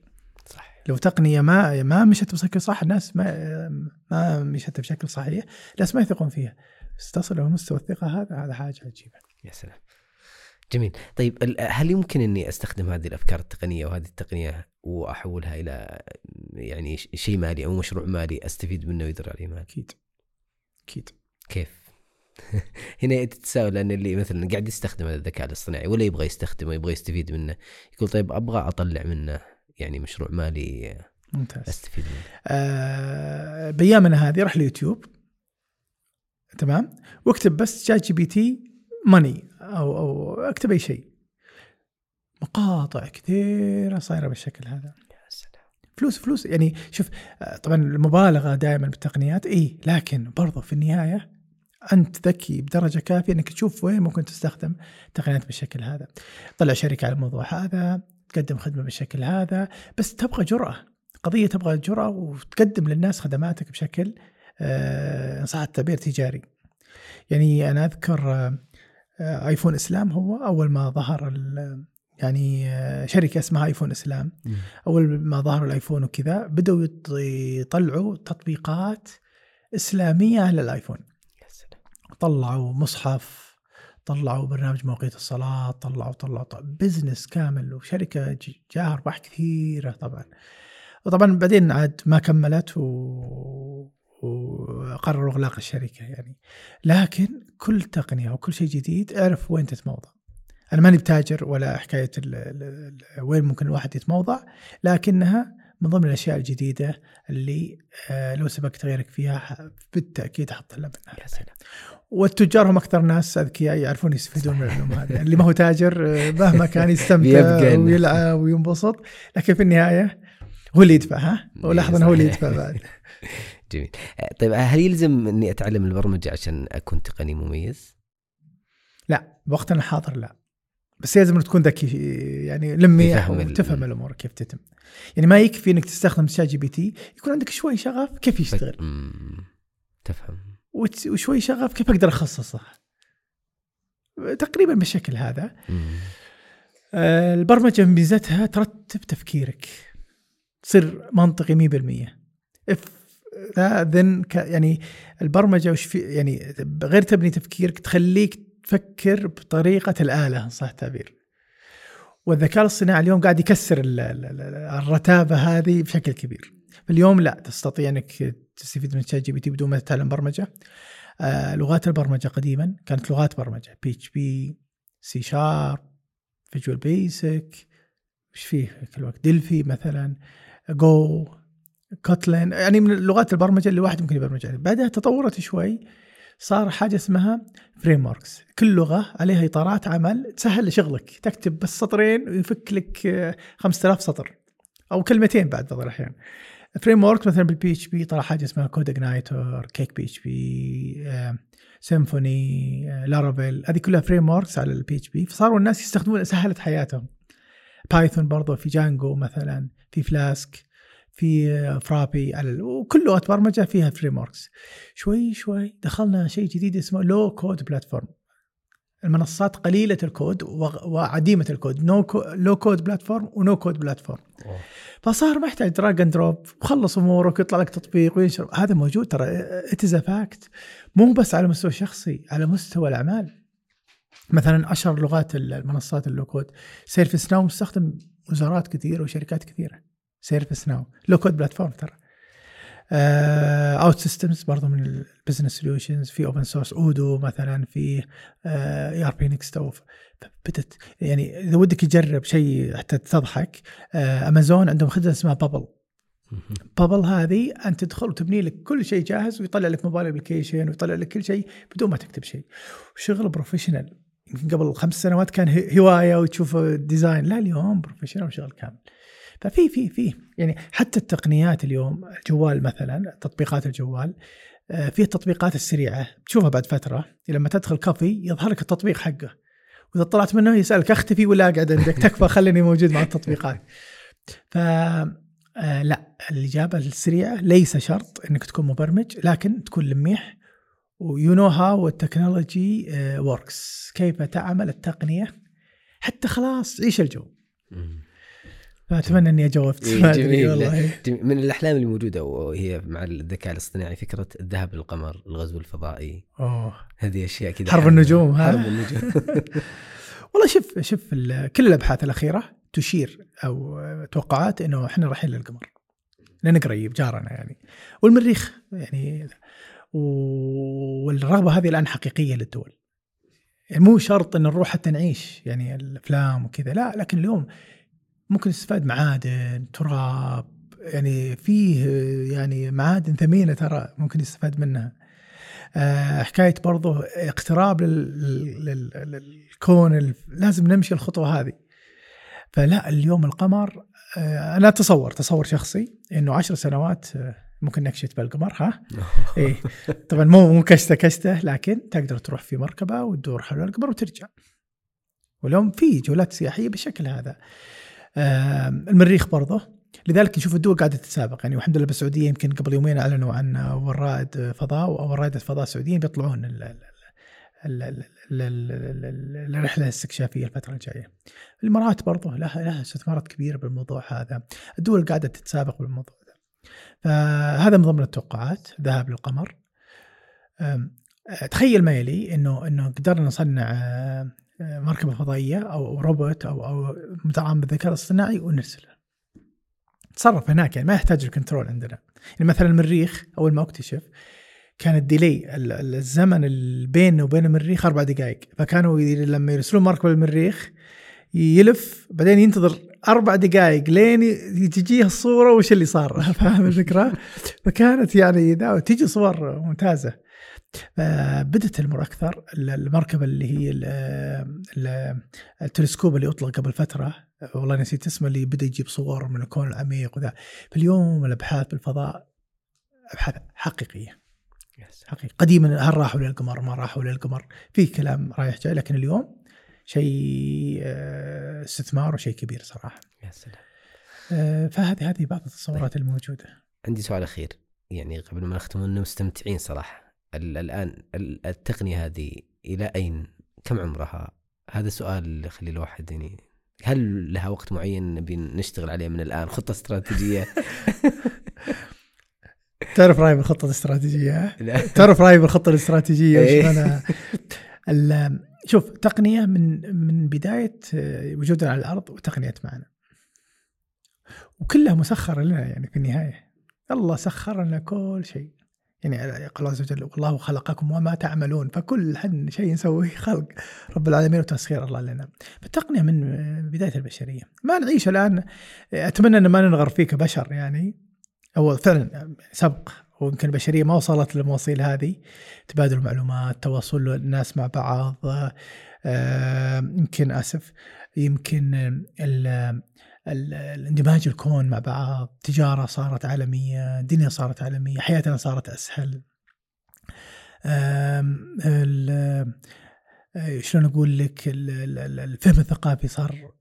صح لو تقنية ما ما مشت بشكل صح الناس ما ما مشت بشكل صحيح الناس ما يثقون فيها. بس تصل إلى مستوى الثقة هذا هذا حاجة عجيبة. يا سلام. جميل. طيب هل يمكن إني أستخدم هذه الأفكار التقنية وهذه التقنية وأحولها إلى يعني شيء مالي أو مشروع مالي أستفيد منه ويدر عليه مال أكيد. أكيد. كيف؟ هنا التساؤل لأن اللي مثلا قاعد يستخدم هذا الذكاء الاصطناعي ولا يبغى يستخدمه يبغى يستفيد منه يقول طيب أبغى أطلع منه يعني مشروع مالي ممتاز. أستفيد منه. آه بأيامنا هذه راح اليوتيوب. تمام؟ واكتب بس ChatGPT money أو أو اكتب أي شيء. مقاطع كثيرة صايرة بالشكل هذا. فلوس فلوس. يعني شوف آه، طبعا المبالغة دائما بالتقنيات اي لكن برضو في النهاية أنت ذكي بدرجة كافية إنك تشوف وين ممكن تستخدم التقنيات بالشكل هذا. طلع شركة على الموضوع هذا تقدم خدمة بالشكل هذا بس تبغى جرأة. قضية تبغى جرأة وتقدم للناس خدماتك بشكل آه، ان صح التعبير تجاري. يعني أنا أذكر آه، آيفون إسلام هو أول ما ظهر يعني آه، شركة اسمها آيفون إسلام. أول ما ظهر الآيفون وكذا بدأوا يط- يطلعوا تطبيقات إسلامية على الايفون طلعوا مصحف طلعوا برنامج مواقيت الصلاة طلعوا طلعوا, طلعوا business كامل وشركة ج- جاها أرباح كثيرة طبعا. وطبعا بعدين عاد ما كملت و... وقرروا إغلاق الشركة يعني. لكن كل تقنية وكل شيء جديد اعرف وين تتموضع. أنا ماني بتاجر ولا حكاية ال ال ال وين ممكن الواحد يتموضع لكنها من ضمن الأشياء الجديدة اللي آه، لو سبقت غيرك فيها بالتأكيد حط لها منها يا سلام. والتجار هم أكثر ناس أذكياء يعرفون يستفيدون من العلوم هذه اللي ما هو تاجر آه، مهما كان يستمتع ويلعب وينبسط. لكن في النهاية هو اللي يدفع ها؟ ولاحظ انه هو اللي. يدفع بعد. جميل. طيب هل يلزم إني أتعلم البرمجة عشان أكون تقني مميز؟ لا بوقتنا الحاضر لا. بس لازم تكون ذكي يعني لمي وتفهم الأمور كيف تتم. يعني ما يكفي إنك تستخدم ChatGPT يكون عندك شوي شغف كيف يشتغل. تفهم. وشوي شغف كيف أقدر أخصصه. تقريبا بالشكل هذا. مم. آه، البرمجة ميزتها ترتب تفكيرك. تصير منطقي 100% if then يعني البرمجة وش في يعني غير تبني تفكيرك تخليك تفكر بطريقة الآلة صح التعبير والذكاء الاصطناعي اليوم قاعد يكسر ال- ال- ال- الرتابة هذه بشكل كبير. اليوم لا تستطيع أنك تستفيد من ChatGPT بدون ما تتعلم برمجة. آه لغات البرمجة قديما كانت لغات برمجة. بي إتش بي سي شارب فيجوال بيسك إيش فيه في الوقت؟ Delphi مثلا Go Kotlin يعني من لغات البرمجة اللي الواحد ممكن يبرمج عليها. بعدها تطورت شوي. صار حاجة اسمها frameworks كل لغة عليها إطارات عمل تسهل شغلك تكتب بس سطرين ويفك لك آه، 5000 سطر. أو كلمتين بعد بعض الأحيان. framework مثلا بال PHP طلع حاجة اسمها كود اجنايتور كيك بي اتش بي سيمفوني لارافيل هذه كلها frameworks على ال PHP فصاروا الناس يستخدمون سهلت حياتهم. Python برضه في Django مثلا في Flask في فرابي على ال- وكل لغه برمجه فيها frameworks شوي شوي دخلنا شيء جديد اسمه low code platform المنصات قليلة الكود وعديمة الكود. no low code platform و no code platform. فصار ما يحتاج drag and drop وخلص أمورك ويطلع لك تطبيق وينشر. هذا موجود ترى. it's fact مو بس على مستوى شخصي على مستوى الأعمال. مثلا اشهر لغات المنصات ال low code ServiceNow مستخدم وزارات كثيرة وشركات كثيرة. ServiceNow low code platform ترى. OutSystems برضه من ال business solutions في open source Odoo مثلا في ERPNext بدت. يعني إذا ودك تجرب شيء حتى تضحك امازون عندهم خدمة اسمها Bubble Bubble هذه أنت تدخل وتبني لك كل شيء جاهز ويطلع لك mobile application ويطلع لك كل شيء بدون ما تكتب شيء. وشغل professional يمكن قبل خمس سنوات كان هواية وتشوف design لا اليوم professional وشغل كامل. ففي في في. يعني حتى التقنيات اليوم الجوال مثلا تطبيقات الجوال آه، في التطبيقات السريعة. تشوفها بعد فترة. لما تدخل كافي يظهر لك التطبيق حقه. وإذا طلعت منه يسألك أختفي ولا أقعد عندك؟ تكفى خليني موجود مع التطبيقات. ف آه لا. الإجابة السريعة ليس شرط إنك تكون مبرمج لكن تكون لميح. و you know how ال technology works كيف تعمل التقنية؟ حتى خلاص عيش الجو؟ فأتمنى إني جاوبت إيه جميل. والله. من الأحلام اللي موجوده وهي مع الذكاء الاصطناعي فكرة الذهاب للقمر الغزو الفضائي. أوه. هذه أشياء كذا حرب النجوم ها؟ حرب النجوم. والله شوف شوف كل الأبحاث الأخيرة تشير أو توقعات إنه إحنا رايحين للقمر. لأن قريب جارنا يعني. والمريخ يعني والرغبة هذه الآن حقيقية للدول. يعني مو شرط إن نروح حتى نعيش يعني الأفلام وكذا لا لكن اليوم ممكن يستفاد معادن تراب يعني فيه يعني معادن ثمينة ترى ممكن يستفاد منها. آه حكاية برضو اقتراب للكون لازم نمشي الخطوة هذه. فلا اليوم القمر آه أنا أتصور تصور شخصي إنه عشر سنوات آه ممكن نكشت بالقمر ها؟ إيه. طبعا مو مو كشته كشته لكن تقدر تروح في مركبة وتدور حول القمر وترجع. واليوم في جولات سياحية بالشكل هذا. المريخ برضه لذلك نشوف الدول قاعدة تتسابق يعني والحمد لله بالسعودية يمكن قبل يومين أعلنوا عن اول رائد فضاء أو رائده فضاء سعوديين بيطلعون الرحلة الاستكشافية الفترة الجاية. الإمارات برضه لها لها استثمارات كبيرة بالموضوع هذا، الدول قاعدة تتسابق بالموضوع هذا. فهذا من ضمن التوقعات ذهاب للقمر. تخيل ما يلي انه إنه قدرنا نصنع مركبة فضائية أو روبوت أو أو مدعم بالذكاء الاصطناعي ونرسله. تصرف هناك يعني ما يحتاج ال control عندنا. يعني مثلا المريخ أول ما اكتشف كان ال delay الزمن بينه وبين المريخ أربع دقائق فكانوا لما يرسلون مركبة للمريخ يلف بعدين ينتظر أربع دقائق لين تجيه الصورة وش اللي صار فاهم الفكرة؟ فكانت يعني تجي صور ممتازة بدت المر أكثر المركبة اللي هي التلسكوب اللي اطلق قبل فترة. والله نسيت اسمه اللي بدأ يجيب صور من الكون العميق وذا. فاليوم الأبحاث بالفضاء أبحاث حقيقية. حقيقي قديما هل راحوا للقمر؟ ما راحوا للقمر. في كلام رايح جاي لكن اليوم شيء آه، استثمار وشيء كبير صراحة. يا سلام. آه، فهذه هذه بعض التصورات الموجودة. عندي سؤال أخير. يعني قبل ما نختم إنه مستمتعين صراحة. الآن التقنية هذه إلى أين؟ كم عمرها؟ هذا سؤال اللي يخلي الواحد يعني هل لها وقت معين نبي نشتغل عليه من الآن؟ خطة استراتيجية. تعرف رأيي بالخطة الاستراتيجية؟ تعرف رأيي بالخطة الاستراتيجية؟ وش إيه. شوف تقنية من من بداية وجودنا على الأرض وتقنية معنا. وكلها مسخرة لنا يعني في النهاية. الله سخر لنا كل شيء. يعني قال الله عز وجل والله خلقكم وما تعملون. فكل شيء نسويه خلق رب العالمين وتسخير الله لنا. فالتقنية من بداية البشرية. ما نعيش الآن. أتمنى أن ما ننغر فيه كبشر يعني. هو فعلا سبق. ويمكن البشرية ما وصلت للمواصيل هذه. تبادل المعلومات تواصل الناس مع بعض. آه، يمكن آسف. يمكن الاندماج الكون مع بعض تجارة صارت عالمية دنيا صارت عالمية حياتنا صارت أسهل. شلون أقول لك الفهم الثقافي صار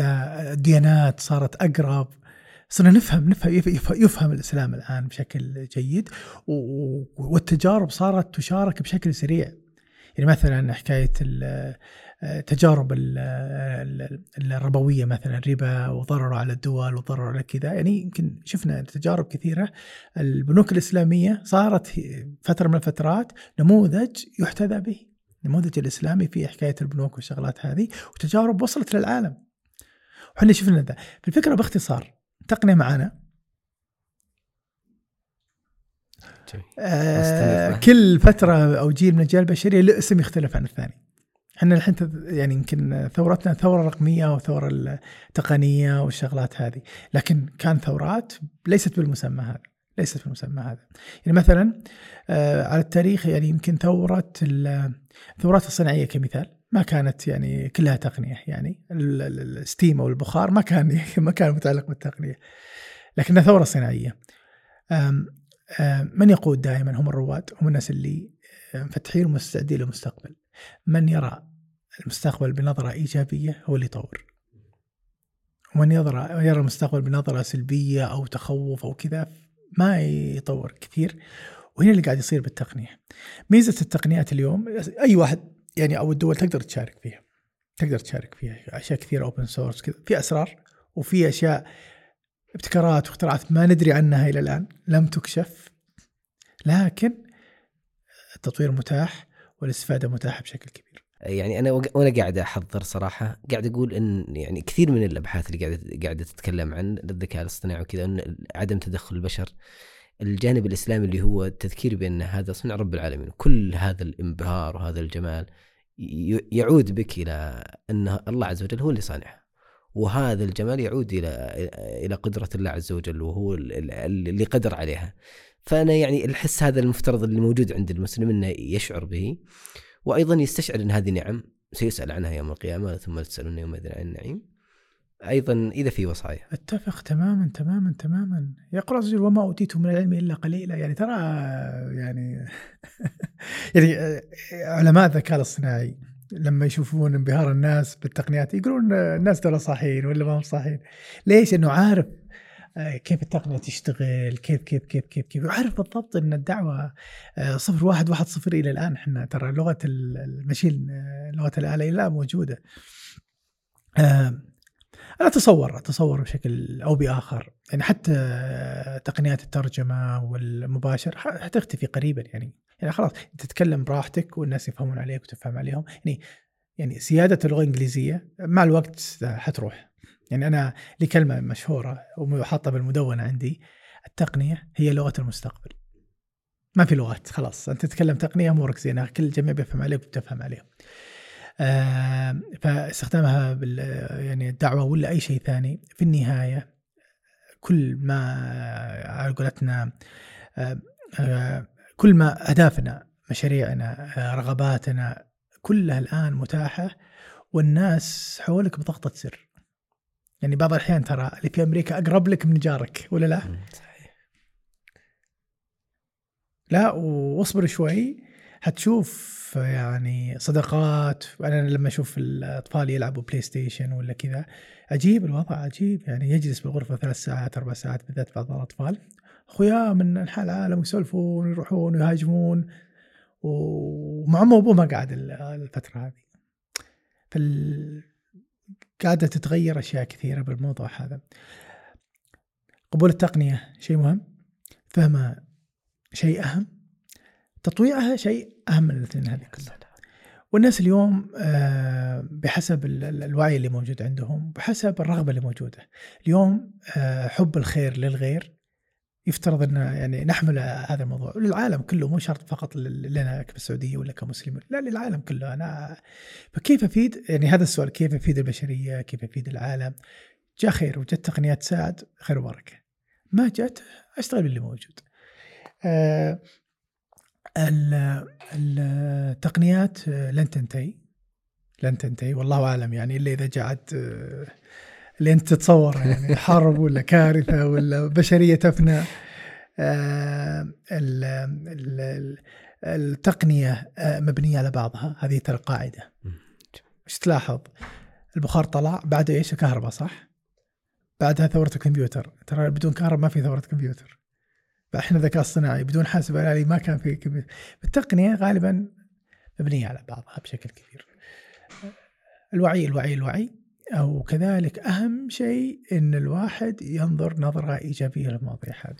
الديانات صارت أقرب. صرنا نفهم نفهم يفهم الإسلام الآن بشكل جيد والتجارب صارت تشارك بشكل سريع. يعني مثلا حكاية التجارب الربوية مثلا الربا وضرره على الدول وضرره على كذا. يعني يمكن شفنا تجارب كثيرة. البنوك الإسلامية صارت فترة من الفترات نموذج يحتذى به. النموذج الإسلامي في حكاية البنوك والشغلات هذه وتجارب وصلت للعالم. وحنا شفنا ذا. الفكرة باختصار تقنيه معنا آه كل فترة أو جيل من الاجيال البشرية له اسم يختلف عن الثاني. إحنا الحين يعني يمكن ثورتنا ثورة رقمية وثوره التقنيه والشغلات هذه. لكن كان ثورات ليست بالمسمى هذا ليست بالمسمى هذا. يعني مثلا آه على التاريخ يعني يمكن ثورة الثورات الصناعية كمثال ما كانت يعني كلها تقنية يعني الستيم أو البخار ما كان ما كان متعلق بالتقنية. لكنها ثورة صناعية. من يقود دائما؟ هم الرواد هم الناس اللي مفتحين ومستعدين للمستقبل. من يرى المستقبل بنظرة إيجابية هو اللي يطور. ومن يرى يرى المستقبل بنظرة سلبية أو تخوف أو كذا ما يطور كثير. وهنا اللي قاعد يصير بالتقنية. ميزة التقنيات اليوم أي واحد يعني أو الدول تقدر تشارك فيها. تقدر تشارك فيها. أشياء كثيرة أوبن سورس كذا. في أسرار وفي أشياء ابتكارات واختراعات ما ندري عنها إلى الآن لم تكشف. لكن التطوير متاح والإستفادة متاحة بشكل كبير. يعني أنا وأنا قاعد أحضر صراحة قاعد أقول إن يعني كثير من الأبحاث اللي قاعدة قاعدة تتكلم عن الذكاء الاصطناعي وكذا إن عدم تدخل البشر الجانب الإسلامي اللي هو التذكير بأن هذا صنع رب العالمين كل هذا الإنبهار وهذا الجمال يعود بك إلى أن الله عز وجل هو اللي صانعها وهذا الجمال يعود إلى إلى قدرة الله عز وجل وهو اللي قدر عليها. فأنا يعني الحس هذا المفترض اللي موجود عند المسلم إنه يشعر به. وأيضا يستشعر أن هذه نعم سيسأل عنها يوم القيامة ثم تسألون يومئذ عن النعيم. أيضا إذا في وصايا. أتفق تماما تماما تماما. يقرا الرجل وما اوتيتم من العلم إلا قليلا. يعني ترى يعني يعني علماء الذكاء الاصطناعي لما يشوفون انبهار الناس بالتقنيات يقولون الناس دول صاحيين ولا ما هم صاحيين ليش؟ انه عارف آه، كيف التقنية تشتغل؟ كيف كيف كيف كيف كيف؟ وعارف بالضبط إن الدعوة آه، صفر واحد واحد صفر إلى الآن. إحنا ترى لغة المشين آه، لغة الآلة إلى الآن موجودة. أنا أتصور أتصور بشكل أو بآخر يعني حتى تقنيات الترجمة والمباشر حتختفي قريبا. يعني يعني خلاص تتكلم براحتك والناس يفهمون عليك وتفهم عليهم. يعني يعني سيادة اللغة الإنجليزية مع الوقت حتروح. يعني أنا لي كلمه مشهورة وحاطه بالمدونة عندي التقنية هي لغة المستقبل. ما في لغات خلاص. أنت تتكلم تقنية أمورك زينة كل الجميع بيفهم عليك وبتفهم عليهم. آه فاستخدامها بال يعني الدعوة ولا أي شيء ثاني في النهاية كل ما على قولتنا آه آه كل ما أهدافنا مشاريعنا رغباتنا كلها الآن متاحة والناس حولك بضغطة زر. يعني بعض الأحيان ترى اللي في أمريكا أقرب لك من جارك ولا لا؟ صحيح. لا واصبر شوي. حتشوف يعني صداقات. أنا لما أشوف الأطفال يلعبوا PlayStation ولا كذا عجيب الوضع عجيب. يعني يجلس بالغرفة ثلاث ساعات أربع ساعات بالذات بعض الأطفال. أخويا من أنحاء العالم يسولفون ويروحون ويهاجمون ومع أمه وأبوه ما قاعد الفترة هذه. فال قاعدة تتغير أشياء كثيرة بالموضوع هذا. قبول التقنية شيء مهم. فهمها شيء أهم. تطويعها شيء أهم من الاثنين هذه كلها. والناس اليوم آه، بحسب الوعي اللي موجود عندهم بحسب الرغبة اللي موجودة. اليوم آه، حب الخير للغير يفترض أن يعني نحمل هذا الموضوع. للعالم كله مو شرط فقط لنا كالسعوديه ولا كمسلمين لا للعالم كله. أنا فكيف أفيد؟ يعني هذا السؤال كيف أفيد البشرية؟ كيف أفيد العالم؟ جاء خير وجت تقنيات تساعد خير وبركة. ما جت أشتغل باللي موجود. آه التقنيات لن تنتهي. لن تنتهي والله أعلم يعني إلا إذا جاءت اللي انت تتصورها يعني حرب ولا كارثة ولا بشرية تفنى. آه، التقنية آه، مبنية على بعضها. هذه ترى قاعدة. إيش تلاحظ؟ البخار طلع بعد إيش؟ الكهرباء صح؟ بعدها ثورة الكمبيوتر ترى بدون كهرباء ما في ثورة كمبيوتر. فإحنا ذكاء اصطناعي بدون حاسب آلي ما كان في كمبيوتر. التقنية غالبا مبنية على بعضها بشكل كبير. الوعي الوعي الوعي. أو كذلك أهم شيء أن الواحد ينظر نظرة إيجابية للمواضيع هذه.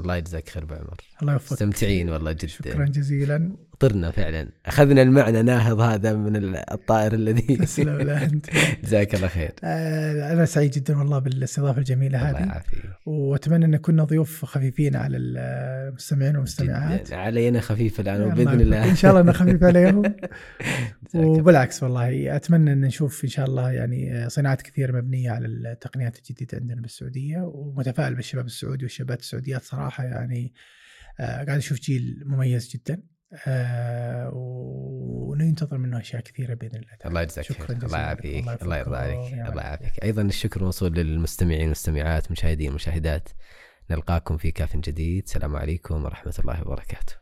الله يجزاك خير بعمر الله يوفقك. مستمتعين والله جدا. شكرا جزيلا. طرنا فعلا. أخذنا المعنى ناهض هذا من الطائر الذي تسلم لا أنت. جزاك الله خير. آه، أنا سعيد جدا والله بالاستضافة الجميلة الله هذه. يعافيك. وأتمنى أن كنا ضيوف خفيفين على المستمعين والمستمعات. علينا خفيف وبإذن يوفقك. الله. إن شاء الله إنه خفيف عليهم. وبالعكس والله أتمنى أن نشوف إن شاء الله يعني صناعات كثير مبنية على التقنيات الجديدة عندنا بالسعودية. ومتفائل بالشباب السعودي والشابات السعوديات صراحة يعني آه، قاعد أشوف جيل مميز جدا. آه، وننتظر منه أشياء كثيرة بإذن الله تعالى الله يجزاك خير الله. يعافيك الله يرضى. عليك الله. يعافيك أيضا الشكر موصول للمستمعين والمستمعات مشاهدين والمشاهدات نلقاكم في كاف جديد السلام عليكم ورحمة الله وبركاته